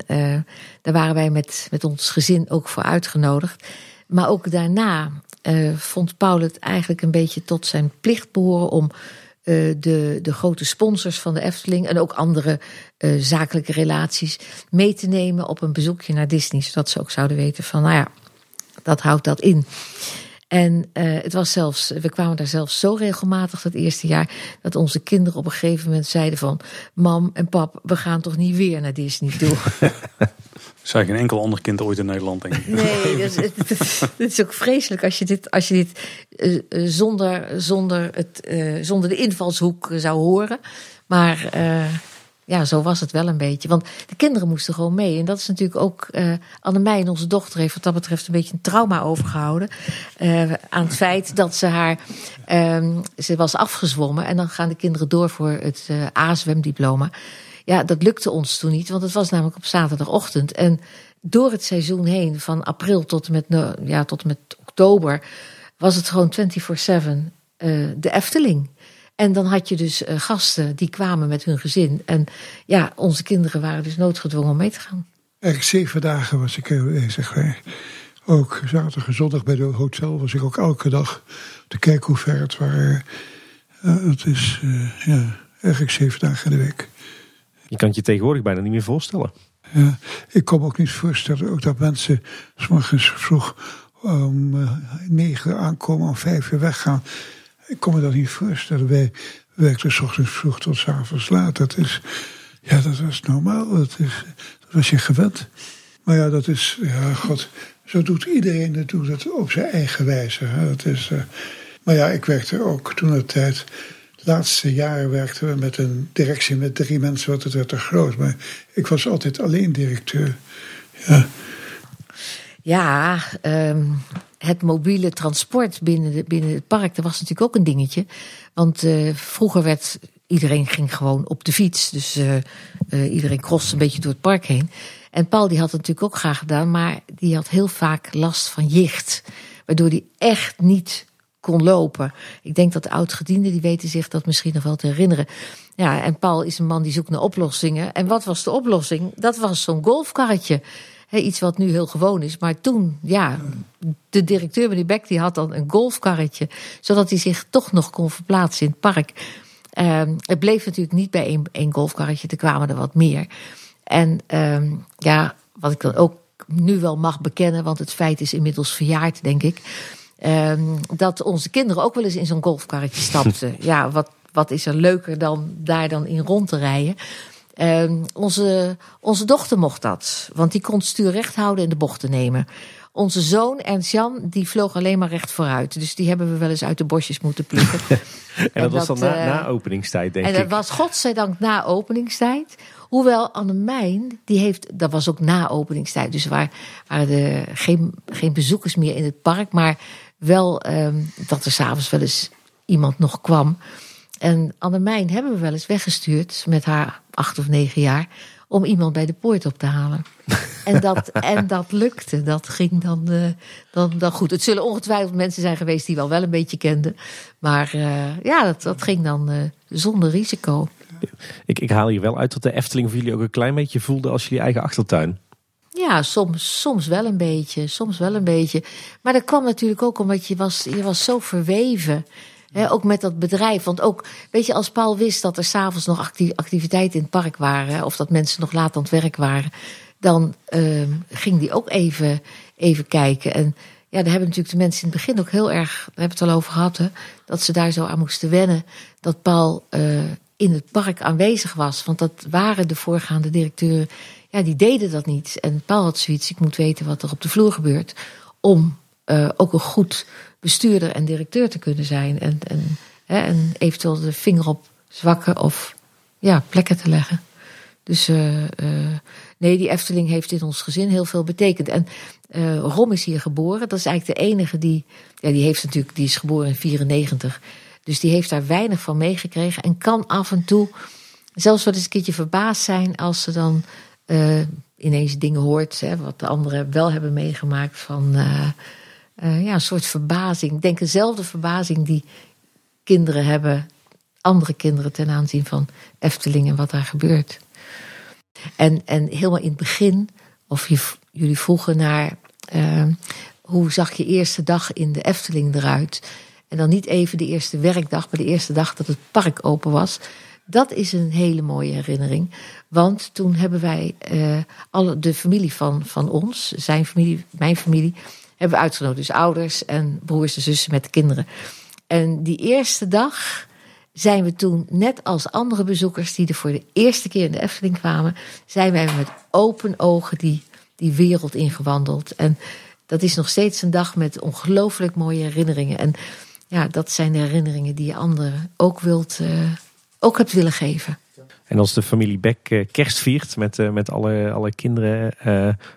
daar waren wij met, met ons gezin ook voor uitgenodigd. Maar ook daarna vond Paul het eigenlijk een beetje tot zijn plicht behoren om eh, de, de grote sponsors van de Efteling en ook andere eh, zakelijke relaties mee te nemen op een bezoekje naar Disney. Zodat ze ook zouden weten van, nou ja, dat houdt dat in. En eh, het was zelfs, we kwamen daar zelfs zo regelmatig dat eerste jaar dat onze kinderen op een gegeven moment zeiden van, mam en pap, we gaan toch niet weer naar Disney toe. Zei geen enkel ander kind ooit in Nederland, denk ik. Nee, dat het is ook vreselijk als je dit, als je dit eh, eh, zonder, zonder, het, eh, zonder de invalshoek zou horen. Maar ja, zo was het wel een beetje. Want de kinderen moesten gewoon mee. En dat is natuurlijk ook. eh Annemijn, onze dochter, heeft wat dat betreft een beetje een trauma overgehouden. eh, aan het feit dat ze haar. ehm, ze was afgezwommen. En dan gaan de kinderen door voor het A-zwemdiploma. Ja, dat lukte ons toen niet, want het was namelijk op zaterdagochtend. En door het seizoen heen, van april tot met, ja, tot met oktober, was het gewoon 24-7 eh, de Efteling. En dan had je dus eh, gasten die kwamen met hun gezin. En ja, onze kinderen waren dus noodgedwongen om mee te gaan. Eigenlijk zeven dagen was ik bezig. hè. Ook zaterdag en zondag bij de hotel was ik ook elke dag te kijken hoe ver het. Eh, het is eh, ja, eigenlijk zeven dagen in de week. Je kan je tegenwoordig bijna niet meer voorstellen. Ja, ik kon me ook niet voorstellen ook dat mensen s morgens vroeg om eh, negen uur aankomen, om vijf uur weggaan. Ik kon me dat niet voorstellen. Wij werkten s ochtends vroeg tot s avonds laat. Dat is, ja, dat was normaal. Dat, is, dat was je gewend. Maar ja, dat is, ja, god, zo doet iedereen dat doet het op zijn eigen wijze. Dat is, eh, maar ja, ik werkte ook toen de tijd. Laatste jaren werkten we met een directie met drie mensen, want het werd te groot. Maar ik was altijd alleen directeur. Ja, Ja, ehm, het mobiele transport binnen, binnen het park, dat was natuurlijk ook een dingetje. Want eh, vroeger werd iedereen ging gewoon op de fiets. Dus eh, eh, iedereen croste een beetje door het park heen. En Paul die had het natuurlijk ook graag gedaan, maar die had heel vaak last van jicht. Waardoor hij echt niet kon lopen. Ik denk dat de oud-gedienden, die weten zich dat misschien nog wel te herinneren. Ja, en Paul is een man die zoekt naar oplossingen. En wat was de oplossing? Dat was zo'n golfkarretje. Iets wat nu heel gewoon is. Maar toen, ja, de directeur, meneer Beck, die had dan een golfkarretje. Zodat hij zich toch nog kon verplaatsen in het park. Ehm, het bleef natuurlijk niet bij één, één golfkarretje. Er kwamen er wat meer. En ehm, ja, wat ik dan ook nu wel mag bekennen, want het feit is inmiddels verjaard, denk ik. Ehm, dat onze kinderen ook wel eens in zo'n golfkarretje stapten. ja, wat, wat is er leuker dan daar dan in rond te rijden? Ehm, onze, onze dochter mocht dat, want die kon het stuur recht houden en de bochten nemen. Onze zoon Ernst-Jan, die vloog alleen maar recht vooruit. Dus die hebben we wel eens uit de bosjes moeten plukken. En, dat was dan na, eh, na openingstijd, denk en dat ik. was godzijdank na openingstijd. Hoewel Annemijn, die heeft, dat was ook na openingstijd. Dus er waren, waren er geen, geen bezoekers meer in het park. Maar wel ehm, dat er s'avonds wel eens iemand nog kwam. En Annemijn hebben we wel eens weggestuurd met haar acht of negen jaar. Om iemand bij de poort op te halen. En dat, en dat lukte. Dat ging dan, eh, dan, dan goed. Het zullen ongetwijfeld mensen zijn geweest die wel wel een beetje kenden. Maar eh, ja, dat, dat ging dan eh, zonder risico. Ik, ik haal hier wel uit dat de Efteling voor jullie ook een klein beetje voelde als jullie eigen achtertuin. Ja, soms, soms wel een beetje. Soms wel een beetje. Maar dat kwam natuurlijk ook omdat je was, je was zo verweven. Hè, ook met dat bedrijf. Want ook, weet je, als Paul wist dat er s'avonds nog acti- activiteiten in het park waren. Of dat mensen nog laat aan het werk waren. Dan ehm, ging die ook even, even kijken. En ja, daar hebben natuurlijk de mensen in het begin ook heel erg, daar hebben we het al over gehad, hè, dat ze daar zo aan moesten wennen. Dat Paul eh, in het park aanwezig was. Want dat waren de voorgaande directeuren, ja, die deden dat niet. En Paul had zoiets, ik moet weten wat er op de vloer gebeurt. Om eh, ook een goed bestuurder en directeur te kunnen zijn. En, en Hè, en eventueel de vinger op zwakke of ja, plekken te leggen. Dus uh, uh, nee, die Efteling heeft in ons gezin heel veel betekend. En Rom is hier geboren. Dat is eigenlijk de enige die. Ja, die heeft natuurlijk, die is geboren in 94. Dus die heeft daar weinig van meegekregen. En kan af en toe zelfs wel eens een keertje verbaasd zijn als ze dan ineens dingen hoort. Hè, wat de anderen wel hebben meegemaakt. Van ja, een soort verbazing. Ik denk dezelfde verbazing die kinderen hebben. Andere kinderen ten aanzien van Efteling en wat daar gebeurt. En, en helemaal in het begin, of jullie vroegen naar hoe zag je eerste dag in de Efteling eruit? En dan niet even de eerste werkdag, maar de eerste dag dat het park open was. Dat is een hele mooie herinnering. Want toen hebben wij uh, alle, de familie van, van ons, zijn familie, mijn familie, hebben we uitgenodigd. Dus ouders en broers en zussen met de kinderen. En die eerste dag zijn we toen, net als andere bezoekers die er voor de eerste keer in de Efteling kwamen, zijn wij met open ogen die, die wereld ingewandeld. En dat is nog steeds een dag met ongelooflijk mooie herinneringen. En ja, dat zijn de herinneringen die je anderen ook, wilt, uh, ook hebt willen geven. En als de familie Beck uh, kerst viert met, uh, met alle, alle kinderen,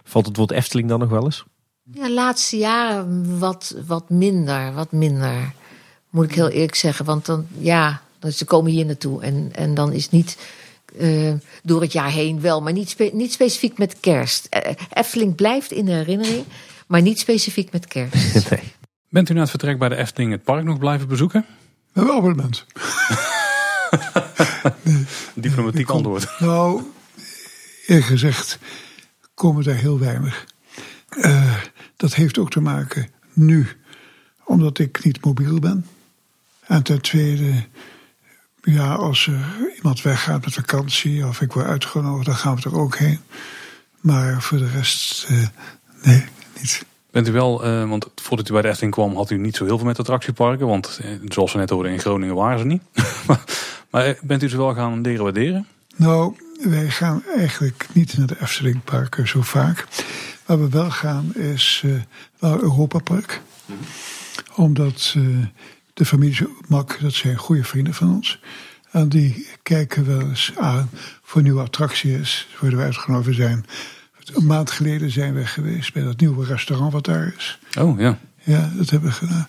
valt het woord Efteling dan nog wel eens? Ja, laatste jaren wat, wat minder, wat minder. Moet ik heel eerlijk zeggen. Want dan, ja, ze komen hier naartoe. En, en dan is niet uh, door het jaar heen wel, maar niet, spe niet specifiek met kerst. Uh, Efteling blijft in de herinnering, maar niet specifiek met kerst. nee. Bent u na het vertrek bij de Efteling het park nog blijven bezoeken? We hebben abonnement. nee, Diplomatiek kom, antwoord. Nou, eerlijk gezegd komen daar heel weinig. Uh, dat heeft ook te maken nu, omdat ik niet mobiel ben. En ten tweede, ja, als er iemand weggaat met vakantie of ik word uitgenodigd, dan gaan we er ook heen. Maar voor de rest, uh, nee, niet. Bent u wel, uh, want voordat u bij de Efteling kwam, had u niet zo heel veel met attractieparken. Want uh, zoals we net hoorden, in Groningen waren ze niet. maar bent u ze wel gaan leren waarderen? Nou, wij gaan eigenlijk niet naar de Eftelingparken zo vaak. Waar we wel gaan is uh, naar Europa Park. Mm -hmm. Omdat de familie Mak, dat zijn goede vrienden van ons. En die kijken wel eens aan voor nieuwe attracties. Worden we uitgenodigd. Zijn een maand geleden zijn we geweest bij dat nieuwe restaurant wat daar is. Oh ja. Ja, dat hebben we gedaan.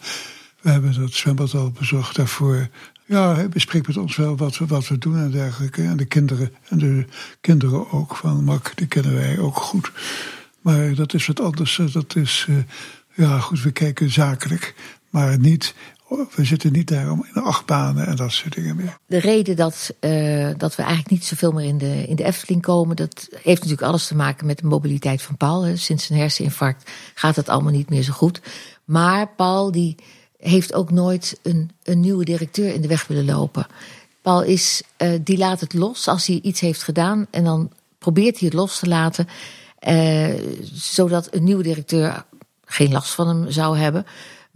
We hebben dat zwembad al bezocht daarvoor. Ja, hij bespreekt met ons wel wat we, wat we doen en dergelijke. En de kinderen, en de kinderen ook van Mak, die kennen wij ook goed. Maar dat is wat anders. Dat is, ja goed, we kijken zakelijk. Maar niet we zitten niet daar om in de achtbanen en dat soort dingen meer. De reden dat, uh, dat we eigenlijk niet zoveel meer in de, in de Efteling komen, dat heeft natuurlijk alles te maken met de mobiliteit van Paul. Sinds zijn herseninfarct gaat het allemaal niet meer zo goed. Maar Paul die heeft ook nooit een, een nieuwe directeur in de weg willen lopen. Paul is, uh, die laat het los als hij iets heeft gedaan en dan probeert hij het los te laten. Uh, zodat een nieuwe directeur geen last van hem zou hebben.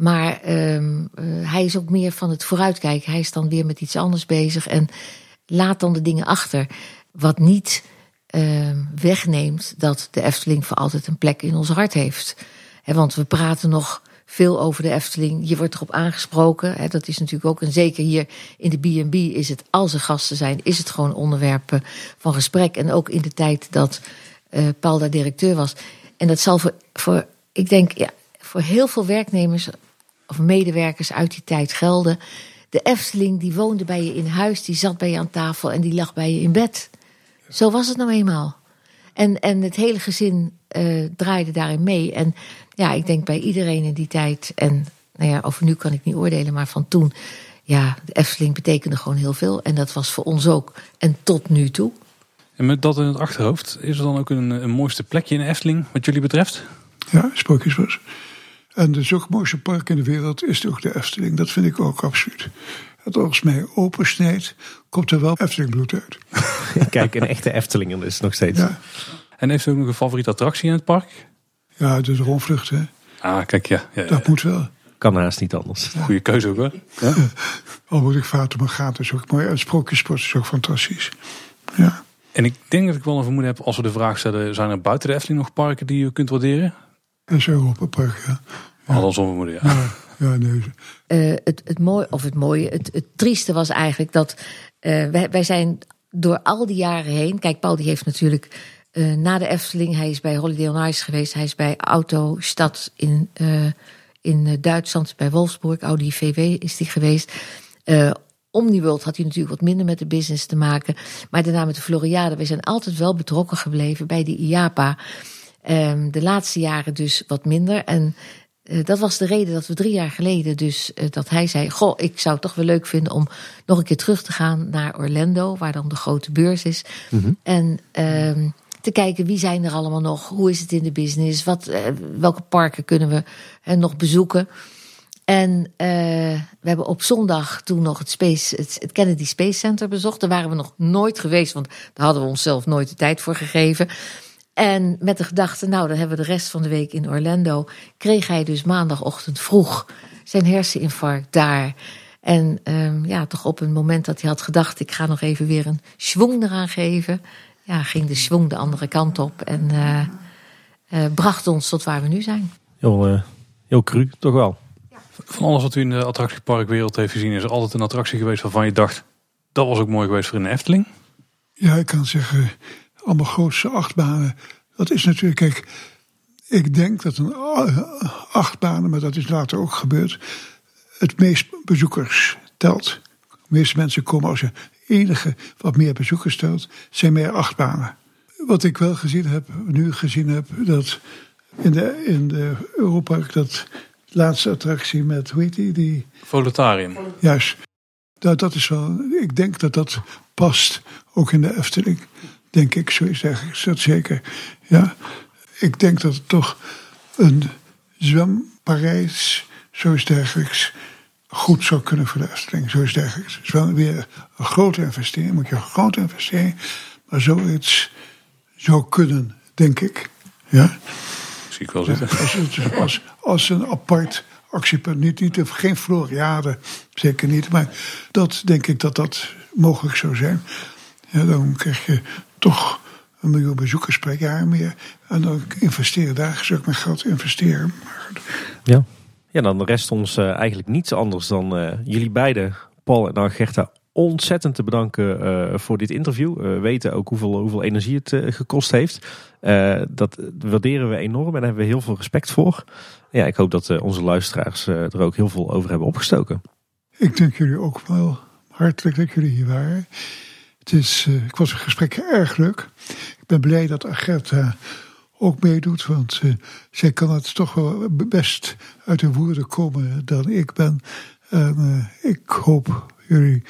Maar um, uh, hij is ook meer van het vooruitkijken. Hij is dan weer met iets anders bezig en laat dan de dingen achter. Wat niet uh, wegneemt dat de Efteling voor altijd een plek in ons hart heeft. He, want we praten nog veel over de Efteling. Je wordt erop aangesproken. Dat is natuurlijk ook, en zeker hier in de B&B is het, als er gasten zijn, is het gewoon onderwerp van gesprek. En ook in de tijd dat uh, Paul daar directeur was. En dat zal voor, voor ik denk, ja, voor heel veel werknemers of medewerkers uit die tijd gelden. De Efteling die woonde bij je in huis, die zat bij je aan tafel en die lag bij je in bed. Zo was het nou eenmaal. En, en het hele gezin uh, draaide daarin mee. En ja, ik denk bij iedereen in die tijd, en nou ja, over nu kan ik niet oordelen, maar van toen, ja, de Efteling betekende gewoon heel veel. En dat was voor ons ook. En tot nu toe. En met dat in het achterhoofd, is er dan ook een, een mooiste plekje in Efteling, wat jullie betreft? Ja, Sprookjesbos. En de zo'n mooiste park in de wereld is ook de Efteling. Dat vind ik ook absoluut. Het als mij opensnijdt, komt er wel Efteling bloed uit. Kijk, een echte Efteling is nog steeds. Ja. En heeft u ook nog een favoriete attractie in het park? Ja, de rondvlucht, hè. Ah, kijk, ja. ja, ja. Dat moet wel. Kan haast niet anders. Ja. Goeie keuze ook, hoor. Ja. Al moet ik vaten, maar gaat is ook mooi. En Sprookjesport is ook fantastisch. Ja. En ik denk dat ik wel een vermoeden heb, als we de vraag stellen... zijn er buiten de Efteling nog parken die je kunt waarderen? Dat is Europa Park, ja. Al vermoeden, ja. ja. Ja, nee. Eh, het, het mooie, of het mooie, het, het trieste was eigenlijk dat eh, wij, wij zijn door al die jaren heen. Kijk, Paul die heeft natuurlijk eh, na de Efteling, hij is bij Holiday on Ice geweest, hij is bij Autostad in, eh, in Duitsland, bij Wolfsburg, Audi VW is hij geweest. Eh Omniworld had hij natuurlijk wat minder met de business te maken. Maar daarna met de Floriade, we zijn altijd wel betrokken gebleven bij de IAPA. Ehm, de laatste jaren dus wat minder. En dat was de reden dat we drie jaar geleden dus eh, dat hij zei: Goh, ik zou het toch wel leuk vinden om nog een keer terug te gaan naar Orlando, waar dan de grote beurs is. En ehm, te kijken wie zijn er allemaal nog, hoe is het in de business, wat, eh, welke parken kunnen we eh, nog bezoeken. En eh, we hebben op zondag toen nog het, Space, het Kennedy Space Center bezocht. Daar waren we nog nooit geweest, want daar hadden we onszelf nooit de tijd voor gegeven. En met de gedachte, nou, dan hebben we de rest van de week in Orlando. Kreeg hij dus maandagochtend vroeg zijn herseninfarct daar. En ehm, ja, toch op een moment dat hij had gedacht, ik ga nog even weer een schwung eraan geven. Ja, ging de schwung de andere kant op en eh, eh, bracht ons tot waar we nu zijn. Heel, eh, heel cru, toch wel. Van alles wat u in de attractieparkwereld heeft gezien, is er altijd een attractie geweest waarvan je dacht, dat was ook mooi geweest voor in de Efteling. Ja, ik kan zeggen, allemaal grootste achtbanen. Dat is natuurlijk, kijk, ik denk dat een achtbanen, maar dat is later ook gebeurd, het meest bezoekers telt. De meeste mensen komen als je enige wat meer bezoekers telt, zijn meer achtbanen. Wat ik wel gezien heb, nu gezien heb, dat in de, in de Europark, dat laatste attractie met, hoe heet die, die Voletarium. Juist. Dat, dat is wel, ik denk dat dat past ook in de Efteling. Denk ik, zo is eigenlijk dat zeker. Ja. Ik denk dat het toch een zwemparijs, zoiets dergelijks, goed zou kunnen voor de Efteling. Zoiets dergelijks. Het is wel weer een grote investering, moet je een grote investering. Maar zoiets zou kunnen, denk ik. Ja. Zie ik wel zitten. Als, het- als, als een apart actiepunt. Niet, niet, geen Floriade, zeker niet. Maar dat denk ik dat dat mogelijk zou zijn. Ja, dan krijg je toch een miljoen bezoekers per jaar meer. En dan investeren daar zou ik mijn geld investeren. Ja. Ja, dan rest ons eh, eigenlijk niets anders dan eh, jullie beiden, Paul en Algerta, ontzettend te bedanken eh, voor dit interview. We weten ook hoeveel, hoeveel energie het gekost heeft. Dat waarderen we enorm en daar hebben we heel veel respect voor. Ja, ik hoop dat onze luisteraars er ook heel veel over hebben opgestoken. ik dank jullie ook wel hartelijk dat jullie hier waren. Het is, eh, ik was het gesprek erg leuk. Ik ben blij dat Agatha ook meedoet, want eh, zij kan het toch wel best uit de woorden komen dan ik ben. En eh, ik hoop jullie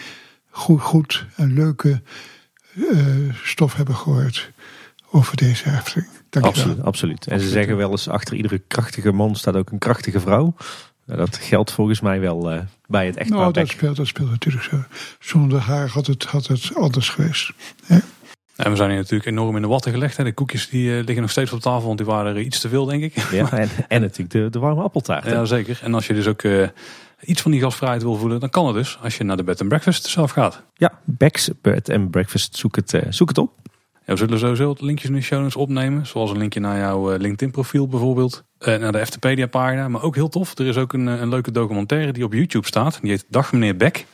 goed, goed en leuke stof hebben gehoord over deze wel. Absoluut, absoluut. En ze zeggen wel eens, achter iedere krachtige man staat ook een krachtige vrouw. Nou, dat geldt volgens mij wel eh, bij het echtpaar Nou, dat speelt, dat speelt natuurlijk zo. Zonder haar had het, had het anders geweest. Hè? En we zijn hier natuurlijk enorm in de watten gelegd. Hè. De koekjes die eh, liggen nog steeds op tafel, want die waren er iets te veel, denk ik. Ja, en, en natuurlijk de, de warme appeltaart. hè? Ja, zeker. En als je dus ook eh, iets van die gasvrijheid wil voelen, dan kan het dus. Als je naar de bed and breakfast zelf gaat. Ja, Beck's Bed and Breakfast, zoek het, zoek het op. We zullen sowieso linkjes in de show notes opnemen. Zoals een linkje naar jouw eh, LinkedIn profiel bijvoorbeeld. Eh, naar de Eftepedia pagina. Maar ook heel tof. Er is ook een, eh, een leuke documentaire die op YouTube staat. Die heet Dag meneer Beck.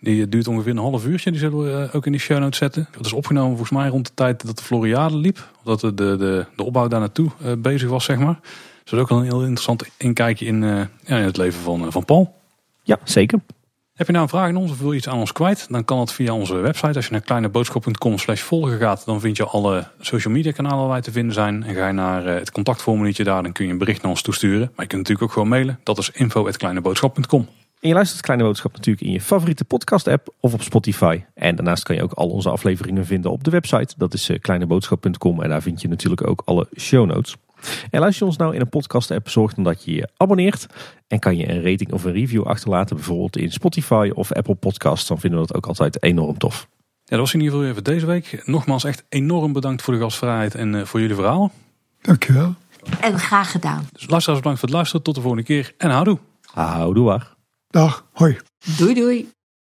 Die duurt ongeveer een half uurtje. Die zullen we ook in de show notes zetten. Dat is opgenomen volgens mij rond de tijd dat de Floriade liep. Dat de, de, de, de opbouw daar naartoe bezig was, zeg maar. Dus dat is ook een heel interessant inkijkje in, ja, in het leven van, van Paul. Ja, zeker. Heb je nou een vraag aan ons of wil je iets aan ons kwijt? Dan kan dat via onze website. Als je naar kleineboodschap.com slash volgen gaat, dan vind je alle social media kanalen waar wij te vinden zijn. En ga je naar eh, het contactformuliertje daar, dan kun je een bericht naar ons toesturen. Maar je kunt natuurlijk ook gewoon mailen. Dat is info.kleineboodschap.com. En je luistert Kleine Boodschap natuurlijk in je favoriete podcast app of op Spotify. En daarnaast kan je ook al onze afleveringen vinden op de website. Dat is eh, kleineboodschap.com en daar vind je natuurlijk ook alle show notes. En luister je ons nou in een podcast app, zorg dan dat je je abonneert. En kan je een rating of een review achterlaten, bijvoorbeeld in Spotify of Apple Podcasts. Dan vinden we dat ook altijd enorm tof. Ja, dat was in ieder geval weer voor deze week. Nogmaals echt enorm bedankt voor de gastvrijheid en eh, voor jullie verhalen. Dankjewel. En graag gedaan. Dus luisteraars bedankt voor het luisteren. Tot de volgende keer en houdoe. Houdoe waar. Dag, hoi. Doei doei.